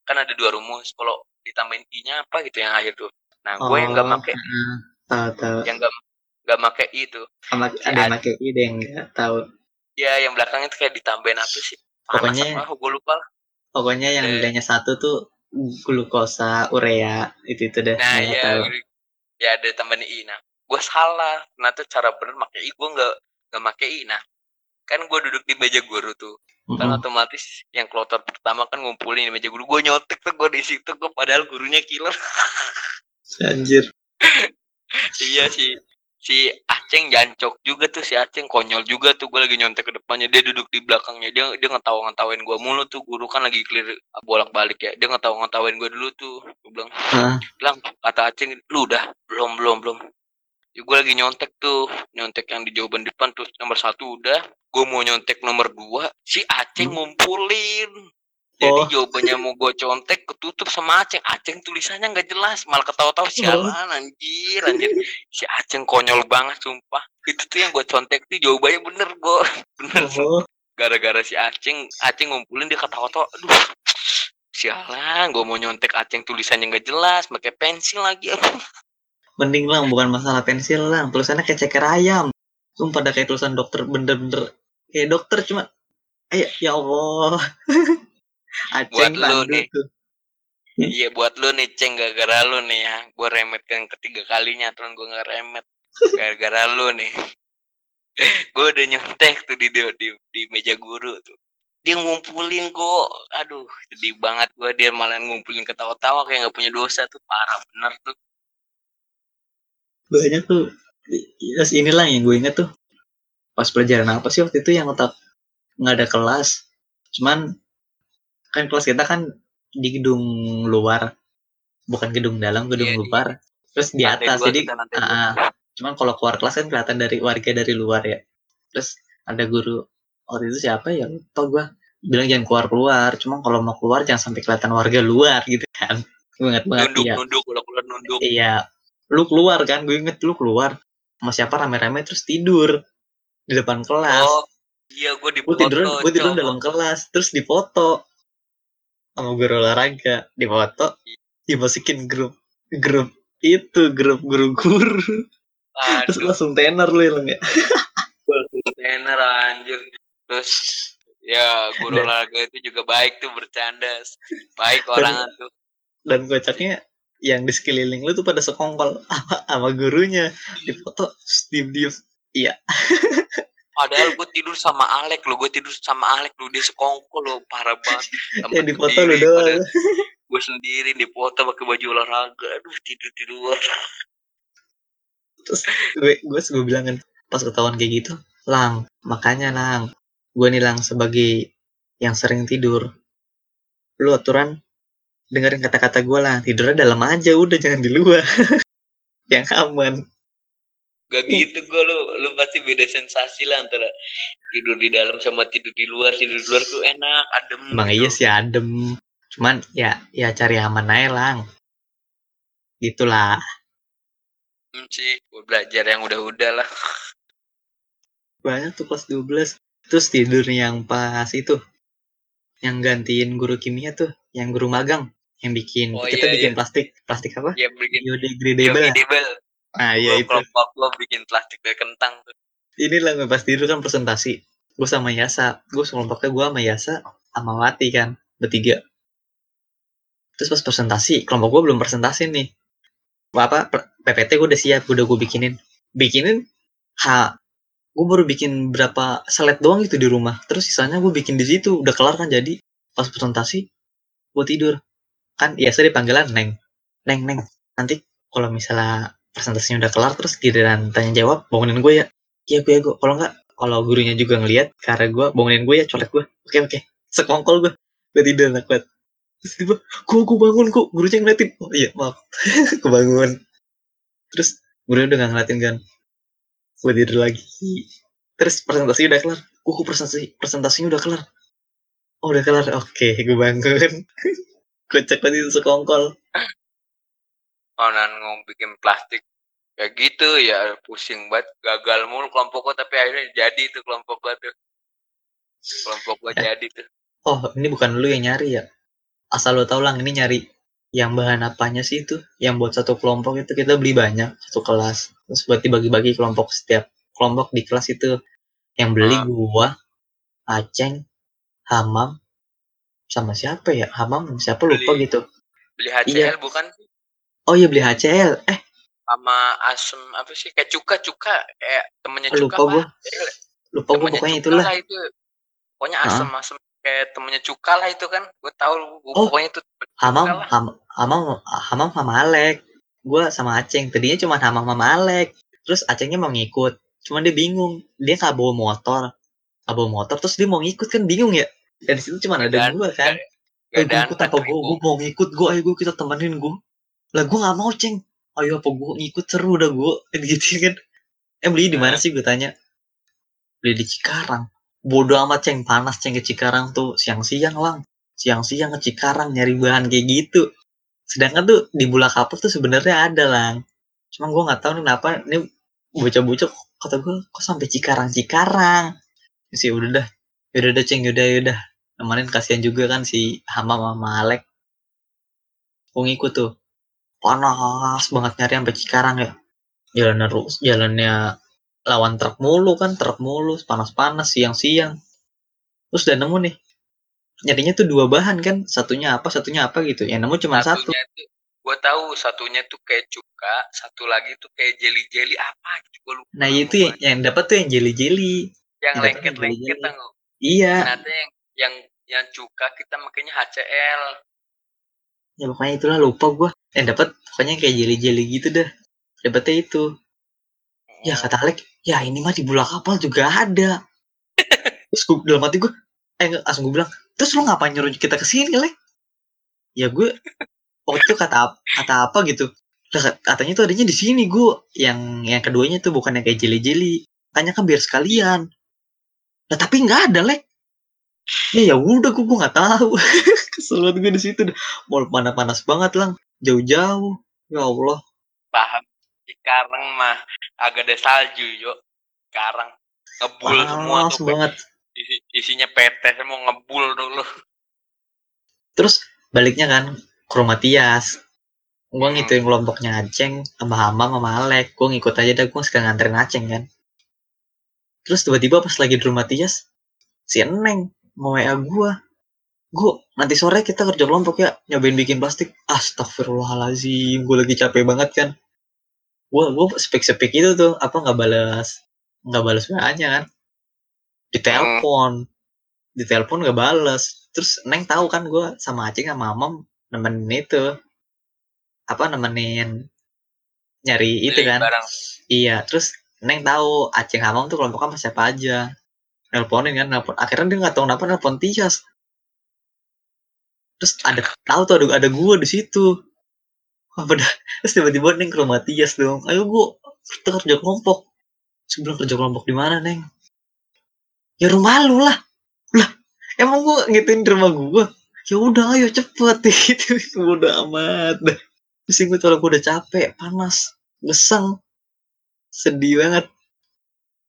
[SPEAKER 3] Kan ada dua rumus kalau ditambahin i nya apa gitu yang akhir tuh. Nah gue yang nggak
[SPEAKER 1] Oh,
[SPEAKER 3] make
[SPEAKER 1] heeh. tahu tahu.
[SPEAKER 3] Yang nggak nggak make i tuh.
[SPEAKER 1] Sama
[SPEAKER 3] Si
[SPEAKER 1] ada yang pakai ide yang nggak tahu.
[SPEAKER 3] Ya yang belakangnya tuh kayak ditambahin apa sih?
[SPEAKER 1] Pokoknya-
[SPEAKER 3] apa gue lupa lah.
[SPEAKER 1] pokoknya yang nilainya satu tuh glukosa urea itu itu deh.
[SPEAKER 3] Nah
[SPEAKER 1] nggak
[SPEAKER 3] ya ya ada tambahin i nah gue salah ternyata cara bener make i gue nggak nggak make i nah kan gue duduk di meja guru tuh. Kan
[SPEAKER 1] Mm-mm.
[SPEAKER 3] otomatis yang kloter pertama kan ngumpulin di meja guru. Gue nyontek tuh gue di situ gue padahal gurunya killer. [LAUGHS]
[SPEAKER 1] Anjir.
[SPEAKER 3] Iya sih si Aceng jancok juga tuh si Aceng konyol juga tuh gue lagi nyontek ke depannya. Dia duduk di belakangnya dia dia ngetawa ngetawain gue mulu tuh. Guru kan lagi clear bolak balik ya. Dia ngetawa ngetawain gue dulu tuh. Gue bilang bilang kata Aceng lu udah? Belum belum belum. Ya, gue lagi nyontek tuh. Nyontek yang di jawaban depan tuh nomor satu udah. Gue mau nyontek nomor dua. Si Aceng ngumpulin jadi
[SPEAKER 1] Oh.
[SPEAKER 3] jawabannya mau gue contek ketutup sama Aceng. Aceng tulisannya nggak jelas malah ketawa-tawa sialan anjir anjir. Si Aceng konyol banget sumpah. Itu tuh yang gue contek tuh jawabannya bener gue [LAUGHS] bener.
[SPEAKER 1] Oh.
[SPEAKER 3] Gara-gara si Aceng Aceng ngumpulin dia ketawa-tawa aduh sialan gue mau nyontek Aceng tulisannya nggak jelas pakai pensil lagi. [LAUGHS]
[SPEAKER 1] Mending lang bukan masalah pensil lang. Tulisannya kayak ceker ayam. Sumpah ada kayak tulisan dokter bener-bener. Kayak dokter cuma ayo ya Allah [LAUGHS] aceng
[SPEAKER 3] Buat lu nih.
[SPEAKER 1] tuh
[SPEAKER 3] Iya buat lu nih ceng gara-gara lu nih ya. Gue remet yang ketiga kalinya terus gue nggak remet gara-gara lu nih. [LAUGHS] gue udah nyontek tuh di, di di di meja guru tuh. Dia ngumpulin kok. Aduh, sedih banget gue dia malah ngumpulin ketawa-tawa kayak nggak punya dosa tuh parah bener tuh.
[SPEAKER 1] banyak tuh terus inilah yang gue inget tuh pas pelajaran apa sih waktu itu yang otak nggak ada kelas cuman kan kelas kita kan di gedung luar bukan gedung dalam gedung
[SPEAKER 3] Iya, di-
[SPEAKER 1] luar. Terus di atas jadi ah. cuman kalau keluar kelas kan kelihatan dari warga dari luar ya. Terus ada guru waktu itu siapa ya? Lupa gue bilang jangan keluar keluar. Cuma kalau mau keluar jangan sampai kelihatan warga luar gitu kan. Gue inget banget
[SPEAKER 3] Nunduk
[SPEAKER 1] ya
[SPEAKER 3] nunduk kalau keluar nunduk.
[SPEAKER 1] Iya, lu keluar kan? Gue inget lu keluar. Sama siapa? Rame-rame terus tidur. Di depan kelas.
[SPEAKER 3] Oh iya gue di
[SPEAKER 1] gue tidur,
[SPEAKER 3] foto,
[SPEAKER 1] gue tidur dalam kelas, terus difoto sama guru olahraga, difoto, dimasukin grup grup itu grup guru-guru, terus
[SPEAKER 3] Aduh.
[SPEAKER 1] langsung tenar lu ya [LAUGHS] ya.
[SPEAKER 3] kontainer anjir. Terus ya guru
[SPEAKER 1] Dan-
[SPEAKER 3] olahraga itu juga baik tuh bercanda. Baik orang tuh.
[SPEAKER 1] Dan kocaknya yang di sekeliling lu tuh pada sekongkol [LAUGHS] sama gurunya, difoto, diem diem.
[SPEAKER 3] Padahal gue tidur sama Alek lo gue tidur sama Alek lo dia sekongkol lo parah banget. [LAUGHS] Sama
[SPEAKER 1] Ya di foto
[SPEAKER 3] sendiri,
[SPEAKER 1] doang.
[SPEAKER 3] gue sendiri di foto pakai baju olahraga. Aduh tidur di luar.
[SPEAKER 1] Gue gue gue bilang kan pas ketahuan kayak gitu lang makanya lang gue nih lang sebagai yang sering tidur lu aturan dengerin kata-kata gue lah tidurnya dalam aja udah jangan di luar. [LAUGHS] Yang aman
[SPEAKER 3] gak gitu gue lo lo pasti beda sensasi lah antara tidur di dalam sama tidur di luar. Tidur di luar tuh enak adem
[SPEAKER 1] emang
[SPEAKER 3] gitu.
[SPEAKER 1] iya sih adem. Cuman ya ya cari aman aja lang gitulah.
[SPEAKER 3] Hmm, sih gue belajar yang udah-udah lah.
[SPEAKER 1] Banyak tuh kelas 12 terus tidur yang pas itu yang gantiin guru kimia tuh yang guru magang yang bikin
[SPEAKER 3] Oh,
[SPEAKER 1] kita
[SPEAKER 3] iya,
[SPEAKER 1] bikin
[SPEAKER 3] iya.
[SPEAKER 1] plastik. Plastik apa?
[SPEAKER 3] Ya bikin
[SPEAKER 1] biodegradable
[SPEAKER 3] biodegradable
[SPEAKER 1] ah iya
[SPEAKER 3] Gua
[SPEAKER 1] itu.
[SPEAKER 3] kelompok gue bikin plastik dari kentang tuh.
[SPEAKER 1] Ini lah gue pas tidur kan presentasi. Gue sama Yasa. Gue kelompoknya gue sama Yasa sama Wati kan bertiga. Terus pas presentasi kelompok gue belum presentasi nih. Apa PPT gue udah siap udah gue bikinin. Bikinin? Ha gue baru bikin berapa slide doang itu di rumah. Terus sisanya gue bikin di situ udah kelar kan jadi. Pas presentasi gue tidur. Kan Yasa dipanggilan Neng. Neng Neng. Nanti kalau misalnya presentasinya udah kelar terus giliran tanya jawab bangunin gue ya. Iya gue ya gue kalau enggak kalau gurunya juga ngelihat karena gue bangunin gue ya colek gue. Oke oke. Sekongkol gue. Gue tidur enak banget terus tiba gue gue bangun kok gurunya ngeliatin? Oh iya maaf. [LAUGHS] Gue bangun. Terus gurunya udah gak ngeliatin kan? Gue tidur lagi. Terus presentasi udah kelar. Uh presentasi presentasinya udah kelar? Oh udah kelar. Oke gue bangun. [LAUGHS] Kocak banget itu sekongkol
[SPEAKER 3] onan ngomong bikin plastik. Kayak gitu ya pusing banget. Gagal mulu kelompok gue tapi akhirnya jadi tuh kelompok gue tuh. Kelompok gue
[SPEAKER 1] Eh.
[SPEAKER 3] jadi tuh.
[SPEAKER 1] oh ini bukan lu yang nyari ya? Asal lo tau lang ini nyari yang bahan apanya sih itu? Yang buat satu kelompok itu kita beli banyak satu kelas. Terus buat dibagi-bagi kelompok setiap kelompok di kelas itu. Yang beli
[SPEAKER 3] Ah.
[SPEAKER 1] gua Aceng Hamam sama siapa ya? Hamam siapa lupa
[SPEAKER 3] Beli.
[SPEAKER 1] gitu
[SPEAKER 3] beli HCL
[SPEAKER 1] Iya.
[SPEAKER 3] bukan
[SPEAKER 1] oh iya beli HCL eh.
[SPEAKER 3] Sama asem apa sih kayak cuka cuka kayak temennya
[SPEAKER 1] lupa
[SPEAKER 3] cuka
[SPEAKER 1] gua.
[SPEAKER 3] Apa
[SPEAKER 1] lupa gua
[SPEAKER 3] temennya
[SPEAKER 1] pokoknya itulah.
[SPEAKER 3] lah itu. Pokoknya asem asem kayak temennya cuka lah itu kan. Gue tahu gua
[SPEAKER 1] Oh,
[SPEAKER 3] pokoknya itu
[SPEAKER 1] Hamam
[SPEAKER 3] Cuka lah.
[SPEAKER 1] Ham, Hamam Hamam sama Alek. Gua sama Aceng. Tadinya cuma Hamam sama Alek. Terus Acengnya mau ngikut. Cuman dia bingung. Dia nggak bawa motor. Nggak bawa motor terus dia mau ngikut kan bingung ya? Dan situ cuma ada gua kan.
[SPEAKER 3] gak
[SPEAKER 1] eh, gua ikut apa gua, gua mau ngikut gua. Ayo gua kita temenin gua lah gua nggak mau ceng. Ayo apa gua ngikut? Seru dah gua gitu [LAUGHS] kan. Eh beli di mana sih gua tanya? Beli di Cikarang. Bodoh amat ceng. Panas ceng ke Cikarang tuh. Siang-siang lang. Siang-siang ke Cikarang nyari bahan kayak gitu. Sedangkan tuh di Bulak Kapur tuh sebenarnya ada lang. Cuma gua nggak tahu nih kenapa ini bocah-bocah kata gua kok sampai Cikarang Cikarang sih udah dah. Yaudah dah ceng. Yaudah yaudah. Kemarin kasihan juga kan si Hamam sama Alek. Gue ngikut tuh panas banget nyari sampai Cikarang ya. Jalannya ru- jalannya lawan truk mulu kan truk mulu panas-panas siang-siang. Terus udah nemu nih nyarinya tuh dua bahan kan satunya apa satunya apa gitu. Yang nemu cuma satu.
[SPEAKER 3] Satunya tuh gue tahu satunya tuh kayak cuka satu lagi tuh kayak jelly jelly apa gitu gue lupa
[SPEAKER 1] nah itu yang,
[SPEAKER 3] gua.
[SPEAKER 1] yang dapat tuh yang jelly jelly
[SPEAKER 3] yang lengket lengket
[SPEAKER 1] iya.
[SPEAKER 3] Ternyata yang yang yang cuka kita makanya HCL
[SPEAKER 1] ya pokoknya itulah lupa gua yang dapat pokoknya kayak jelly gitu dah. Dapetnya itu. Ya kata Alek ya ini mah di bola kapal juga ada. [LAUGHS] Terus gua dalam hati gua eh langsung gua bilang terus lo ngapain nyuruh kita ke sini lek ya gue waktu itu kata kata apa gitu? Lah, katanya tuh adanya di sini gua. Yang yang keduanya tuh bukan yang kayak jelly tanya kan biar sekalian. Nah tapi nggak ada lek ya ya udah gua gua nggak tahu. [LAUGHS] Kesel banget gue di situ dah. mau panas panas banget lang jauh-jauh ya Allah.
[SPEAKER 3] Paham. Sekarang mah agak ada salju yo sekarang ngebul semua
[SPEAKER 1] panas
[SPEAKER 3] tuh
[SPEAKER 1] banget.
[SPEAKER 3] Isi- isinya PT semua ngebul dulu
[SPEAKER 1] terus baliknya kan ke rumah Tias. Gue
[SPEAKER 3] Hmm.
[SPEAKER 1] ngituin kelompoknya Aceng sama Hamam sama Alek. Gue ngikut aja dah gue sekalian nganterin Aceng kan. Terus tiba-tiba pas lagi di rumah Tias si Eneng mau WA gue gue nanti sore kita kerja kelompok ya nyobain bikin plastik. Astagfirullahalazim gue lagi capek banget kan. Gue gue spek spek itu tuh apa nggak balas nggak balas WA nya kan. Ditelepon. Ditelepon nggak balas. Terus Neng tahu kan gue sama Aceng sama Mamam nemenin itu. Apa nemenin nyari itu kan.
[SPEAKER 3] barang.
[SPEAKER 1] iya terus Neng tahu sama Mamam tuh kelompoknya sama siapa aja. Nelponin kan nelpon. Akhirnya dia nggak tahu kenapa nelpon Tias terus ada tahu tuh ada ada gue di situ. Apa dah terus tiba-tiba Neng ke rumah dong. Ayo bu kita kerja kelompok. Sebelum kerja kelompok di mana Neng? Ya rumah lu lah. Lah emang gua ngituin di rumah gua? Ya udah ayo cepet. [LAUGHS] Gitu udah amat pusing gue kalau gua udah capek panas geseng sedih banget.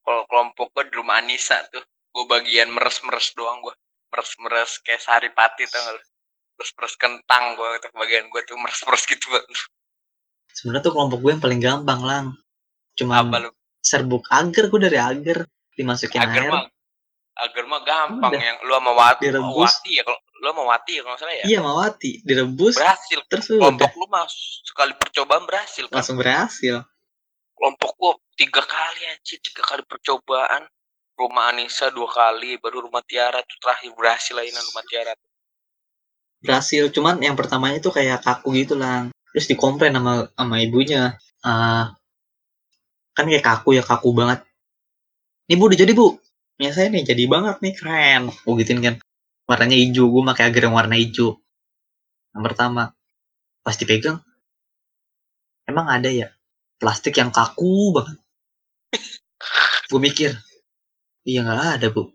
[SPEAKER 3] Kalau kelompok gue di rumah Anissa tuh, gue bagian meres-meres doang gue. Meres-meres kayak sari pati lu? Meres-meres kentang gue, itu bagian gue tuh meres-meres gitu
[SPEAKER 1] sebenarnya tuh kelompok gue yang paling gampang lang cuma
[SPEAKER 3] Apa lu?
[SPEAKER 1] serbuk agar gue dari agar dimasukin
[SPEAKER 3] Agar
[SPEAKER 1] air
[SPEAKER 3] mah, agar mah gampang
[SPEAKER 1] Udah.
[SPEAKER 3] yang lu sama Wati,
[SPEAKER 1] Direbus.
[SPEAKER 3] Wati ya kalau lu sama Wati ya kalau salah ya.
[SPEAKER 1] iya mawati direbus
[SPEAKER 3] Berhasil.
[SPEAKER 1] terus udah
[SPEAKER 3] Kelompok lu mah sekali percobaan berhasil kan.
[SPEAKER 1] langsung berhasil
[SPEAKER 3] Kelompok gua tiga kali anjir, tiga kali percobaan. Rumah Anissa dua kali, baru rumah Tiara tuh terakhir berhasil layanan rumah Tiara.
[SPEAKER 1] Berhasil cuman yang pertamanya tuh kayak kaku gitu lang. Terus dikomplain sama sama ibunya. Ah kan kayak kaku ya kaku banget. Nih bu udah jadi bu. Punya saya nih jadi banget nih keren. Gue gituin kan. Warnanya hijau gue pakai agar yang warna hijau. Yang pertama pas dipegang emang ada ya? Plastik yang kaku banget. Gue mikir iya nggak ada bu.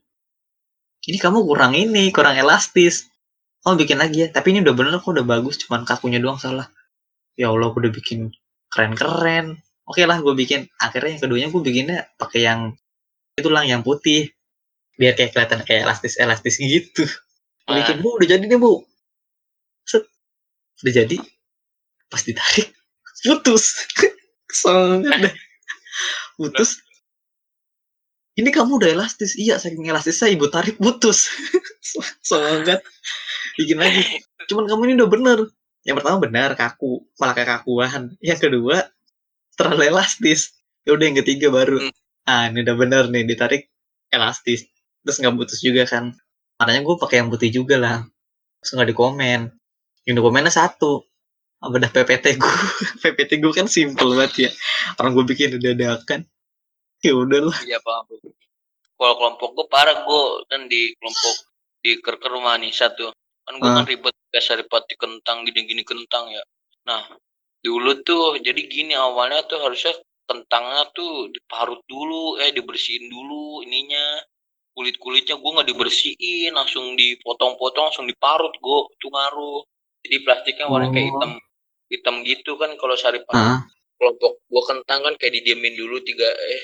[SPEAKER 1] Ini kamu kurang ini kurang elastis kamu bikin lagi ya? Tapi ini udah bener kok udah bagus. Cuman kakunya doang salah. Ya Allah gue udah bikin keren-keren. Oke lah gue bikin. Akhirnya yang keduanya gue bikinnya pakai yang itu lang yang putih. Biar kayak kelihatan kayak elastis elastis gitu. Gue bikin bu udah jadi nih bu. Set. Udah jadi. Pas ditarik putus. [LAUGHS] Kesel banget dah. putus. Ini kamu udah elastis. Iya saking elastisnya ibu tarik putus. [LAUGHS] Kesel banget bikin lagi. Cuman kamu ini udah bener. Yang pertama benar kaku. Malah kayak kakuan yang kedua terlalu elastis. Ya udah yang ketiga baru.
[SPEAKER 3] Hmm.
[SPEAKER 1] ah ini udah bener nih ditarik elastis. Terus nggak putus juga kan. Makanya gue pakai yang putih juga lah. Terus nggak dikomen. Yang dikomennya satu. Apa dah PPT gue [LAUGHS] PPT gue kan simple banget ya. Orang gue bikin udah dadakan. Ya udahlah
[SPEAKER 3] Iya paham. Kalau kelompok gue parah gue kan di kelompok di kerker rumah Anissa tuh. Kan gue
[SPEAKER 1] Ah.
[SPEAKER 3] kan ribet kayak saripati kentang gini-gini kentang ya. Nah dulu tuh jadi gini awalnya tuh harusnya kentangnya tuh diparut dulu, eh dibersihin dulu ininya. Kulit kulitnya gue nggak dibersihin langsung dipotong-potong langsung diparut gue tuh ngaruh. Jadi plastiknya warna kayak
[SPEAKER 1] Oh.
[SPEAKER 3] hitam hitam gitu kan kalau saripati
[SPEAKER 1] ah.
[SPEAKER 3] Kelompok gua kentang kan kayak didiemin dulu tiga eh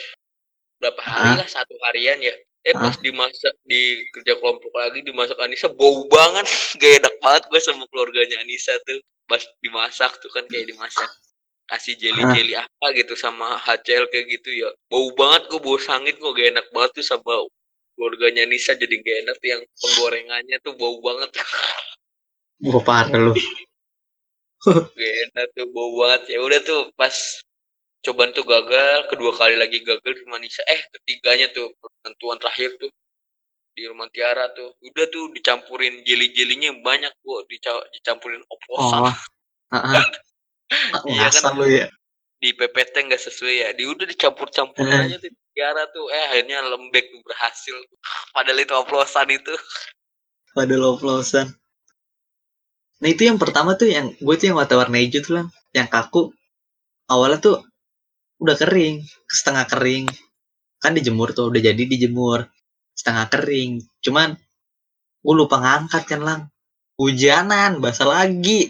[SPEAKER 3] berapa hari lah satu harian ya eh pas dimasak di kerja kelompok lagi dimasak Anissa bau banget. [LAUGHS] Gak enak banget gue sama keluarganya Anissa tuh. Pas dimasak tuh kan kayak dimasak kasih jelly jelly apa gitu sama HCL kayak gitu ya. Bau banget gue bau sangit gue gak enak banget tuh sama keluarganya Nisa jadi gak enak tuh yang penggorengannya tuh bau banget.
[SPEAKER 1] Gue parah lu. [LAUGHS]
[SPEAKER 3] gak enak tuh bau banget. Ya udah tuh pas cobaan tuh gagal kedua kali lagi gagal cuma Nisa eh ketiganya tuh penentuan terakhir tuh di rumah Tiara tuh udah tuh dicampurin jelly jelinya banyak kok dica- dicampurin oplosan
[SPEAKER 1] Oh. [LAUGHS]
[SPEAKER 3] Iya kan?
[SPEAKER 1] Lu ya.
[SPEAKER 3] di PPT nggak sesuai ya di udah dicampur-campur
[SPEAKER 1] Hmm.
[SPEAKER 3] aja tuh Tiara tuh eh akhirnya lembek tuh berhasil padahal itu oplosan itu
[SPEAKER 1] Pada oplosan. Nah itu yang pertama tuh yang gue tuh yang warna hijau tuh lang, yang kaku. Awalnya tuh udah kering, setengah kering. Kan dijemur tuh, udah jadi dijemur. Setengah kering. Cuman gue lupa ngangkat kan lang. Hujanan, basah lagi.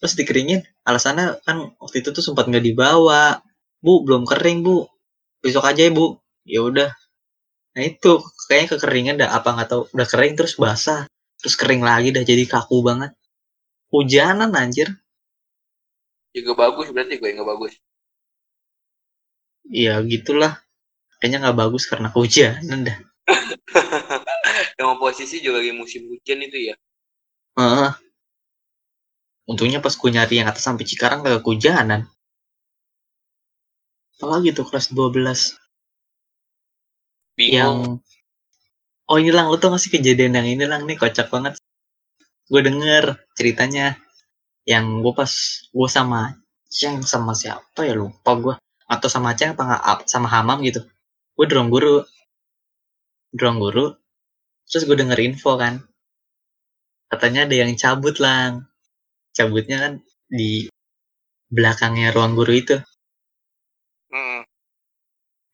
[SPEAKER 1] Terus dikeringin, alasannya kan waktu itu tuh sempat nggak dibawa. Bu, belum kering bu. Besok aja ya bu. Ya udah. Nah itu kayaknya kekeringan dah apa nggak tahu udah kering terus basah terus kering lagi dah jadi kaku banget hujanan anjir
[SPEAKER 3] juga bagus berarti gue nggak bagus
[SPEAKER 1] ya gitulah. Kayaknya nggak bagus karena hujanan dah
[SPEAKER 3] Emang [LAUGHS] posisi juga lagi musim hujan itu ya?
[SPEAKER 1] Heeh. untungnya pas gue nyari yang atas sampai Cikarang kagak hujanan apalagi tuh kelas 12
[SPEAKER 3] bingung.
[SPEAKER 1] Yang oh ini lang lu tau gak sih kejadian yang ini lang? Nih kocak banget. Gue denger ceritanya. Yang gue pas gue sama Ceng sama siapa ya? Lupa gue atau sama Ceng apa nggak? Sama Hamam gitu. Gue dorong guru. Dorong guru. Terus gue denger info kan. Katanya ada yang cabut lang. Cabutnya kan di belakangnya ruang guru itu.
[SPEAKER 3] Mm,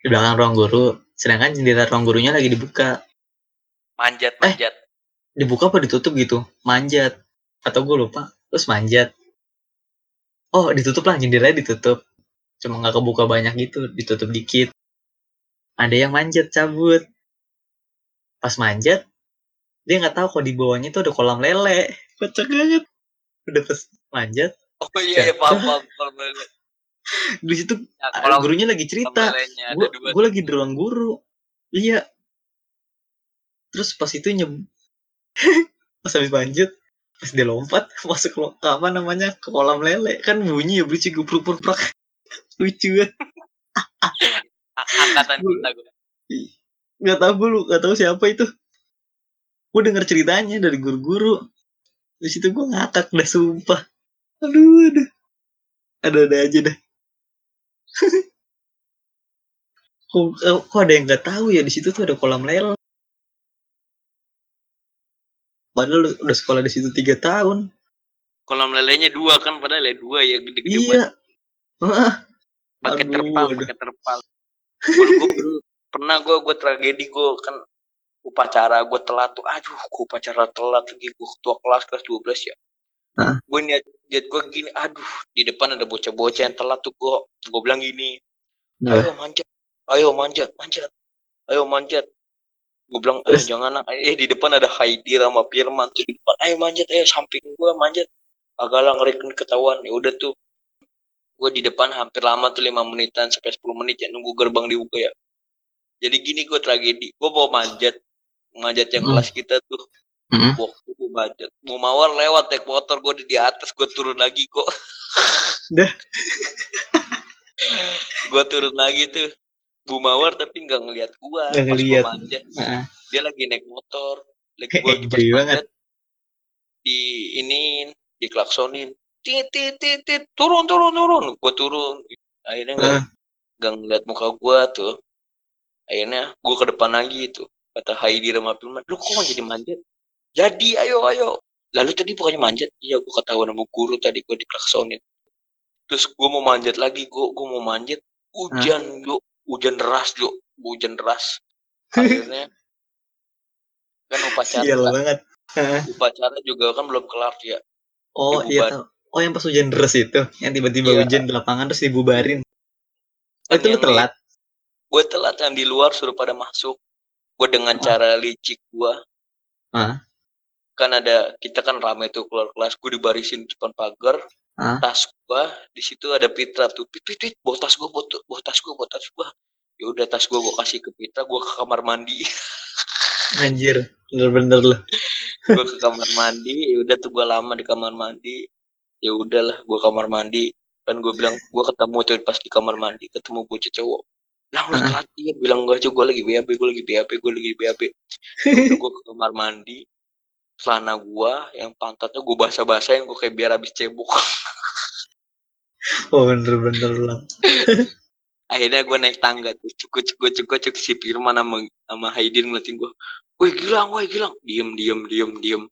[SPEAKER 1] di belakang ruang guru. Sedangkan jendela ruang gurunya lagi dibuka.
[SPEAKER 3] Manjat
[SPEAKER 1] Eh.
[SPEAKER 3] manjat.
[SPEAKER 1] dibuka apa ditutup gitu? Manjat. Atau gue lupa. Terus manjat. Oh ditutup lah. Jendelanya ditutup cuma nggak kebuka banyak gitu ditutup dikit. Ada yang manjat cabut. Pas manjat dia nggak tahu kok di bawahnya tuh ada kolam lele. Kocak banget. Udah pas manjat
[SPEAKER 3] oh iya ya paham paham kalau mele-
[SPEAKER 1] di situ
[SPEAKER 3] ya,
[SPEAKER 1] gurunya lagi cerita. gue gue lagi di ruang guru. Iya. Terus pas itu nyeb [LAUGHS] pas habis manjat pas dia lompat [LAUGHS] masuk ke apa namanya ke kolam lele. Kan bunyi ya berisik gupruk gupruk lucu ya
[SPEAKER 3] angkatan kita gue
[SPEAKER 1] nggak tahu gue lu nggak tahu siapa itu. Gue denger ceritanya dari guru-guru. Di situ gue ngakak dah sumpah. Aduh aduh. Ada ada aja dah [LAUGHS] kok, kok- ada yang nggak tahu ya? Di situ tuh ada kolam lele padahal udah sekolah di situ tiga tahun.
[SPEAKER 3] Kolam lelenya dua kan padahal ya dua ya gede-gede
[SPEAKER 1] iya. Wah,
[SPEAKER 3] pakai terpal pakai terpal. [LAUGHS] Pernah- gue gue tragedi gue kan upacara gue telat tuh. Aduh gue upacara telat lagi gue ketua kelas kelas 12 ya. Gue niat niat gue gini aduh di depan ada bocah-bocah yang telat tuh gue gue bilang gini
[SPEAKER 1] Nah.
[SPEAKER 3] ayo manjat ayo manjat manjat ayo manjat. Gue bilang eh jangan nak. eh di depan ada Haidi sama Firman tuh di depan. Ayo manjat ayo samping gue manjat. Agak lah ngeri ketahuan. Ya udah tuh gue di depan hampir lama tuh lima menitan sampai 10 menit ya nunggu gerbang dibuka ya. Jadi gini gue tragedi. Gue mau manjat. Manjat yang
[SPEAKER 1] Hmm.
[SPEAKER 3] kelas kita tuh.
[SPEAKER 1] Mm-mm.
[SPEAKER 3] waktu gue manjat. Mau mawar lewat naik motor gue di atas gue turun lagi kok. [LAUGHS]
[SPEAKER 1] Dah. [LAUGHS]
[SPEAKER 3] gue turun lagi tuh. Bu Mawar tapi nggak ngelihat gua
[SPEAKER 1] Nggak
[SPEAKER 3] pas
[SPEAKER 1] ngeliat.
[SPEAKER 3] gua manjat.
[SPEAKER 1] Nah,
[SPEAKER 3] dia lagi naik motor. Lagi [LAUGHS] gua lagi
[SPEAKER 1] banget.
[SPEAKER 3] di ini diklaksonin tit tit tit tit turun turun turun. Gua turun. Akhirnya nggak
[SPEAKER 1] Ah.
[SPEAKER 3] nggak ngeliat muka gua tuh. Akhirnya gua ke depan lagi tuh. Kata Haidi sama Firman lu kok jadi manjat? Jadi ayo ayo. Lalu tadi bukannya manjat? Iya gua ketahuan sama guru tadi gua diklaksonin. Terus gua mau manjat lagi gua gua mau manjat. Hujan yuk hujan deras yuk hujan deras. [LAUGHS] Akhirnya kan upacara
[SPEAKER 1] sial banget. Ah.
[SPEAKER 3] upacara juga kan belum kelar ya
[SPEAKER 1] oh iya oh yang pas hujan deras itu yang tiba-tiba
[SPEAKER 3] Iya.
[SPEAKER 1] hujan di lapangan terus dibubarin oh, itu lu
[SPEAKER 3] yang di-
[SPEAKER 1] telat
[SPEAKER 3] gue telat yang di luar suruh pada masuk gue dengan
[SPEAKER 1] Ah.
[SPEAKER 3] cara licik gue
[SPEAKER 1] Ah.
[SPEAKER 3] kan ada kita kan rame tuh keluar kelas gue dibarisin di depan pagar
[SPEAKER 1] Ah.
[SPEAKER 3] tas gue di situ ada Pitra tuh pit pit pit bawa tas gue bawa, bawa tas gue bawa tas gue ya udah tas gue gue kasih ke Pitra gue ke kamar mandi [LAUGHS]
[SPEAKER 1] Anjir, bener-bener loh.
[SPEAKER 3] gue ke kamar mandi ya udah tuh gue lama di kamar mandi ya udahlah gue kamar mandi. Kan gue bilang gue ketemu tuh pas di kamar mandi ketemu bocah cowok. Lah lu
[SPEAKER 1] Ah.
[SPEAKER 3] telat iya bilang gue aja gue lagi BAB gue lagi BAB gue lagi BAB udah gue ke kamar mandi celana gue yang pantatnya gue basah basahin gue kayak biar habis cebok.
[SPEAKER 1] Oh bener-bener loh.
[SPEAKER 3] akhirnya gue naik tangga tuh cukup cukup cukup cukup si Firman sama sama Haidin ngeliatin gue woi gilang woi gilang. Diem diem diem diem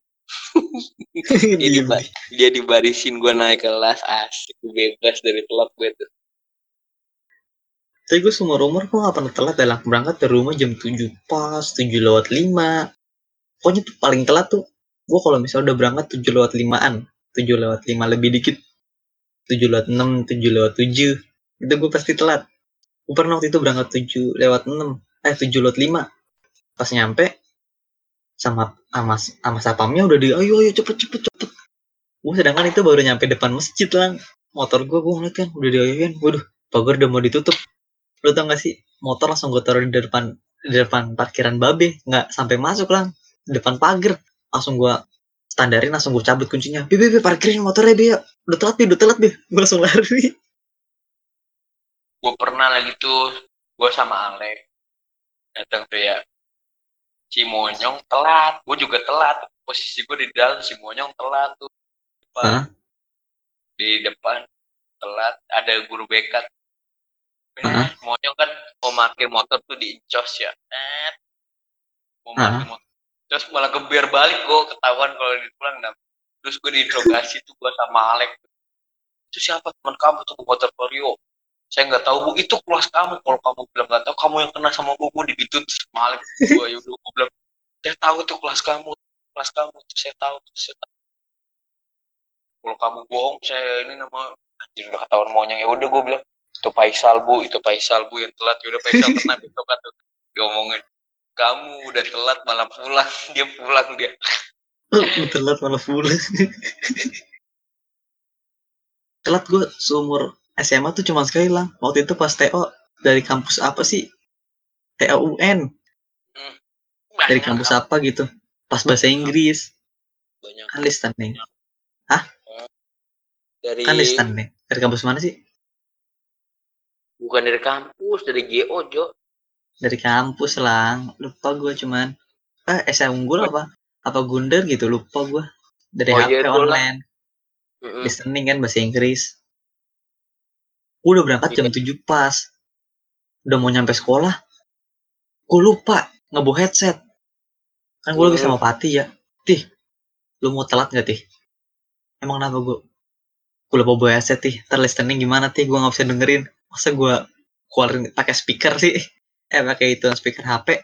[SPEAKER 3] dia,
[SPEAKER 1] Diem.
[SPEAKER 3] diba- dia dibarisin gue naik kelas asik bebas dari telat gue tuh
[SPEAKER 1] Tapi gue seumur umur gue gak pernah telat dalam berangkat dari rumah jam 7 pas, 7 lewat 5. Pokoknya tuh paling telat tuh, gue kalau misalnya udah berangkat 7 lewat 5an, 7 lewat 5 lebih dikit, 7 lewat 6, 7 lewat 7, itu gue pasti telat. Gue pernah waktu itu berangkat 7 lewat 6, eh 7 lewat 5. Pas nyampe, sama sama, sama sapamnya udah di, ayo ayo cepet cepet cepet. Gue sedangkan itu baru nyampe depan masjid lang. Motor gue, gue ngeliat kan, udah diayoin, waduh, pagar udah mau ditutup. Lu tau gak sih motor langsung gue taruh di depan di depan parkiran babe. Nggak sampai masuk lah di depan pagar. Langsung gue standarin langsung gue cabut kuncinya. Bi bi bi, parkirin motornya bi ya. udah telat bi udah telat bi. [LAUGHS] Gue langsung lari.
[SPEAKER 3] Gue pernah lagi tuh gue sama Alek datang tuh ya si Monyong telat. Gue juga telat. Posisi gue di dalam si Monyong telat tuh. Depan,
[SPEAKER 1] Hah?
[SPEAKER 3] di depan. Telat. Ada guru bekat Eh,
[SPEAKER 1] Hah?
[SPEAKER 3] Monyong kan mau pakai motor tuh diincos ya. Eh mau pakai motor. Terus malah geber balik gue ketahuan kalau dipulang nah. terus gue diinterogasi tuh gue sama Alek. Itu siapa? Teman kamu tuh motor Vario saya nggak tahu bu. Itu kelas kamu. Kalau kamu bilang nggak tahu kamu yang kena sama gue digituin terus sama Alek gue gue bilang saya tahu tuh kelas kamu kelas kamu tuh saya tahu tuh saya tahu. Kalau kamu bohong saya ini nama anjir udah ketahuan monyong ya udah gue bilang itu Faisal bu itu Faisal bu yang telat. Ya udah Faisal kena besok kan tuh diomongin kamu udah telat malah pulang. [LAUGHS] Dia pulang dia.
[SPEAKER 1] Telat malah pulang. [LAUGHS] Telat gue seumur SMA tuh cuma sekali lah. Waktu itu pas TO dari kampus apa sih? TO UN dari kampus apa gitu. Pas bahasa Inggris.
[SPEAKER 3] Banyak.
[SPEAKER 1] Kan listening
[SPEAKER 3] dari
[SPEAKER 1] kan listening dari kampus mana sih?
[SPEAKER 3] Bukan dari kampus dari GO Jo.
[SPEAKER 1] Dari kampus lah. Lupa gue cuman. Ah SMA unggul apa? Apa Gunder gitu? Lupa gue dari
[SPEAKER 3] Oh,
[SPEAKER 1] HP
[SPEAKER 3] iya,
[SPEAKER 1] online.
[SPEAKER 3] Mm-mm.
[SPEAKER 1] listening kan bahasa Inggris gue udah berangkat jam 7 pas. Udah mau nyampe sekolah. Gue lupa ngebawa headset. Kan gue lagi sama Pati ya. Tih lu mau telat gak tih? Emang kenapa gue gue lupa bawa headset tih. Ntar listening gimana tih? Gue nggak bisa dengerin. Masa gue keluarin pakai speaker sih [LAUGHS] eh pakai itu speaker HP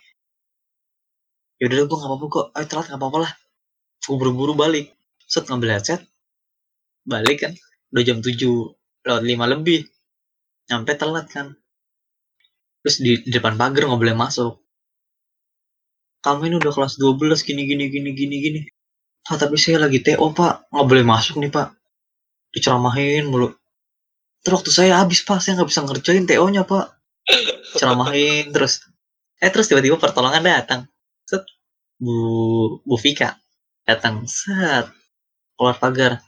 [SPEAKER 1] yaudah gue nggak apa-apa kok. Ayo telat nggak apa-apa lah. Gue buru-buru balik. Set ngambil headset. Balik kan. Udah jam 7 lewat 5 lebih nyampe telat kan. Terus di, di depan pagar nggak boleh masuk. Kamu ini udah kelas 12 gini gini gini gini gini. Ah tapi saya lagi TO pak. Nggak boleh masuk nih pak. Diceramahin mulu. Terus waktu saya habis pak. Saya nggak bisa ngerjain TO nya pak. Ceramahin terus. Eh terus tiba-tiba pertolongan datang. Set. Bu bu Vika datang. Set. Keluar pagar.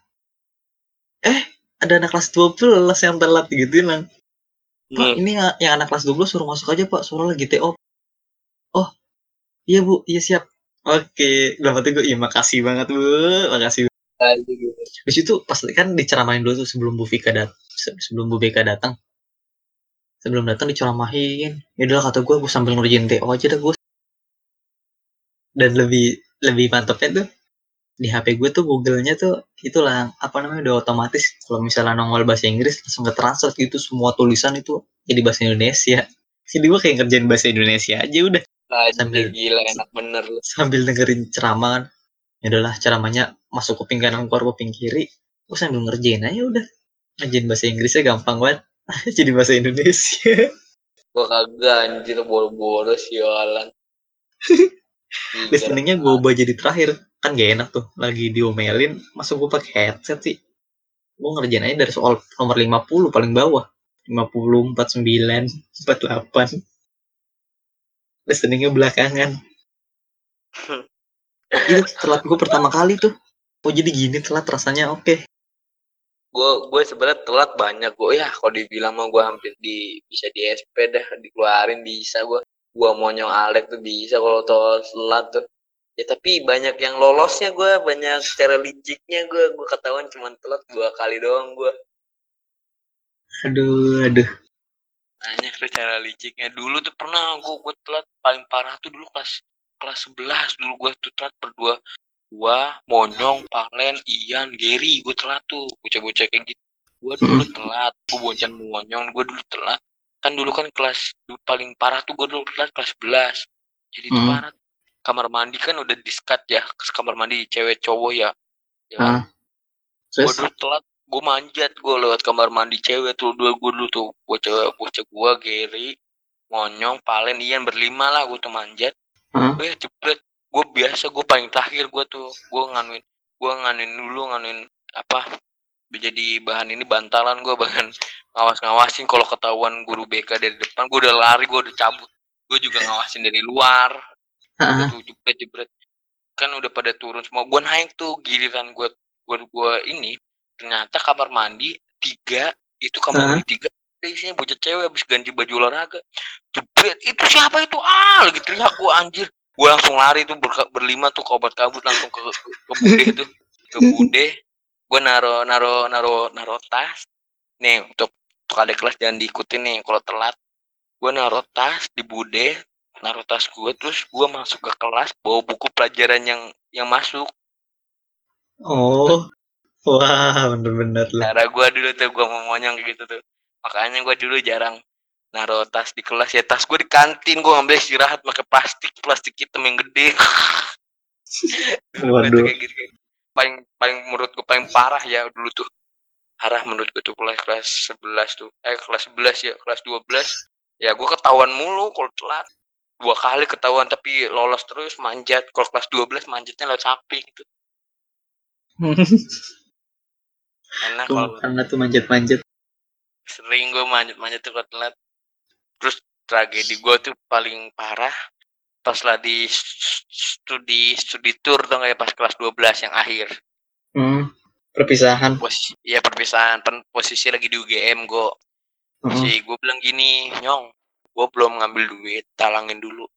[SPEAKER 1] Eh ada anak kelas 12 yang telat gitu lah Pak,
[SPEAKER 3] Hmm.
[SPEAKER 1] ini ya- yang anak kelas 12 suruh masuk aja, Pak. Suruh lagi TO. Oh, iya, Bu. Iya, siap. Oke, dapat itu gue, iya makasih banget, Bu. Makasih. Di situ pas kan diceramahin dulu tuh sebelum Bu Vika dat se- sebelum Bu Vika datang. Sebelum datang diceramahin. Ya udah kata gue, gue sambil ngerjain TO aja dah gue. Dan lebih lebih mantapnya tuh di HP gue tuh Google-nya tuh itulah apa namanya udah otomatis kalau misalnya nongol bahasa Inggris langsung ke translate gitu semua tulisan itu jadi bahasa Indonesia. Jadi gue kayak ngerjain bahasa Indonesia aja udah
[SPEAKER 3] Anjir
[SPEAKER 1] Sambil-
[SPEAKER 3] gila enak bener lu.
[SPEAKER 1] sambil dengerin ceramah kan. Ya udahlah ceramahnya masuk kuping kanan keluar kuping kiri. Gue sambil ngerjain aja udah. Ngerjain bahasa Inggrisnya gampang banget. [LAUGHS] jadi bahasa Indonesia.
[SPEAKER 3] Gua kagak anjir boro-boro sialan. [LAUGHS]
[SPEAKER 1] listeningnya gue ubah jadi terakhir kan gak enak tuh lagi diomelin masuk gue pakai headset sih? Gue ngerjain aja dari soal nomor 50 paling bawah. 50 49 48 listeningnya belakangan. [LAUGHS] Itu telat gue pertama kali tuh. Oh jadi gini telat rasanya? Oke.
[SPEAKER 3] Gue gue sebenarnya telat banyak gue ya kalau dibilang mah gue hampir di bisa di SP dah dikeluarin bisa gue gue mau nyong Alek tuh bisa kalau telat tuh ya tapi banyak yang lolosnya gue banyak secara liciknya gue gue ketahuan cuma telat dua kali doang gue
[SPEAKER 1] aduh aduh.
[SPEAKER 3] Banyak tuh cara liciknya. Dulu tuh pernah gue gue telat. Paling parah tuh dulu kelas kelas 11 dulu gue tuh telat berdua. Gua monyong palen ian gary gue telat tuh. Bocah-bocah kayak gitu. Gue dulu telat. Gue bocan monyong gue dulu telat. Kan dulu kan kelas dulu paling parah tuh gue dulu telat kelas 11 jadi tuh
[SPEAKER 1] Hmm.
[SPEAKER 3] parah kamar mandi kan udah diskat ya kamar mandi cewek cowok ya ya kan?
[SPEAKER 1] Ah.
[SPEAKER 3] gue dulu telat gue manjat gue lewat kamar mandi cewek tuh dua gue dulu tuh bocah bocah gue Gary monyong palen Ian berlima lah gue tuh manjat
[SPEAKER 1] Hah?
[SPEAKER 3] gue jebret gue biasa gue paling terakhir gue tuh gue nganuin gue nganuin dulu nganuin apa jadi bahan ini bantalan gue bahan ngawas ngawasin kalau ketahuan guru BK dari depan gue udah lari gue udah cabut gue juga ngawasin dari luar
[SPEAKER 1] Ah,
[SPEAKER 3] tuh jebret jebret kan udah pada turun semua. Gue naik tuh giliran gue gue gue ini ternyata kamar mandi tiga itu kamar
[SPEAKER 1] Hah?
[SPEAKER 3] mandi tiga isinya bocah cewek habis ganti baju olahraga. Jebret itu siapa itu? Ah lagi teriak gue anjir. Gue langsung lari tuh ber- berlima tuh ke obat kabut langsung ke ke, ke bude tuh. Ke bude. Gue naro naro naro naro tas. Nih untuk untuk adik kelas jangan diikutin nih kalau telat. Gue naro tas di bude naruh tas gue terus gue masuk ke kelas bawa buku pelajaran yang yang masuk.
[SPEAKER 1] Oh wah bener-bener lah.
[SPEAKER 3] Cara gue dulu tuh gue mau monyong kayak gitu tuh. Makanya gue dulu jarang naruh tas di kelas ya. Tas gue di kantin gue ngambil istirahat pakai plastik plastik hitam yang gede. [LAUGHS]
[SPEAKER 1] Waduh.
[SPEAKER 3] kayak gitu, kayak gitu. paling paling menurut gue paling parah ya dulu tuh. Parah menurut gue tuh kelas kelas 11 tuh. Eh kelas 11 ya kelas 12 ya gue ketahuan mulu kalau telat dua kali ketahuan tapi lolos terus manjat. Kalau kelas 12 manjatnya lewat samping gitu. Enak kalau
[SPEAKER 1] karena tuh manjat-manjat.
[SPEAKER 3] Sering gue manjat-manjat tuh kalau telat. Terus tragedi gue tuh paling parah pas lah di studi studi tour dong kayak pas kelas 12 yang akhir.
[SPEAKER 1] Hmm, perpisahan.
[SPEAKER 3] Posisi ya perpisahan. Pen, posisi lagi di UGM gue
[SPEAKER 1] Heeh.
[SPEAKER 3] si gue bilang gini nyong gue belum ngambil duit talangin dulu.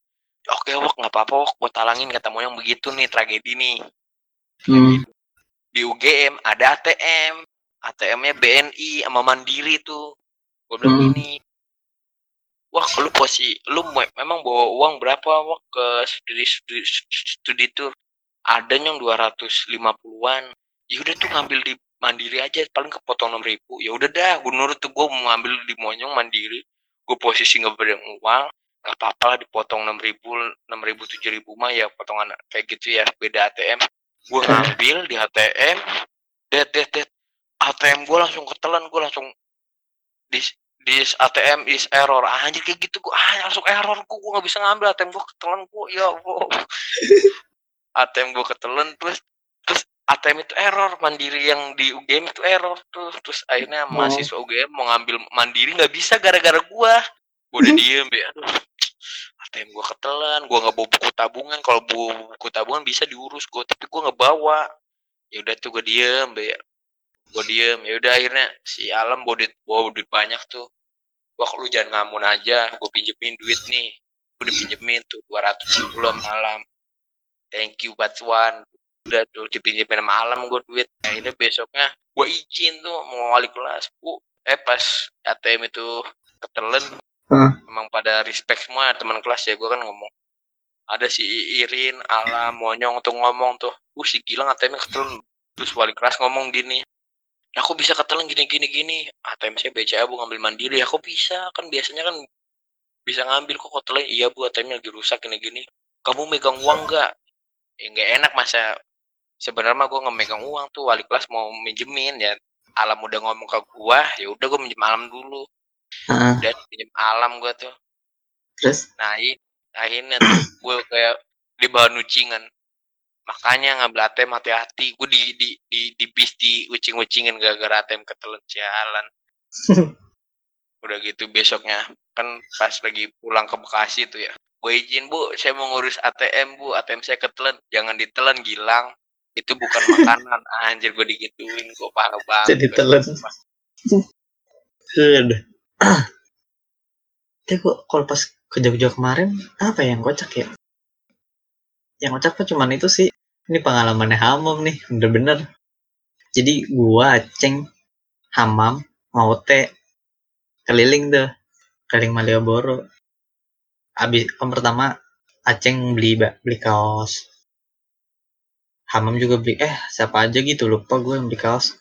[SPEAKER 3] Oke wok nggak apa-apa wok. Gue talangin kata moyang begitu nih tragedi nih.
[SPEAKER 1] Hmm.
[SPEAKER 3] di UGM ada ATM ATM-nya BNI sama Mandiri tuh. Gue bilang
[SPEAKER 1] Hmm.
[SPEAKER 3] gini wah lu posisi lu me- memang bawa uang berapa wah ke studi studi, studi tour ada nyong 250-an yaudah tuh ngambil di Mandiri aja paling kepotong enam ribu. Ya udah dah gue nurut tuh gue mau ngambil di Monyong Mandiri gue posisi nggak berang uang nggak apa-apa lah dipotong enam ribu enam ribu tujuh ribu mah ya potongan kayak gitu ya beda ATM gue ngambil di ATM det det det. ATM gue langsung ketelan gue langsung di di ATM is error. Anjir kayak gitu gue ah langsung error gue gue nggak bisa ngambil ATM gue ketelan gue ya Allah. [LAUGHS] ATM gue ketelan terus ATM itu error mandiri yang di UGM itu error tuh. Terus akhirnya
[SPEAKER 1] Oh.
[SPEAKER 3] mahasiswa UGM mau ngambil mandiri nggak bisa gara-gara gua. Gua udah [LAUGHS] diem ya. Aduh ATM gua ketelan gua nggak bawa buku tabungan. Kalau bawa buku tabungan bisa diurus gua tapi gua nggak bawa. Ya udah tuh gua diem be gua diem ya udah akhirnya si Alam bawa duit bawa duit banyak tuh. Wah lu jangan ngamun aja gua pinjemin duit nih. Gua udah pinjemin tuh 200 ribu malam. Thank you Batsuan udah tuh dipinjemin sama alam gue duit. Akhirnya besoknya gue izin tuh mau wali kelas. Bu eh pas ATM itu ketelen
[SPEAKER 1] Hah?
[SPEAKER 3] emang pada respect semua teman kelas ya gue kan ngomong ada si Irin alam monyong tuh ngomong tuh uh si Gilang ATM ketelen terus wali kelas ngomong gini ya aku bisa ketelen gini gini gini? ATM saya BCA bu ngambil mandiri. Aku bisa? Kan biasanya kan bisa ngambil kok ketelen. Iya bu ATM lagi rusak gini gini. Kamu megang uang nggak? Ya nggak enak masa sebenarnya mah gue nggak megang uang tuh wali kelas mau minjemin ya. Alam udah ngomong ke gua ya udah gue minjem alam dulu.
[SPEAKER 1] Ah,
[SPEAKER 3] dan minjem alam gua tuh.
[SPEAKER 1] Terus?
[SPEAKER 3] Nah akhirnya tuh [CLEARS THROAT] gue kayak di bawah nucingan. Makanya ngambil ATM hati-hati. Gue di di di di bis di ucing-ucingin gara-gara ATM ketelan sialan. [LAUGHS] Udah gitu besoknya. Kan pas lagi pulang ke Bekasi tuh ya. Gue izin bu saya mau ngurus ATM bu. ATM saya ketelan. Jangan ditelan gilang itu bukan makanan anjir gue digituin gue parah banget
[SPEAKER 1] Jadi telan. Tapi kok kalau pas ke Jogja kemarin apa yang kocak ya? Yang kocak tuh cuman itu sih. Ini pengalamannya Hamam nih, bener-bener. Jadi gua Aceng, Hamam, Maute keliling tuh, keliling Malioboro. Abis yang pertama Aceng beli beli kaos. Hamam juga beli eh siapa aja gitu lupa gue yang beli kaos.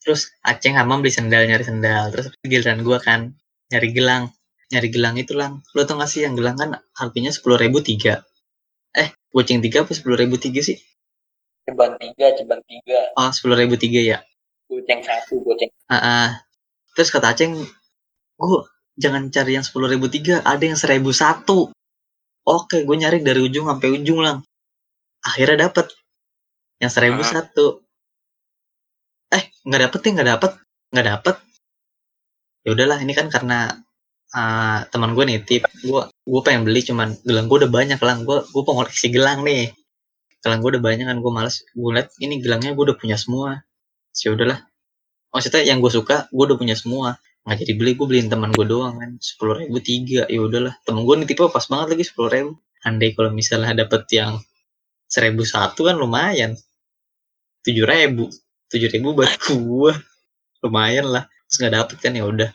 [SPEAKER 1] Terus Aceng Hamam beli sendal nyari sendal. Terus giliran gua kan nyari gelang. Nyari gelang itu lang. Lo tau gak sih yang gelang kan harganya sepuluh ribu tiga? Eh goceng tiga apa sepuluh ribu tiga sih?
[SPEAKER 3] Ceban tiga ceban tiga.
[SPEAKER 1] Oh sepuluh ribu tiga ya?
[SPEAKER 3] Goceng satu goceng
[SPEAKER 1] Ah, ah. terus kata Aceng gue jangan cari yang sepuluh ribu tiga ada yang seribu satu. Oke gue nyari dari ujung sampai ujung lang. Akhirnya dapet yang seribu satu. Eh nggak dapet ya nggak dapet nggak dapet. Ya udahlah ini kan karena ah, teman gue nitip. Gue gue pengen beli cuman gelang gue udah banyak lang gue gue pengoleksi gelang nih. Gelang gue udah banyak kan gue males gue liat ini gelangnya gue udah punya semua. Ya udahlah. Maksudnya yang gue suka gue udah punya semua. Nggak jadi beli gue beliin teman gue doang kan sepuluh ribu tiga. Ya udahlah. Temen gue nitipnya pas banget lagi sepuluh ribu. Andai kalau misalnya dapet yang seribu satu kan lumayan tujuh ribu. tujuh ribu buat gue lumayan lah. Terus nggak dapet kan ya udah.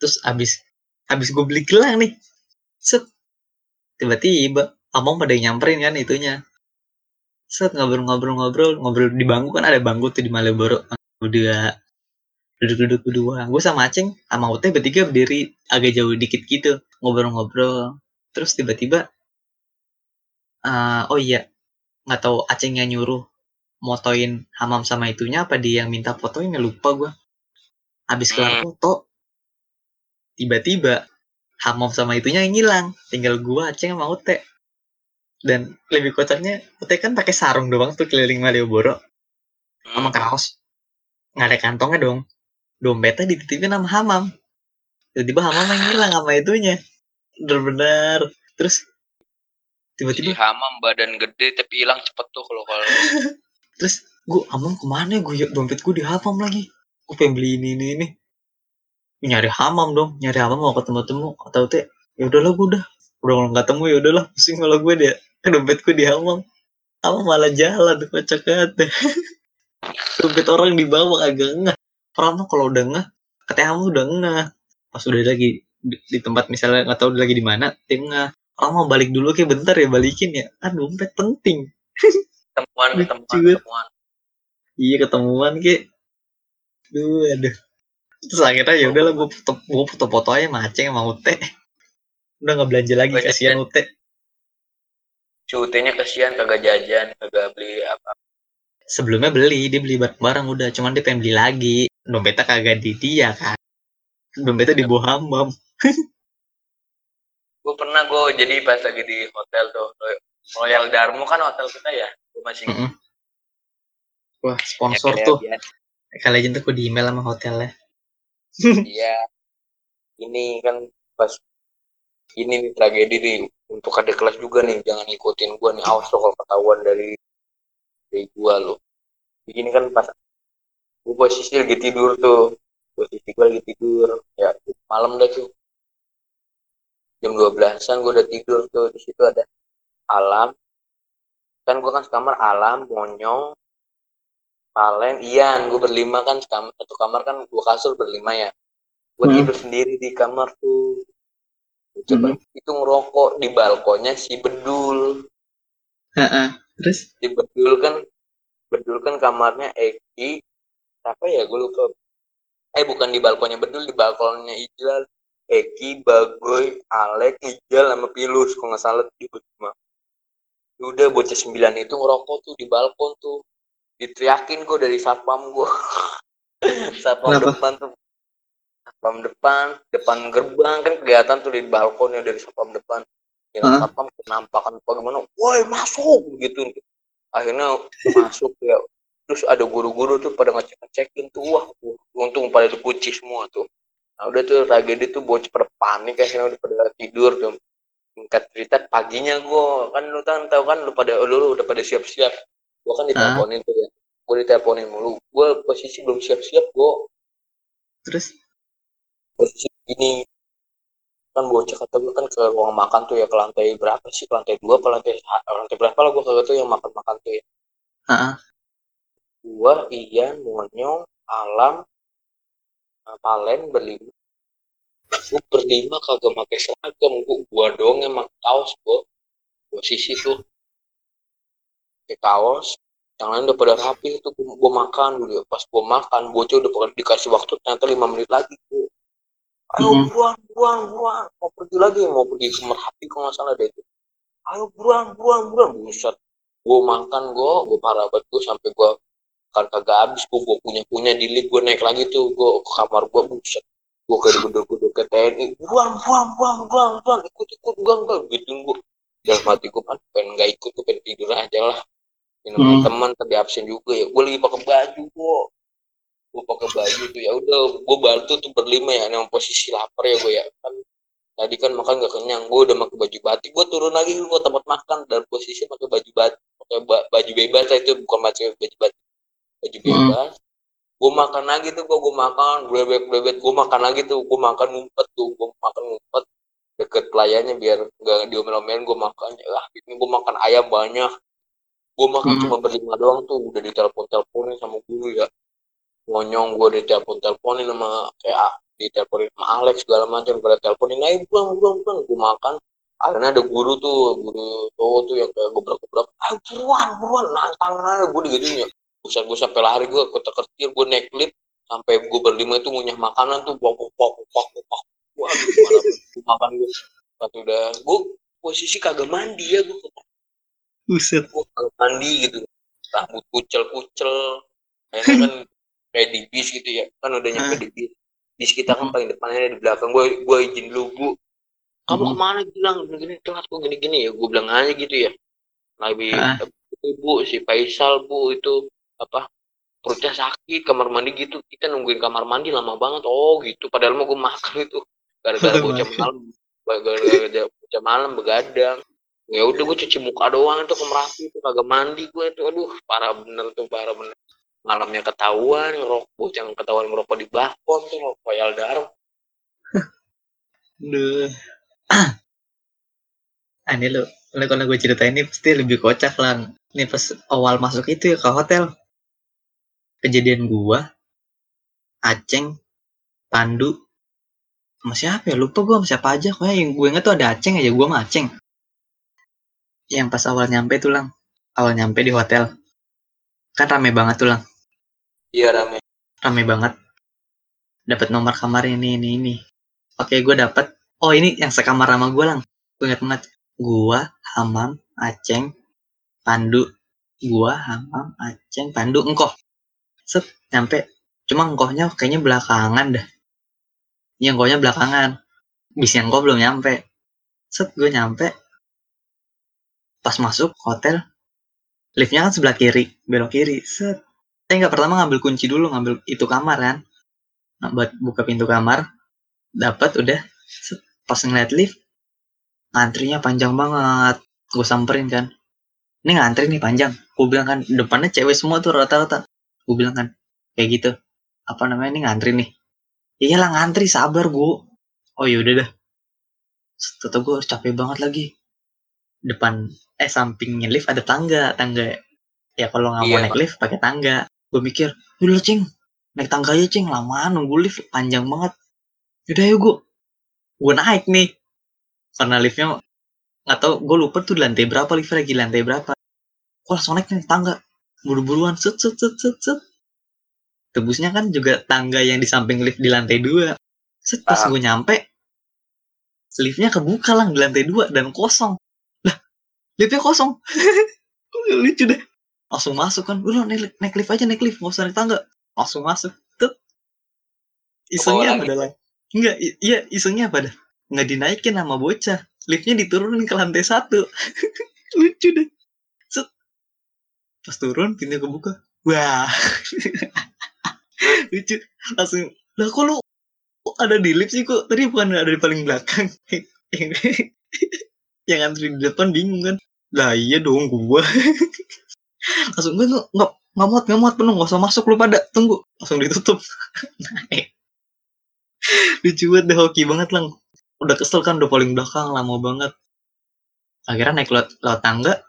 [SPEAKER 1] Terus abis abis gue beli gelang nih. Set. Tiba-tiba abang pada nyamperin kan itunya. Set ngobrol-ngobrol-ngobrol ngobrol. Di bangku kan ada bangku tuh di Malioboro. Udah duduk-duduk berdua. Gue sama Aceng sama Ute bertiga berdiri agak jauh dikit gitu. Ngobrol-ngobrol. Terus tiba-tiba eh, oh iya. Nggak tahu Aceng yang nyuruh motoin Hamam sama itunya apa dia yang minta fotoin? Ya lupa gue habis kelar
[SPEAKER 3] Hmm.
[SPEAKER 1] foto tiba-tiba Hamam sama itunya yang hilang. Tinggal gua Aceng sama Ute dan lebih kocaknya Ute kan pakai sarung doang tuh keliling Malioboro. Sama kaos. Nggak ada kantongnya dong. Dompetnya dititipin sama Hamam. Tiba-tiba Hamam yang hilang sama itunya. Bener-bener terus tiba-tiba
[SPEAKER 3] hamam badan gede tapi hilang cepet tuh kalau kalau [LAUGHS]
[SPEAKER 1] terus gue Hamam ke mana gue dompet gue di Hamam lagi gue pengen beli ini ini ini nyari Hamam dong nyari Hamam mau ketemu temu atau teh ya udahlah gue udah udah nggak ketemu ya udahlah pusing kalau gue dia dompet gue di Hamam Hamam malah jalan tuh kocak deh. dompet orang di bawah agak ngeh orang mah kalau udah ngeh katanya Hamam udah ngeh pas udah lagi di, di tempat misalnya nggak tahu lagi di mana ngeh orang mau balik dulu kayak bentar ya balikin ya kan dompet penting
[SPEAKER 3] ketemuan ketemuan
[SPEAKER 1] iya ketemuan ke Duh, aduh terus akhirnya ya udahlah gue foto gue foto foto aja Aceng sama Ute udah nggak belanja lagi
[SPEAKER 3] Banyak
[SPEAKER 1] kasihan Ute
[SPEAKER 3] cutenya kesian kagak jajan kagak beli apa.
[SPEAKER 1] Sebelumnya beli dia beli barang-barang udah cuman dia pengen beli lagi. Dompetnya kagak di dia kan. Dompetnya di bawah hamam
[SPEAKER 3] gue pernah gue jadi pas lagi di hotel tuh Royal Darmo kan hotel kita ya gue masih
[SPEAKER 1] Mm-mm. wah
[SPEAKER 3] ya,
[SPEAKER 1] sponsor
[SPEAKER 3] kayak
[SPEAKER 1] tuh. Kali aja tuh gue di email sama hotelnya. [LAUGHS] [LAUGHS]
[SPEAKER 3] Iya. Ini kan pas ini nih tragedi nih. Untuk adik kelas juga nih jangan ikutin gue nih. Awas lo kalau ketahuan dari dari gue lo. Begini kan pas gue posisi lagi tidur tuh. Posisi gue lagi tidur. Ya malam dah tuh. Jam 12-an gue udah tidur tuh. Di situ ada alam kan gue kan sekamar alam monyong Palen, Ian, gue berlima kan sekamar, satu kamar kan dua kasur berlima ya. Gue
[SPEAKER 1] Hmm.
[SPEAKER 3] tidur sendiri di kamar tuh. Coba itu ngerokok di balkonnya si Bedul.
[SPEAKER 1] Heeh. terus
[SPEAKER 3] Si Bedul kan, Bedul kan kamarnya Eki. Apa ya gue lupa. Eh bukan di balkonnya Bedul, di balkonnya Ijal. Eki, Bagoy, Alek, Ijal, sama Pilus. Kalau nggak salah di berlima. Udah bocah sembilan itu ngerokok tuh di balkon tuh. Diteriakin gue dari satpam gue. [LAUGHS] satpam
[SPEAKER 1] Kenapa?
[SPEAKER 3] depan tuh. Satpam depan, depan gerbang kan kelihatan tuh di balkonnya dari satpam depan. kira
[SPEAKER 1] Hah?
[SPEAKER 3] satpam penampakan apa gimana woi masuk gitu akhirnya masuk ya terus ada guru-guru tuh pada ngecek ngecekin tuh wah untung pada dikunci semua tuh nah udah tuh tragedi tuh bocah pada panik akhirnya udah pada tidur tuh singkat cerita paginya gua. Kan lu kan tahu kan lu pada lu udah pada siap-siap. Gua kan diteleponin tuh ya. Gua diteleponin mulu. Gua posisi belum siap-siap gua
[SPEAKER 1] Terus?
[SPEAKER 3] Posisi gini. Kan bocah kata gue kan ke ruang makan tuh ya ke lantai berapa sih? Ke lantai dua ke lantai lantai berapa lah gue kagak tuh yang makan makan tuh ya.
[SPEAKER 1] Heeh.
[SPEAKER 3] gua Ian Monyong Alam eh, Palen berlima gua berlima kagak pakai seragam. Gua gua doang pakai kaos gua gua sisi tuh. Pakai kaos. Yang lain udah pada rapi itu gua, gua makan. Dulu ya pas gua makan bocah udah pada dikasih waktu ternyata lima menit lagi tuh ayo
[SPEAKER 1] Mhm.
[SPEAKER 3] buruan buruan buruan mau pergi lagi mau pergi ke Merapi kalau nggak salah deh itu. Ayo buruan buruan buruan buset. Gua makan gua gua parah banget gua sampai gua kan kagak habis gua, gua punya punya di lift gua naik lagi tuh gua ke kamar gua. Buset gua kayak gedor gedor ke TNI buruan buruan buruan buruan buruan ikut ikut gua enggak gitu gua dalam hati gua kan pengen nggak ikut gua pengen tidur aja lah. Namanya
[SPEAKER 1] Hmm.
[SPEAKER 3] teman tapi absen juga. Ya gua lagi pakai baju gua gua pakai baju tuh. Ya udah gua bantu tuh berlima ya. Yang posisi lapar ya gua ya. Kan tadi kan makan nggak kenyang. Gua udah pakai baju batik gua turun lagi gua tempat makan. Dan posisi pakai baju batik pakai ba- baju bebas itu. Bukan baju baju batik baju
[SPEAKER 1] Hmm.
[SPEAKER 3] Gue makan lagi tuh gue makan bebek bebek gue makan lagi tuh gue makan ngumpet tuh gue makan ngumpet deket pelayannya biar nggak diomel-omelin gue makan ah ini gue makan ayam banyak. Gue makan
[SPEAKER 1] Hmm.
[SPEAKER 3] cuma berlima doang tuh udah ditelepon teleponin sama guru ya. Ngonyong gue ditelepon teleponin sama kayak diteleponin sama Alex segala macam pada teleponin ayo buang buang buang gue makan akhirnya ada guru tuh guru cowok tuh yang kayak gobrak-gobrak ayo buruan buruan nantang aja. Gue digituin ya buset gue sampai lari gue ketar ketir gue naik lift sampai gue berlima itu ngunyah makanan tuh pok pok pok pok pok wah gimana gue makan gue pas udah gue posisi kagak mandi ya gue
[SPEAKER 1] buset.
[SPEAKER 3] gue kagak mandi gitu. Rambut kucel kucel kayaknya kan kayak di bis gitu ya. Kan udah nyampe di bis. Bis kita kan
[SPEAKER 1] Hmm.
[SPEAKER 3] paling depannya di belakang. Gue gue izin dulu bu. Kamu
[SPEAKER 1] Hmm.
[SPEAKER 3] ke mana? Bilang gini gini telat kok gini gini ya gue bilang aja gitu ya. Lagi
[SPEAKER 1] Ah.
[SPEAKER 3] bu si Faisal bu itu apa perutnya sakit kamar mandi gitu. Kita nungguin kamar mandi lama banget. Oh gitu. Padahal mau gue makan itu. Gara-gara bocah malam. Gara-gara bocah malam begadang. Ya udah gue cuci muka doang itu ke Merapi itu kagak mandi gue itu. Aduh parah bener tuh parah bener. Malamnya ketahuan ngerokok. Bocah ketahuan ngerokok di balkon tuh rokok Yaldarum
[SPEAKER 1] Duh. [CLEARS THROAT] Ah, ini lo, lo kalau gue ceritain ini pasti lebih kocak lah. Ini pas awal masuk itu ya ke hotel. Kejadian gua, Aceng, Pandu, sama siapa ya? Lupa gua sama siapa aja. Pokoknya yang gue inget tuh ada Aceng aja, gua sama Aceng. Yang pas awal nyampe tuh lang, awal nyampe di hotel. Kan rame banget tuh lang,
[SPEAKER 3] iya rame
[SPEAKER 1] rame banget. Dapat nomor kamar ini, ini, ini. Oke, gue dapat. Oh ini yang sekamar sama gue lang. Gue inget banget. Gua, Hamam, Aceng, Pandu. Gua, Hamam, Aceng, Pandu, engkoh. Set, nyampe. Cuma engkohnya kayaknya belakangan dah. Iya, engkohnya belakangan. Bis yang engkoh belum nyampe. Set, gue nyampe. Pas masuk hotel, liftnya kan sebelah kiri, belok kiri. Set. Eh nggak pertama ngambil kunci dulu, ngambil itu kamar kan. Nah, buat buka pintu kamar, dapat udah. Set. Pas ngeliat lift, ngantrinya panjang banget. Gue samperin kan. Ini ngantri nih panjang. Gue bilang kan, depannya cewek semua tuh rata-rata. Gue bilang kan, kayak gitu. Apa namanya ini ngantri nih. Iyalah ngantri, sabar gue. Oh yaudah dah. Tetep gue harus capek banget lagi. Depan, eh sampingnya lift ada tangga. Tangga, ya kalau nggak mau
[SPEAKER 3] Iya,
[SPEAKER 1] naik lift pakai tangga. Gue mikir, udah cing, naik tangga aja cing. Lamaan nunggu lift, panjang banget. Yaudah yuk gue. Gue naik nih. Karena liftnya nggak gue lupa tuh di lantai berapa lift lagi lantai berapa gue langsung naik nih tangga buru-buruan set set set set set. Tebusnya kan juga tangga yang di samping lift di lantai dua. Set pas
[SPEAKER 3] Paham.
[SPEAKER 1] gue nyampe liftnya kebuka lang di lantai dua dan kosong. Lah liftnya kosong. [LAUGHS] Lucu deh? Langsung masuk kan. Udah naik, naik lift aja naik lift. Nggak usah naik tangga. Langsung masuk. Tuh isengnya apa dah Lang? enggak iya isengnya apa dah? Nggak dinaikin sama bocah. Liftnya diturunin ke lantai satu. [LAUGHS] Lucu deh. Pas turun pintu kebuka wah. [LAUGHS] Lucu. Langsung lah kok lu ada di lift sih? Kok tadi bukan ada di paling belakang? [LAUGHS] Yang antri di depan bingung kan. Lah iya dong gua. [LAUGHS] Langsung gue nggak nggak nggak muat nggak muat penuh nggak usah masuk lu pada tunggu. Langsung ditutup. Lucu banget deh hoki banget lang. Udah kesel kan udah paling belakang lama banget. Akhirnya naik lewat, lewat tangga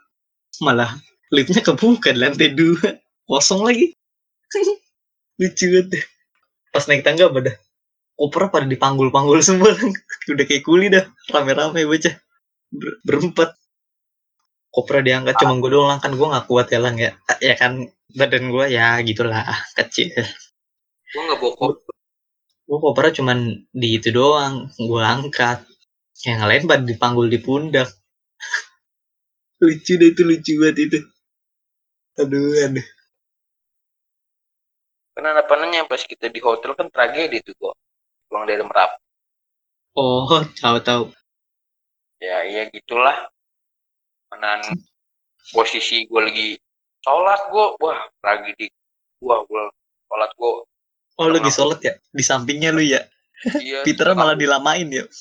[SPEAKER 1] malah liftnya kebuka di lantai dua. Kosong lagi. [LAUGHS] Lucu banget. Pas naik tangga pada koper pada dipanggul-panggul semua? [LAUGHS] Udah kayak kuli dah. Rame-rame bocah. Ber- berempat. Koper diangkat cuma gue doang. Kan gue nggak kuat ya lang ya. Ya kan badan gue ya gitulah. Kecil.
[SPEAKER 3] Gue nggak bawa koper.
[SPEAKER 1] Gue kopernya cuman di itu doang. Gue angkat. Yang lain pada dipanggul di pundak. [LAUGHS] Lucu deh itu lucu banget itu aduh aduh.
[SPEAKER 3] Karena apa namanya pas kita di hotel kan tragedi tuh kok. Pulang dari merapi
[SPEAKER 1] oh [LAUGHS] tahu tahu
[SPEAKER 3] ya iya gitulah. Menan posisi gue lagi sholat gue wah tragedi. Wah gue sholat gue
[SPEAKER 1] oh lu lagi sholat ya? Di sampingnya lu ya?
[SPEAKER 3] Iya [LAUGHS]
[SPEAKER 1] Peter malah dilamain ya? [LAUGHS]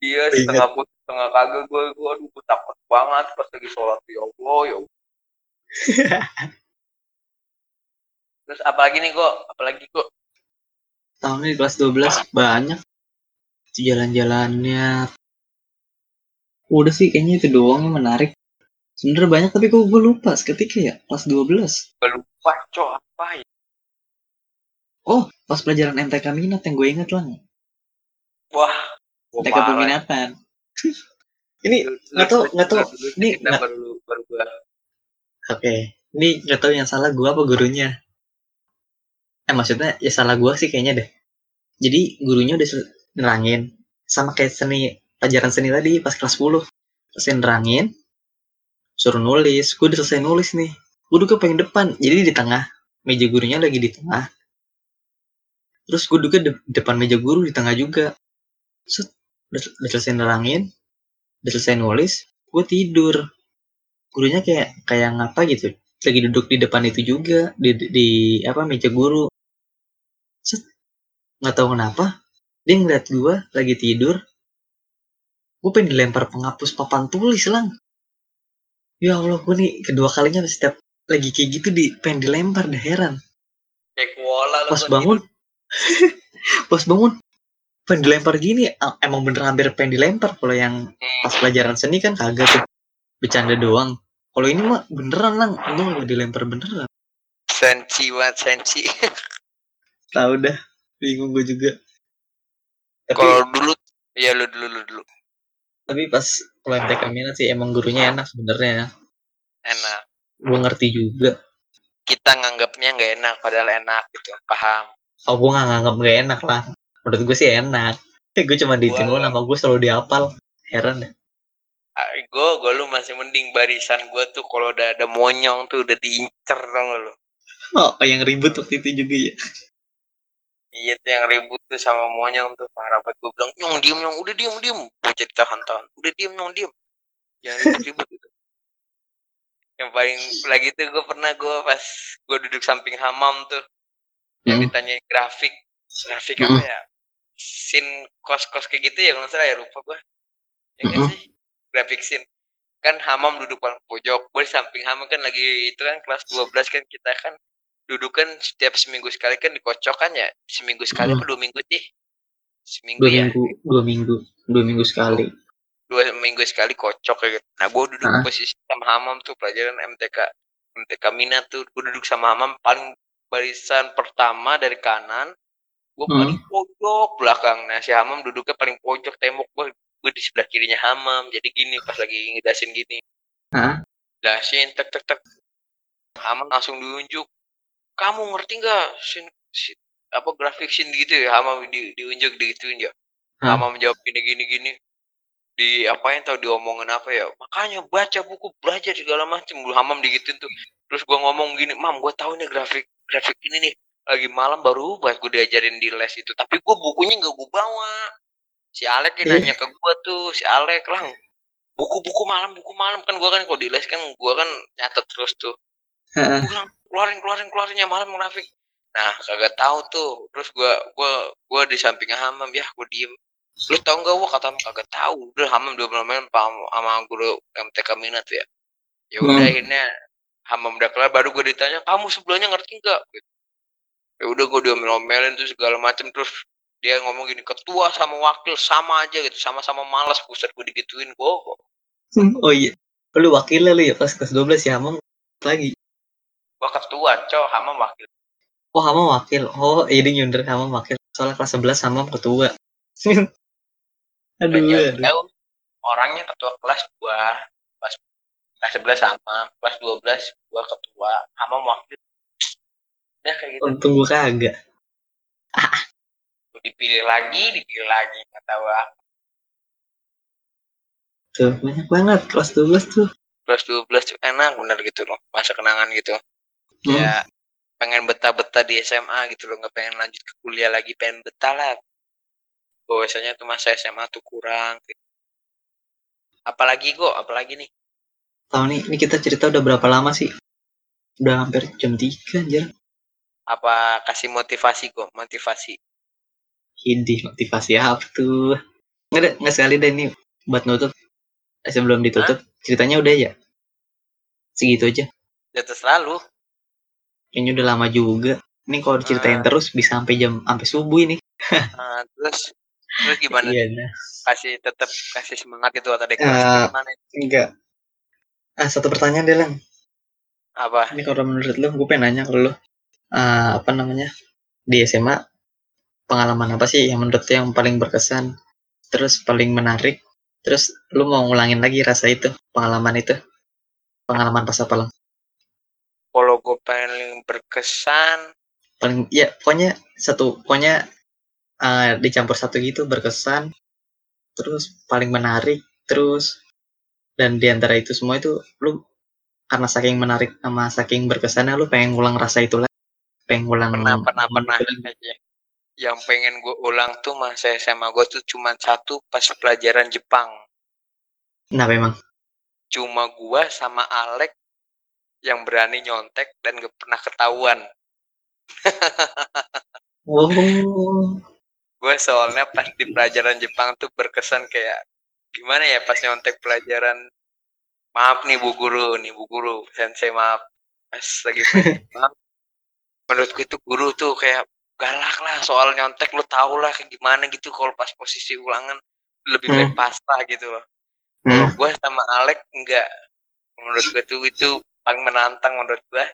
[SPEAKER 3] Iya setengah put setengah kagak gue gue aduh gue takut banget pas lagi sholat. Ya allah ya Allah. [LAUGHS] terus apalagi nih kok? Apalagi kok?
[SPEAKER 1] Tahun ini kelas 12 banyak jalan-jalannya. Udah sih kayaknya itu doang yang menarik. Sebenernya banyak tapi kok gue lupa seketika ya kelas 12
[SPEAKER 3] gue lupa cok apa ya?
[SPEAKER 1] Oh pas pelajaran MTK minat yang gue inget lah
[SPEAKER 3] wah
[SPEAKER 1] MTK peminatan [LAUGHS] ini nggak tahu- nggak tahu. Ini
[SPEAKER 3] kita
[SPEAKER 1] nggak-
[SPEAKER 3] baru baru gue
[SPEAKER 1] Oke, ini nggak tahu yang salah gua apa gurunya. Eh maksudnya ya salah gua sih kayaknya deh. Jadi gurunya udah nerangin sama kayak seni pelajaran seni tadi pas kelas 10. Selesai nerangin, suruh nulis. Gue udah selesai nulis nih. Gue duduk paling depan, jadi di tengah. Meja gurunya lagi di tengah. Terus gue duduk di depan meja guru di tengah juga. Set, udah, udah selesai nerangin, udah selesai nulis, gue tidur gurunya kayak kayak ngapa gitu? Lagi duduk di depan itu juga di, di, apa meja guru. Set. nggak tahu kenapa dia ngeliat gua lagi tidur. Gue pengen dilempar penghapus papan tulis lang. Ya allah gue nih kedua kalinya setiap lagi kayak gitu di pengen dilempar deh heran. Pas
[SPEAKER 3] gua
[SPEAKER 1] bangun. [LAUGHS] pas bangun. Pengen dilempar gini emang bener hampir pengen dilempar kalau yang pas pelajaran seni kan kagak tuh bercanda doang. Kalau ini mah beneran lang untung gak dilempar beneran.
[SPEAKER 3] Sensi banget sensi.
[SPEAKER 1] Tahu dah. Bingung gue juga. Tapi
[SPEAKER 3] kalau dulu iya lu dulu lu dulu.
[SPEAKER 1] Tapi pas kalau MTK minat sih emang gurunya enak sebenarnya.
[SPEAKER 3] Enak.
[SPEAKER 1] Gue ngerti juga.
[SPEAKER 3] Kita nganggapnya nggak enak padahal enak gitu paham.
[SPEAKER 1] Oh gue nggak nganggap gak enak lah. Menurut gue sih enak. Gue cuma
[SPEAKER 3] Gua-
[SPEAKER 1] doang nama gue selalu dihafal heran deh
[SPEAKER 3] gue gue lu masih mending barisan gue tuh kalau udah ada monyong tuh udah diincer dong lu?
[SPEAKER 1] Oh yang ribut waktu itu juga ya?
[SPEAKER 3] Iya tuh yang ribut tuh sama monyong tuh parah banget. Gue bilang nyong diem nyong udah diem diem. Bocah ditahan-tahan udah diem nyong diem. Jangan ribut-ribut gitu. Yang paling lagi tuh gue pernah gue pas gue duduk samping hamam tuh yang
[SPEAKER 1] Hmm.
[SPEAKER 3] ditanyain grafik. Grafik
[SPEAKER 1] Hmm.
[SPEAKER 3] apa ya? Sin kos kos kayak gitu ya kalau nggak salah ya lupa gue ya
[SPEAKER 1] Hmm.
[SPEAKER 3] sih grafik sin kan hamam duduk paling pojok. Gue di samping hamam kan lagi itu kan kelas 12 kan kita kan duduk kan setiap seminggu sekali kan dikocok kan ya? Seminggu sekali
[SPEAKER 1] Hmm.
[SPEAKER 3] apa dua minggu sih? Seminggu
[SPEAKER 1] dua
[SPEAKER 3] ya?
[SPEAKER 1] minggu dua minggu dua minggu sekali.
[SPEAKER 3] Dua minggu sekali kocok kayak gitu. Nah gue duduk
[SPEAKER 1] Hah?
[SPEAKER 3] posisi sama hamam tuh pelajaran MTK MTK minat tuh. Gue duduk sama hamam paling barisan pertama dari kanan gue
[SPEAKER 1] Hmm.
[SPEAKER 3] paling pojok belakang. Nah si hamam duduknya paling pojok tembok gue gue di sebelah kirinya hamam jadi gini pas lagi ngedasin gini.
[SPEAKER 1] Hah?
[SPEAKER 3] dasin tek tek tek. Hamam langsung diunjuk. Kamu ngerti nggak sin, sin- apa grafik sin gitu ya? Hamam di, diunjuk digituin ya
[SPEAKER 1] Hah?
[SPEAKER 3] hamam jawab gini gini gini. Di apa yang tahu diomongin apa ya? Makanya baca buku belajar segala macam Lu hamam digituin tuh. Terus gua ngomong gini mam gua tahu nih grafik grafik ini nih. Lagi malam baru buat gue diajarin di les itu. Tapi gua bukunya nggak gue bawa si Alek
[SPEAKER 1] Iya.
[SPEAKER 3] nih nanya ke gua tuh si Alek lah. Buku-buku malam buku malam. Kan gua kan kalau di les kan gua kan nyatet terus tuh. Bilang keluarin keluarin keluarin ya malam munafik nah kagak tahu tuh. Terus gua gua gua di samping Hamam ya gua diem. Lu tau nggak gua kata kagak tahu. Udah Hamam dua bulan main sama guru MTK minat ya. Ya udah
[SPEAKER 1] Hmm.
[SPEAKER 3] akhirnya Hamam udah kelar baru gua ditanya kamu sebelumnya ngerti nggak? Gitu. ya udah gua diomel-omelin tuh segala macem terus dia ngomong gini ketua sama wakil sama aja gitu sama-sama malas pusat gua digituin gua
[SPEAKER 1] Oh iya. Lu wakilnya lu ya pas kelas 12 ya Hamam lagi.
[SPEAKER 3] gua ketua cow Hamam wakil
[SPEAKER 1] Oh Hamam wakil. Oh ini nyunder Hamam wakil. Soalnya kelas 11 Hamam ketua. [LAUGHS] aduh,
[SPEAKER 3] jauh,
[SPEAKER 1] aduh.
[SPEAKER 3] orangnya ketua kelas gua pas kelas 11 sama kelas 12 gua ketua sama wakil udah kayak gitu
[SPEAKER 1] Untung gua kagak.
[SPEAKER 3] Dipilih lagi dipilih lagi nggak tahu ah.
[SPEAKER 1] Tuh, banyak banget kelas 12 tuh.
[SPEAKER 3] kelas 12 tuh enak bener gitu loh masa kenangan gitu
[SPEAKER 1] Hmm.
[SPEAKER 3] ya pengen betah-betah di SMA gitu loh nggak pengen lanjut ke kuliah lagi pengen betah lah bahwasanya tuh masa SMA tuh kurang gitu. apalagi kok apalagi nih
[SPEAKER 1] Tahu nih, ini kita cerita udah berapa lama sih? Udah hampir jam 3 anjir.
[SPEAKER 3] apa kasih motivasi kok motivasi
[SPEAKER 1] Ini motivasi apa tuh? Nggak ada, nggak sekali deh ini buat nutup. Eh, sebelum ditutup, ceritanya udah ya? Segitu aja.
[SPEAKER 3] ya selalu
[SPEAKER 1] Kayaknya udah lama juga. Ini kalau diceritain
[SPEAKER 3] Ah.
[SPEAKER 1] terus bisa sampai jam sampai subuh ini.
[SPEAKER 3] Nah, [LAUGHS] terus terus gimana
[SPEAKER 1] Iya, nah.
[SPEAKER 3] kasih tetap kasih semangat itu atau
[SPEAKER 1] Eh,
[SPEAKER 3] kelas gimana
[SPEAKER 1] Enggak. Ah, satu pertanyaan deh, Lang.
[SPEAKER 3] apa
[SPEAKER 1] Ini kalau menurut lu, gue pengen nanya ke lu. Ah, apa namanya? Di SMA, pengalaman apa sih yang menurut yang paling berkesan? Terus paling menarik? Terus lu mau ngulangin lagi rasa itu, pengalaman itu? Pengalaman pas apa,
[SPEAKER 3] kalau gue paling berkesan
[SPEAKER 1] Paling, ya pokoknya satu, pokoknya ah, dicampur satu gitu, berkesan, terus paling menarik, terus dan di antara itu semua itu lu karena saking menarik sama saking berkesannya lu pengen ngulang rasa itu lagi pengen ngulang
[SPEAKER 3] pernah pernah pernah aja yang pengen gue ulang tuh masa SMA gue tuh cuma satu pas pelajaran Jepang.
[SPEAKER 1] Kenapa emang?
[SPEAKER 3] cuma gue sama Alek yang berani nyontek dan gak pernah ketahuan. [LAUGHS]
[SPEAKER 1] Oh,
[SPEAKER 3] gue soalnya pas di pelajaran Jepang tuh berkesan kayak gimana ya pas nyontek pelajaran? Maaf nih bu guru nih bu guru sensei maaf. Pas lagi pelajaran [LAUGHS] Jepang menurut gue itu guru tuh kayak galak lah soal nyontek lu tau lah kayak gimana gitu kalau pas posisi ulangan lebih baik
[SPEAKER 1] Hmm.
[SPEAKER 3] pasrah gitu loh. Kalau
[SPEAKER 1] hmm.
[SPEAKER 3] gue sama Alek enggak menurut gue tuh itu paling menantang menurut gue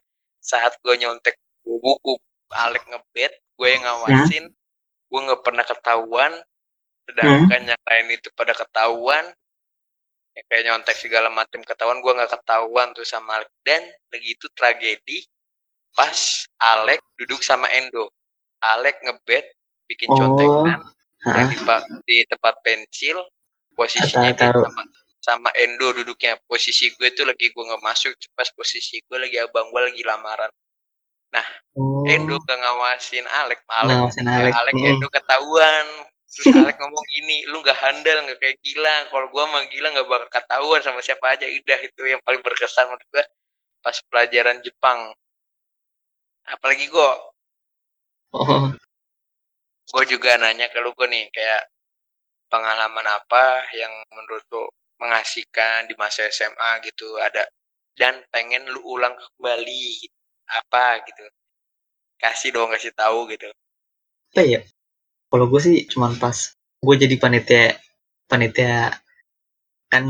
[SPEAKER 3] saat gue nyontek buku Alek ngebet gue yang ngawasin gue nggak pernah ketahuan sedangkan yang lain itu pada ketahuan ya kayak nyontek segala macam ketahuan gue nggak ketahuan tuh sama Alek. Dan lagi itu tragedi pas Alek duduk sama Endo Alek ngebet bikin
[SPEAKER 1] Oh,
[SPEAKER 3] contekan yang di, di tempat pensil posisinya
[SPEAKER 1] tahu.
[SPEAKER 3] sama sama Endo duduknya. Posisi gue tuh lagi gue nggak masuk pas posisi gue lagi abang gue lagi lamaran.
[SPEAKER 1] Oh,
[SPEAKER 3] Endo gak ngawasin Alek Alek
[SPEAKER 1] ngawasin Alek.
[SPEAKER 3] Alek
[SPEAKER 1] Hmm.
[SPEAKER 3] Endo ketahuan. Terus Alek ngomong gini lu nggak handal nggak kayak gila. Kalau gua mah gila nggak bakal ketahuan sama siapa aja. Udah itu yang paling berkesan menurut gua pas pelajaran Jepang. Apalagi gua
[SPEAKER 1] Oh,
[SPEAKER 3] gue juga nanya ke lu gue nih kayak pengalaman apa yang menurut lu mengasihkan di masa SMA gitu ada dan pengen lu ulang kembali apa gitu kasih dong kasih tahu gitu
[SPEAKER 1] apa ya? Kalau gue sih cuman pas gue jadi panitia panitia kan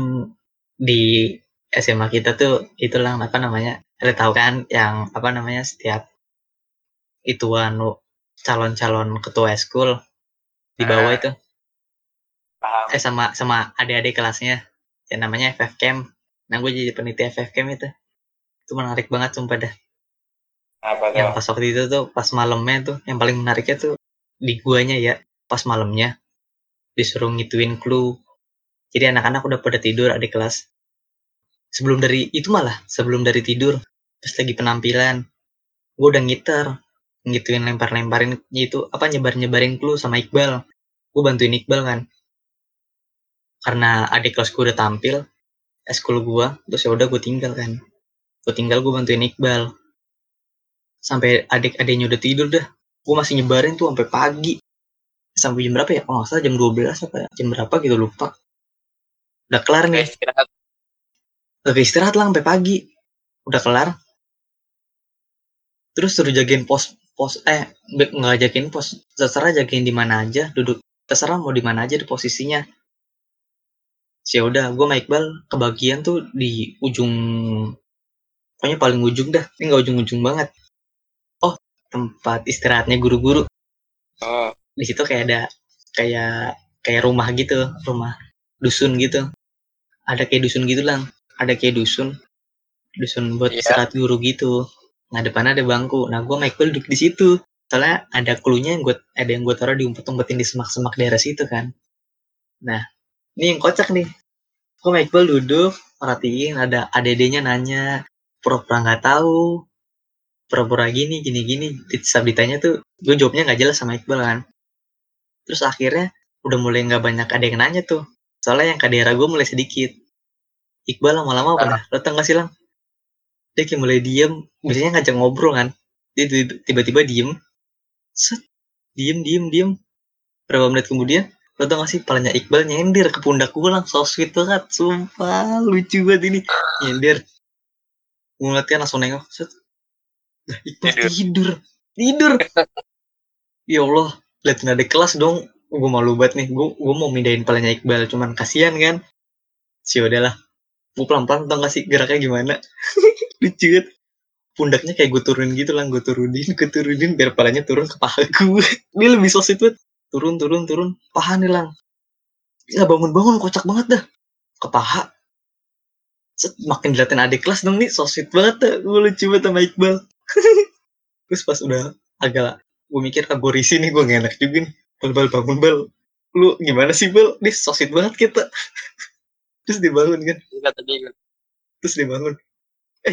[SPEAKER 1] di SMA kita tuh itulah apa namanya? Ada tahu kan yang apa namanya setiap itu anu calon-calon ketua school di bawah
[SPEAKER 3] Ah.
[SPEAKER 1] itu
[SPEAKER 3] paham
[SPEAKER 1] eh sama sama adik-adik kelasnya yang namanya FF Camp. Nah gue jadi penitia FF Camp itu. Itu menarik banget sumpah dah.
[SPEAKER 3] apa
[SPEAKER 1] Yang pas waktu itu tuh pas malamnya tuh yang paling menariknya tuh di guanya ya pas malamnya disuruh ngituin clue. Jadi anak-anak udah pada tidur adik kelas. Sebelum dari itu malah sebelum dari tidur pas lagi penampilan gue udah ngiter ngituin lempar-lemparin itu apa nyebar-nyebarin clue sama Iqbal. Gue bantuin Iqbal kan. karena adik kelas gue udah tampil eskul gue terus ya udah gue tinggal kan gue tinggal gue bantuin Iqbal sampai adik-adiknya udah tidur dah gue masih nyebarin tuh sampai pagi sampai jam berapa ya oh nggak salah jam 12 apa ya jam berapa gitu lupa udah kelar nih
[SPEAKER 3] istirahat.
[SPEAKER 1] Oke istirahat lah sampai pagi. Udah kelar. Terus suruh jagain pos pos eh nggak jagain pos terserah jagain di mana aja duduk terserah mau di mana aja di posisinya. Ya udah gue sama Iqbal kebagian tuh di ujung pokoknya paling ujung dah ini nggak ujung-ujung banget. Oh tempat istirahatnya guru-guru
[SPEAKER 3] Oh,
[SPEAKER 1] di situ kayak ada kayak kayak rumah gitu rumah dusun gitu ada kayak dusun gitu lang ada kayak dusun dusun buat
[SPEAKER 3] Iya.
[SPEAKER 1] istirahat guru gitu nah depannya ada bangku. Nah gue Michael duduk di situ. Soalnya ada klunya yang gue ada yang gue taruh diumpet-umpetin di semak-semak daerah situ kan. Nah ini yang kocak nih. Gue Michael duduk perhatiin ada adedenya nanya pura-pura nggak tahu? Pura-pura gini gini gini. Saat ditanya tuh gue jawabnya nggak jelas sama Iqbal kan. Terus akhirnya udah mulai nggak banyak ada yang nanya tuh. Soalnya yang ke daerah gue mulai sedikit. Iqbal lama-lama apa dah lo tau gak sih lang dia kayak mulai diem. Biasanya ngajak ngobrol kan. Dia tiba- tiba-tiba diem. Set. Diem diem diem. Berapa menit kemudian lo tau gak sih palanya Iqbal nyender ke pundak gue lang so sweet banget sumpah lucu banget ini. Nyender. Gue ngeliatnya langsung nengok set. Lah Iqbal
[SPEAKER 3] Tidur.
[SPEAKER 1] tidur. Tidur. [LAUGHS] Ya Allah liatin ada kelas dong. Gue malu banget nih. Gue gue mau mindahin palanya Iqbal cuman kasihan kan. Sih udahlah. Gue pelan pelan tau gak sih geraknya gimana [LAUGHS] lucu banget. Pundaknya kayak gue turunin gitu lah gue turunin gue turunin biar palanya turun ke paha gue [LAUGHS] dia lebih sosit banget. Turun turun turun paha nih lang. Nggak bangun bangun kocak banget dah. Ke paha. Set, makin diliatin adik kelas dong nih sosit banget dah. Gue lucu banget sama Iqbal. [LAUGHS] Terus pas udah agak gue mikir ah gue risih nih gue gak enak juga nih. Bal bal bangun bal. Lu gimana sih bal? Dia sosit banget kita. [LAUGHS] Terus dibangun kan. Terus dibangun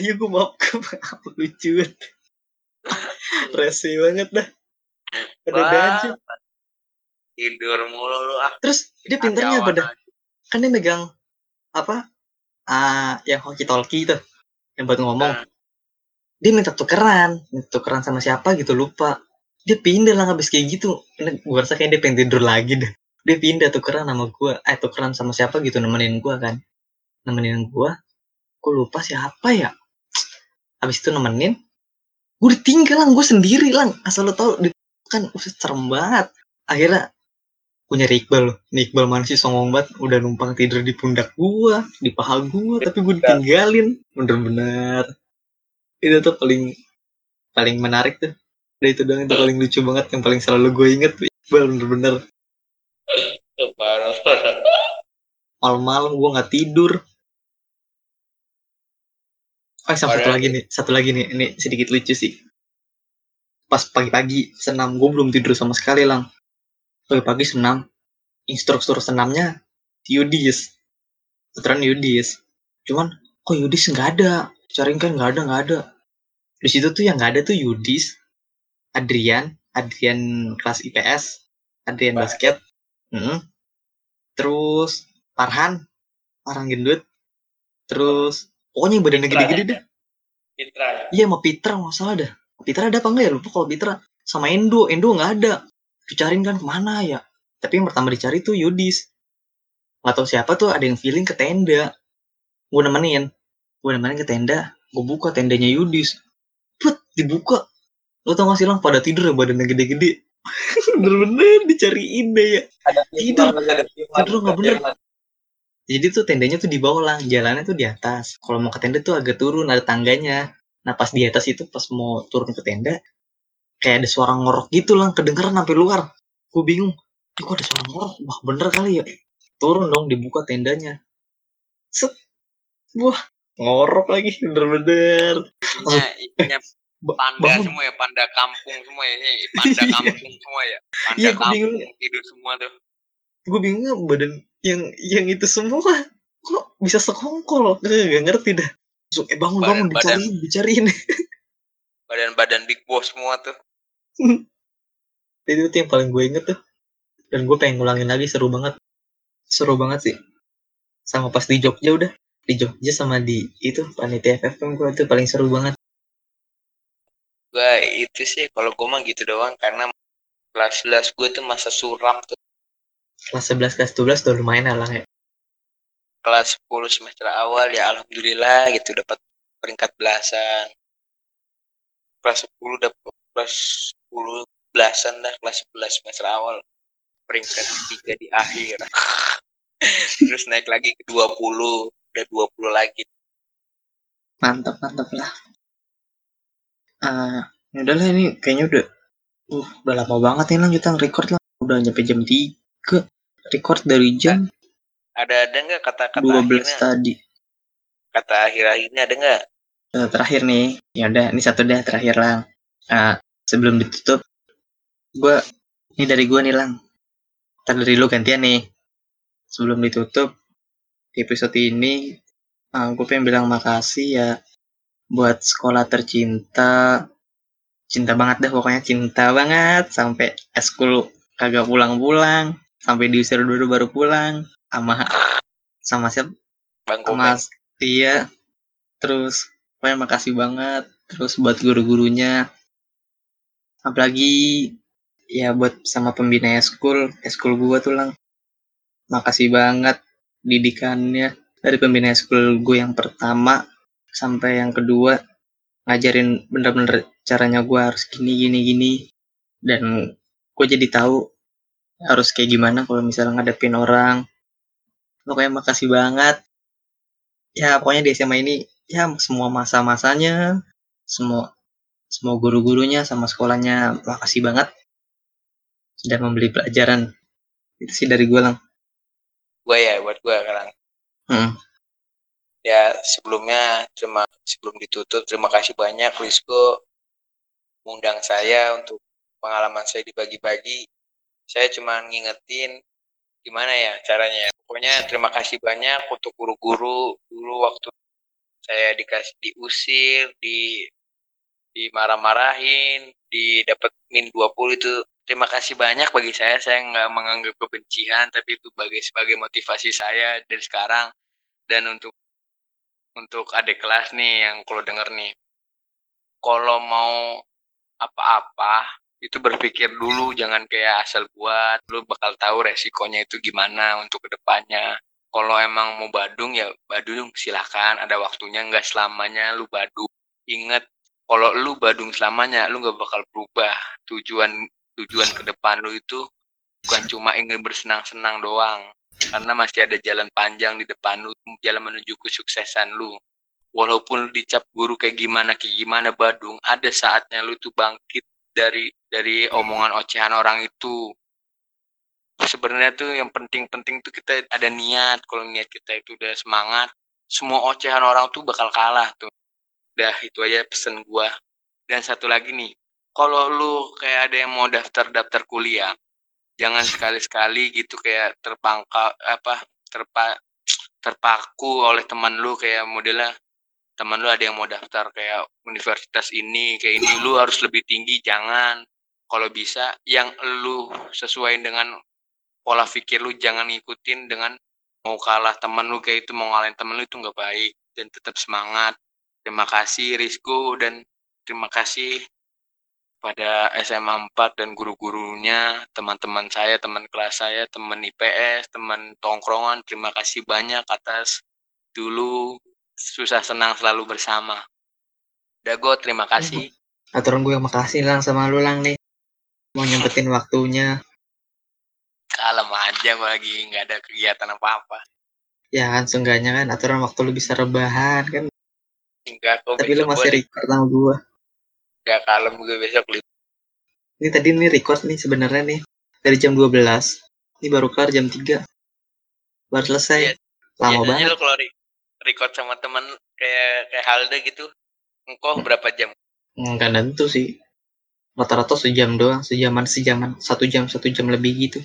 [SPEAKER 1] iya gue gue maaf lucu banget rese banget dah. Ada aja
[SPEAKER 3] tidur mulu lu ah.
[SPEAKER 1] terus dia pinternya apa dah? Kan dia megang apa? Ah yang hoki talkie itu yang buat ngomong.
[SPEAKER 3] Hmm.
[SPEAKER 1] dia minta tukeran minta tukeran sama siapa gitu lupa. Dia pindah lah habis kayak gitu. Gue rasa kayak dia pengen tidur lagi deh. Dia pindah tukeran sama gue eh tukeran sama siapa gitu nemenin gue kan. Nemenin gue gue lupa siapa ya habis itu nemenin gue ditinggal lang. Gue sendiri lang. Asal lo tau kan uset serem banget. Akhirnya gue nyari Iqbal loh. Nih Iqbal mana sih? Songong banget. Udah numpang tidur di pundak gua di paha gua tapi gue ditinggalin. Bener-bener. Itu tuh paling paling menarik tuh. Udah itu doang itu paling lucu banget yang paling selalu gue inget tuh Iqbal bener-bener.
[SPEAKER 3] Parah. [LAUGHS]
[SPEAKER 1] malam-malam gue nggak tidur oh sama satu lagi nih satu lagi nih. Ini sedikit lucu sih. Pas pagi-pagi senam. Gue belum tidur sama sekali lang. Pagi-pagi senam. Instruktur senamnya Yudis. Puteran Yudis. Cuman kok Yudis nggak ada? Cariin kan nggak ada nggak ada. Di situ tuh yang nggak ada tuh Yudis Adrian Adrian kelas IPS Adrian
[SPEAKER 3] Basket.
[SPEAKER 1] basket Mm. terus Farhan Farhan gendut. Terus pokoknya yang badannya gede-gede dah
[SPEAKER 3] Fitra.
[SPEAKER 1] iya sama Pitra nggak salah dah. Pitra ada apa enggak ya? Lupa kalau Pitra sama Endo. Endo nggak ada. Dicariin kan ke mana ya? Tapi yang pertama dicari tuh Yudis. Nggak tahu siapa tuh ada yang feeling ke tenda. Gue nemenin. Gue nemenin ke tenda. Gue buka tendanya Yudis. Put dibuka. Lo tau gak sih lang? Pada tidur ya badannya gede-gede. [LAUGHS] Bener-bener dicariin deh ya.
[SPEAKER 3] Ada
[SPEAKER 1] Tidur.
[SPEAKER 3] ada
[SPEAKER 1] Tidur nggak bener. Jadi tuh tendanya tuh di bawah lang jalannya tuh di atas kalau mau ke tenda tuh agak turun ada tangganya nah pas di atas itu pas mau turun ke tenda kayak ada suara ngorok gitu lang kedengeran sampai luar gue bingung "Ih, kok ada suara ngorok wah bener kali ya turun dong dibuka tendanya set wah ngorok lagi bener-bener
[SPEAKER 3] isinya
[SPEAKER 1] Ba-
[SPEAKER 3] panda
[SPEAKER 1] bangun
[SPEAKER 3] semua ya, panda kampung semua ya. Panda [LAUGHS]
[SPEAKER 1] Iya.
[SPEAKER 3] kampung semua ya. Panda
[SPEAKER 1] Iya, aku
[SPEAKER 3] kampung
[SPEAKER 1] bingung.
[SPEAKER 3] tidur semua tuh.
[SPEAKER 1] gue bingung badan yang yang itu semua kok bisa sekongkol gak, gak ngerti dah. Langsung, eh bangun bangun
[SPEAKER 3] Badan-
[SPEAKER 1] dicariin dicariin. [LAUGHS]
[SPEAKER 3] Badan-badan big boss semua tuh. [LAUGHS]
[SPEAKER 1] itu tuh yang paling gue inget tuh. Dan gue pengen ngulangin lagi seru banget. Seru banget sih. Sama pas di Jogja udah. Di Jogja sama di itu panitia FFM gue tuh paling seru banget.
[SPEAKER 3] Gue itu sih kalau gue mah gitu doang karena kelas 11 gue tuh masa suram tuh
[SPEAKER 1] kelas 11 kelas 12 udah lumayan lah ya.
[SPEAKER 3] Kelas 10 semester awal ya alhamdulillah gitu dapat peringkat belasan. Kelas 10 dapat kelas 10 belasan dah kelas 11 semester awal. Peringkat tiga di akhir. [LAUGHS] Terus naik lagi ke 20 udah 20 lagi.
[SPEAKER 1] Mantap mantap lah. Ah udahlah ini kayaknya udah uh, udah lama banget nih lang kita record lah udah nyampe jam 3 record dari jam
[SPEAKER 3] ada ada nggak kata-kata
[SPEAKER 1] 12
[SPEAKER 3] akhirnya
[SPEAKER 1] tadi.
[SPEAKER 3] Kata akhir-akhirnya ada nggak?
[SPEAKER 1] Eh, terakhir nih. Ya udah ini satu deh terakhir lang Ah, sebelum ditutup gua ini dari gua nih lang. Ntar dari lu gantian nih. Sebelum ditutup di episode ini gue pengen bilang makasih ya buat sekolah tercinta. Cinta banget dah pokoknya cinta banget sampai eskul kagak pulang-pulang sampai diusir dulu baru pulang. Sama sama siapa?
[SPEAKER 3] Bang
[SPEAKER 1] sama
[SPEAKER 3] komen
[SPEAKER 1] Tia terus pokoknya makasih banget. Terus buat guru-gurunya. Apalagi ya buat sama pembina eskul. Eskul gua tuh lang. Makasih banget didikannya. Dari pembina eskul gue yang pertama sampai yang kedua ngajarin bener-bener caranya gua harus gini gini gini. Dan gue jadi tahu harus kayak gimana kalau misalnya ngadepin orang. Pokoknya makasih banget. Ya pokoknya di SMA ini ya semua masa-masanya semua semua guru-gurunya sama sekolahnya makasih banget. Sudah membeli pelajaran. Itu sih dari gue lang.
[SPEAKER 3] Gue ya buat gue sekarang
[SPEAKER 1] Hmm.
[SPEAKER 3] ya sebelumnya cuma sebelum ditutup terima kasih banyak Rizko. Mengundang saya untuk pengalaman saya dibagi-bagi saya cuma ngingetin gimana ya caranya pokoknya terima kasih banyak untuk guru-guru dulu waktu saya dikasih diusir di dimarah-marahin didapat min 20 itu. Terima kasih banyak bagi saya. Saya nggak menganggap kebencian tapi itu sebagai sebagai motivasi saya dari sekarang. Dan untuk untuk adik kelas nih yang kalau denger nih kalau mau apa-apa itu berpikir dulu jangan kayak asal buat lu bakal tahu resikonya itu gimana untuk ke depannya kalau emang mau badung ya badung silahkan ada waktunya nggak selamanya lu badung. Inget kalau lu badung selamanya lu nggak bakal berubah. Tujuan tujuan ke depan lu itu bukan cuma ingin bersenang-senang doang. Karena masih ada jalan panjang di depan lu jalan menuju kesuksesan lu. Walaupun dicap guru kayak gimana kayak gimana badung ada saatnya lu tuh bangkit dari dari omongan ocehan orang itu. Sebenarnya tuh yang penting-penting tuh kita ada niat. Kalau niat kita itu udah semangat semua ocehan orang tuh bakal kalah tuh. Udah itu aja pesen gua. Dan satu lagi nih kalau lu kayak ada yang mau daftar daftar kuliah jangan sekali-sekali gitu kayak terpangkal apa terpa terpaku oleh teman lu kayak modelnya teman lu ada yang mau daftar kayak universitas ini kayak ini lu harus lebih tinggi jangan. Kalau bisa yang lu sesuai dengan pola pikir lu jangan ngikutin dengan mau kalah teman lu kayak itu mau ngalahin teman lu itu nggak baik. Dan tetap semangat. Terima kasih Rizko dan terima kasih pada SMA 4 dan guru-gurunya, teman-teman saya, teman kelas saya, teman IPS, teman tongkrongan, terima kasih banyak atas dulu susah senang selalu bersama. Dago, terima kasih.
[SPEAKER 1] aturan gue makasih lang sama lu lang nih mau nyempetin waktunya
[SPEAKER 3] Kalem aja gue lagi nggak ada kegiatan apa-apa.
[SPEAKER 1] ya kan seenggaknya kan aturan waktu lu bisa rebahan kan
[SPEAKER 3] Enggak kok
[SPEAKER 1] tapi lu masih
[SPEAKER 3] gue
[SPEAKER 1] record sama gue
[SPEAKER 3] nggak kalem gue besok libur.
[SPEAKER 1] ini tadi nih record nih sebenarnya nih dari jam 12 ini baru kelar jam 3 baru selesai
[SPEAKER 3] Iya.
[SPEAKER 1] lama banget
[SPEAKER 3] kalau re- record sama teman kayak kayak Halda gitu, engkau berapa jam?
[SPEAKER 1] nggak tentu sih. Rata-rata sejam doang sejaman sejaman. Satu jam satu jam lebih gitu.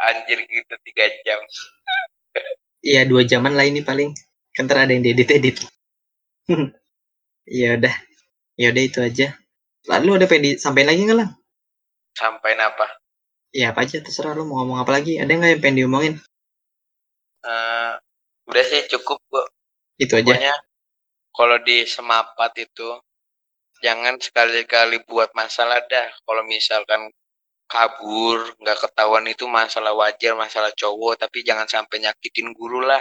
[SPEAKER 3] Anjir gitu tiga jam. [LAUGHS]
[SPEAKER 1] Iya dua jaman lah ini paling. Kan ada yang diedit edit [LAUGHS] ya udah. Ya udah itu aja. Lalu ada pengen disampaikan lagi nggak lah
[SPEAKER 3] Sampai apa?
[SPEAKER 1] ya apa aja terserah lu mau ngomong apa lagi. Ada nggak yang pengen diomongin?
[SPEAKER 3] Eh, Udah sih cukup gua.
[SPEAKER 1] Itu aja.
[SPEAKER 3] Pokoknya kalau di semapat itu jangan sekali-kali buat masalah dah. Kalau misalkan kabur nggak ketahuan itu masalah wajar masalah cowok tapi jangan sampai nyakitin guru lah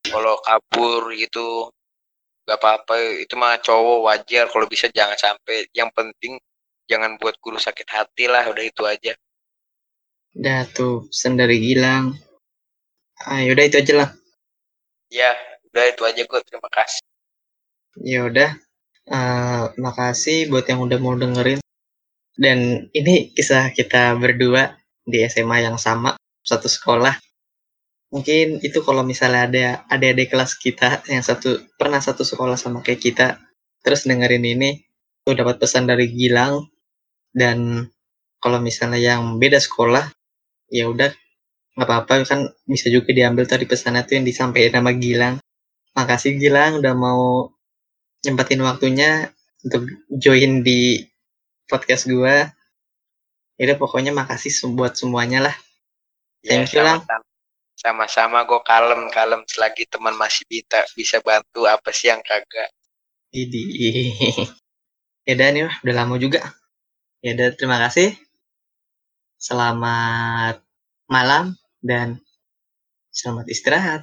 [SPEAKER 3] kalau kabur gitu nggak apa-apa itu mah cowok wajar kalau bisa jangan sampai yang penting jangan buat guru sakit hati lah udah itu aja
[SPEAKER 1] Udah tuh pesan dari Gilang. Ah, yaudah itu aja lah.
[SPEAKER 3] ya udah itu aja gue terima kasih
[SPEAKER 1] Ya udah. Eh, makasih buat yang udah mau dengerin. Dan ini kisah kita berdua di SMA yang sama, satu sekolah. Mungkin itu kalau misalnya ada adik-adik kelas kita yang satu pernah satu sekolah sama kayak kita, terus dengerin ini, tuh dapat pesan dari Gilang. Dan kalau misalnya yang beda sekolah, ya udah nggak apa-apa kan bisa juga diambil tadi pesannya tuh yang disampaikan sama Gilang. Makasih Gilang udah mau nyempatin waktunya untuk join di podcast gua. Ya udah pokoknya makasih buat semuanya lah.
[SPEAKER 3] ya
[SPEAKER 1] Thank you, Lang.
[SPEAKER 3] sama-sama gue kalem kalem selagi teman masih bisa bisa bantu apa sih yang kagak
[SPEAKER 1] Idi. [LAUGHS] ya udah nih udah lama juga. Ya udah terima kasih. Selamat malam dan selamat istirahat.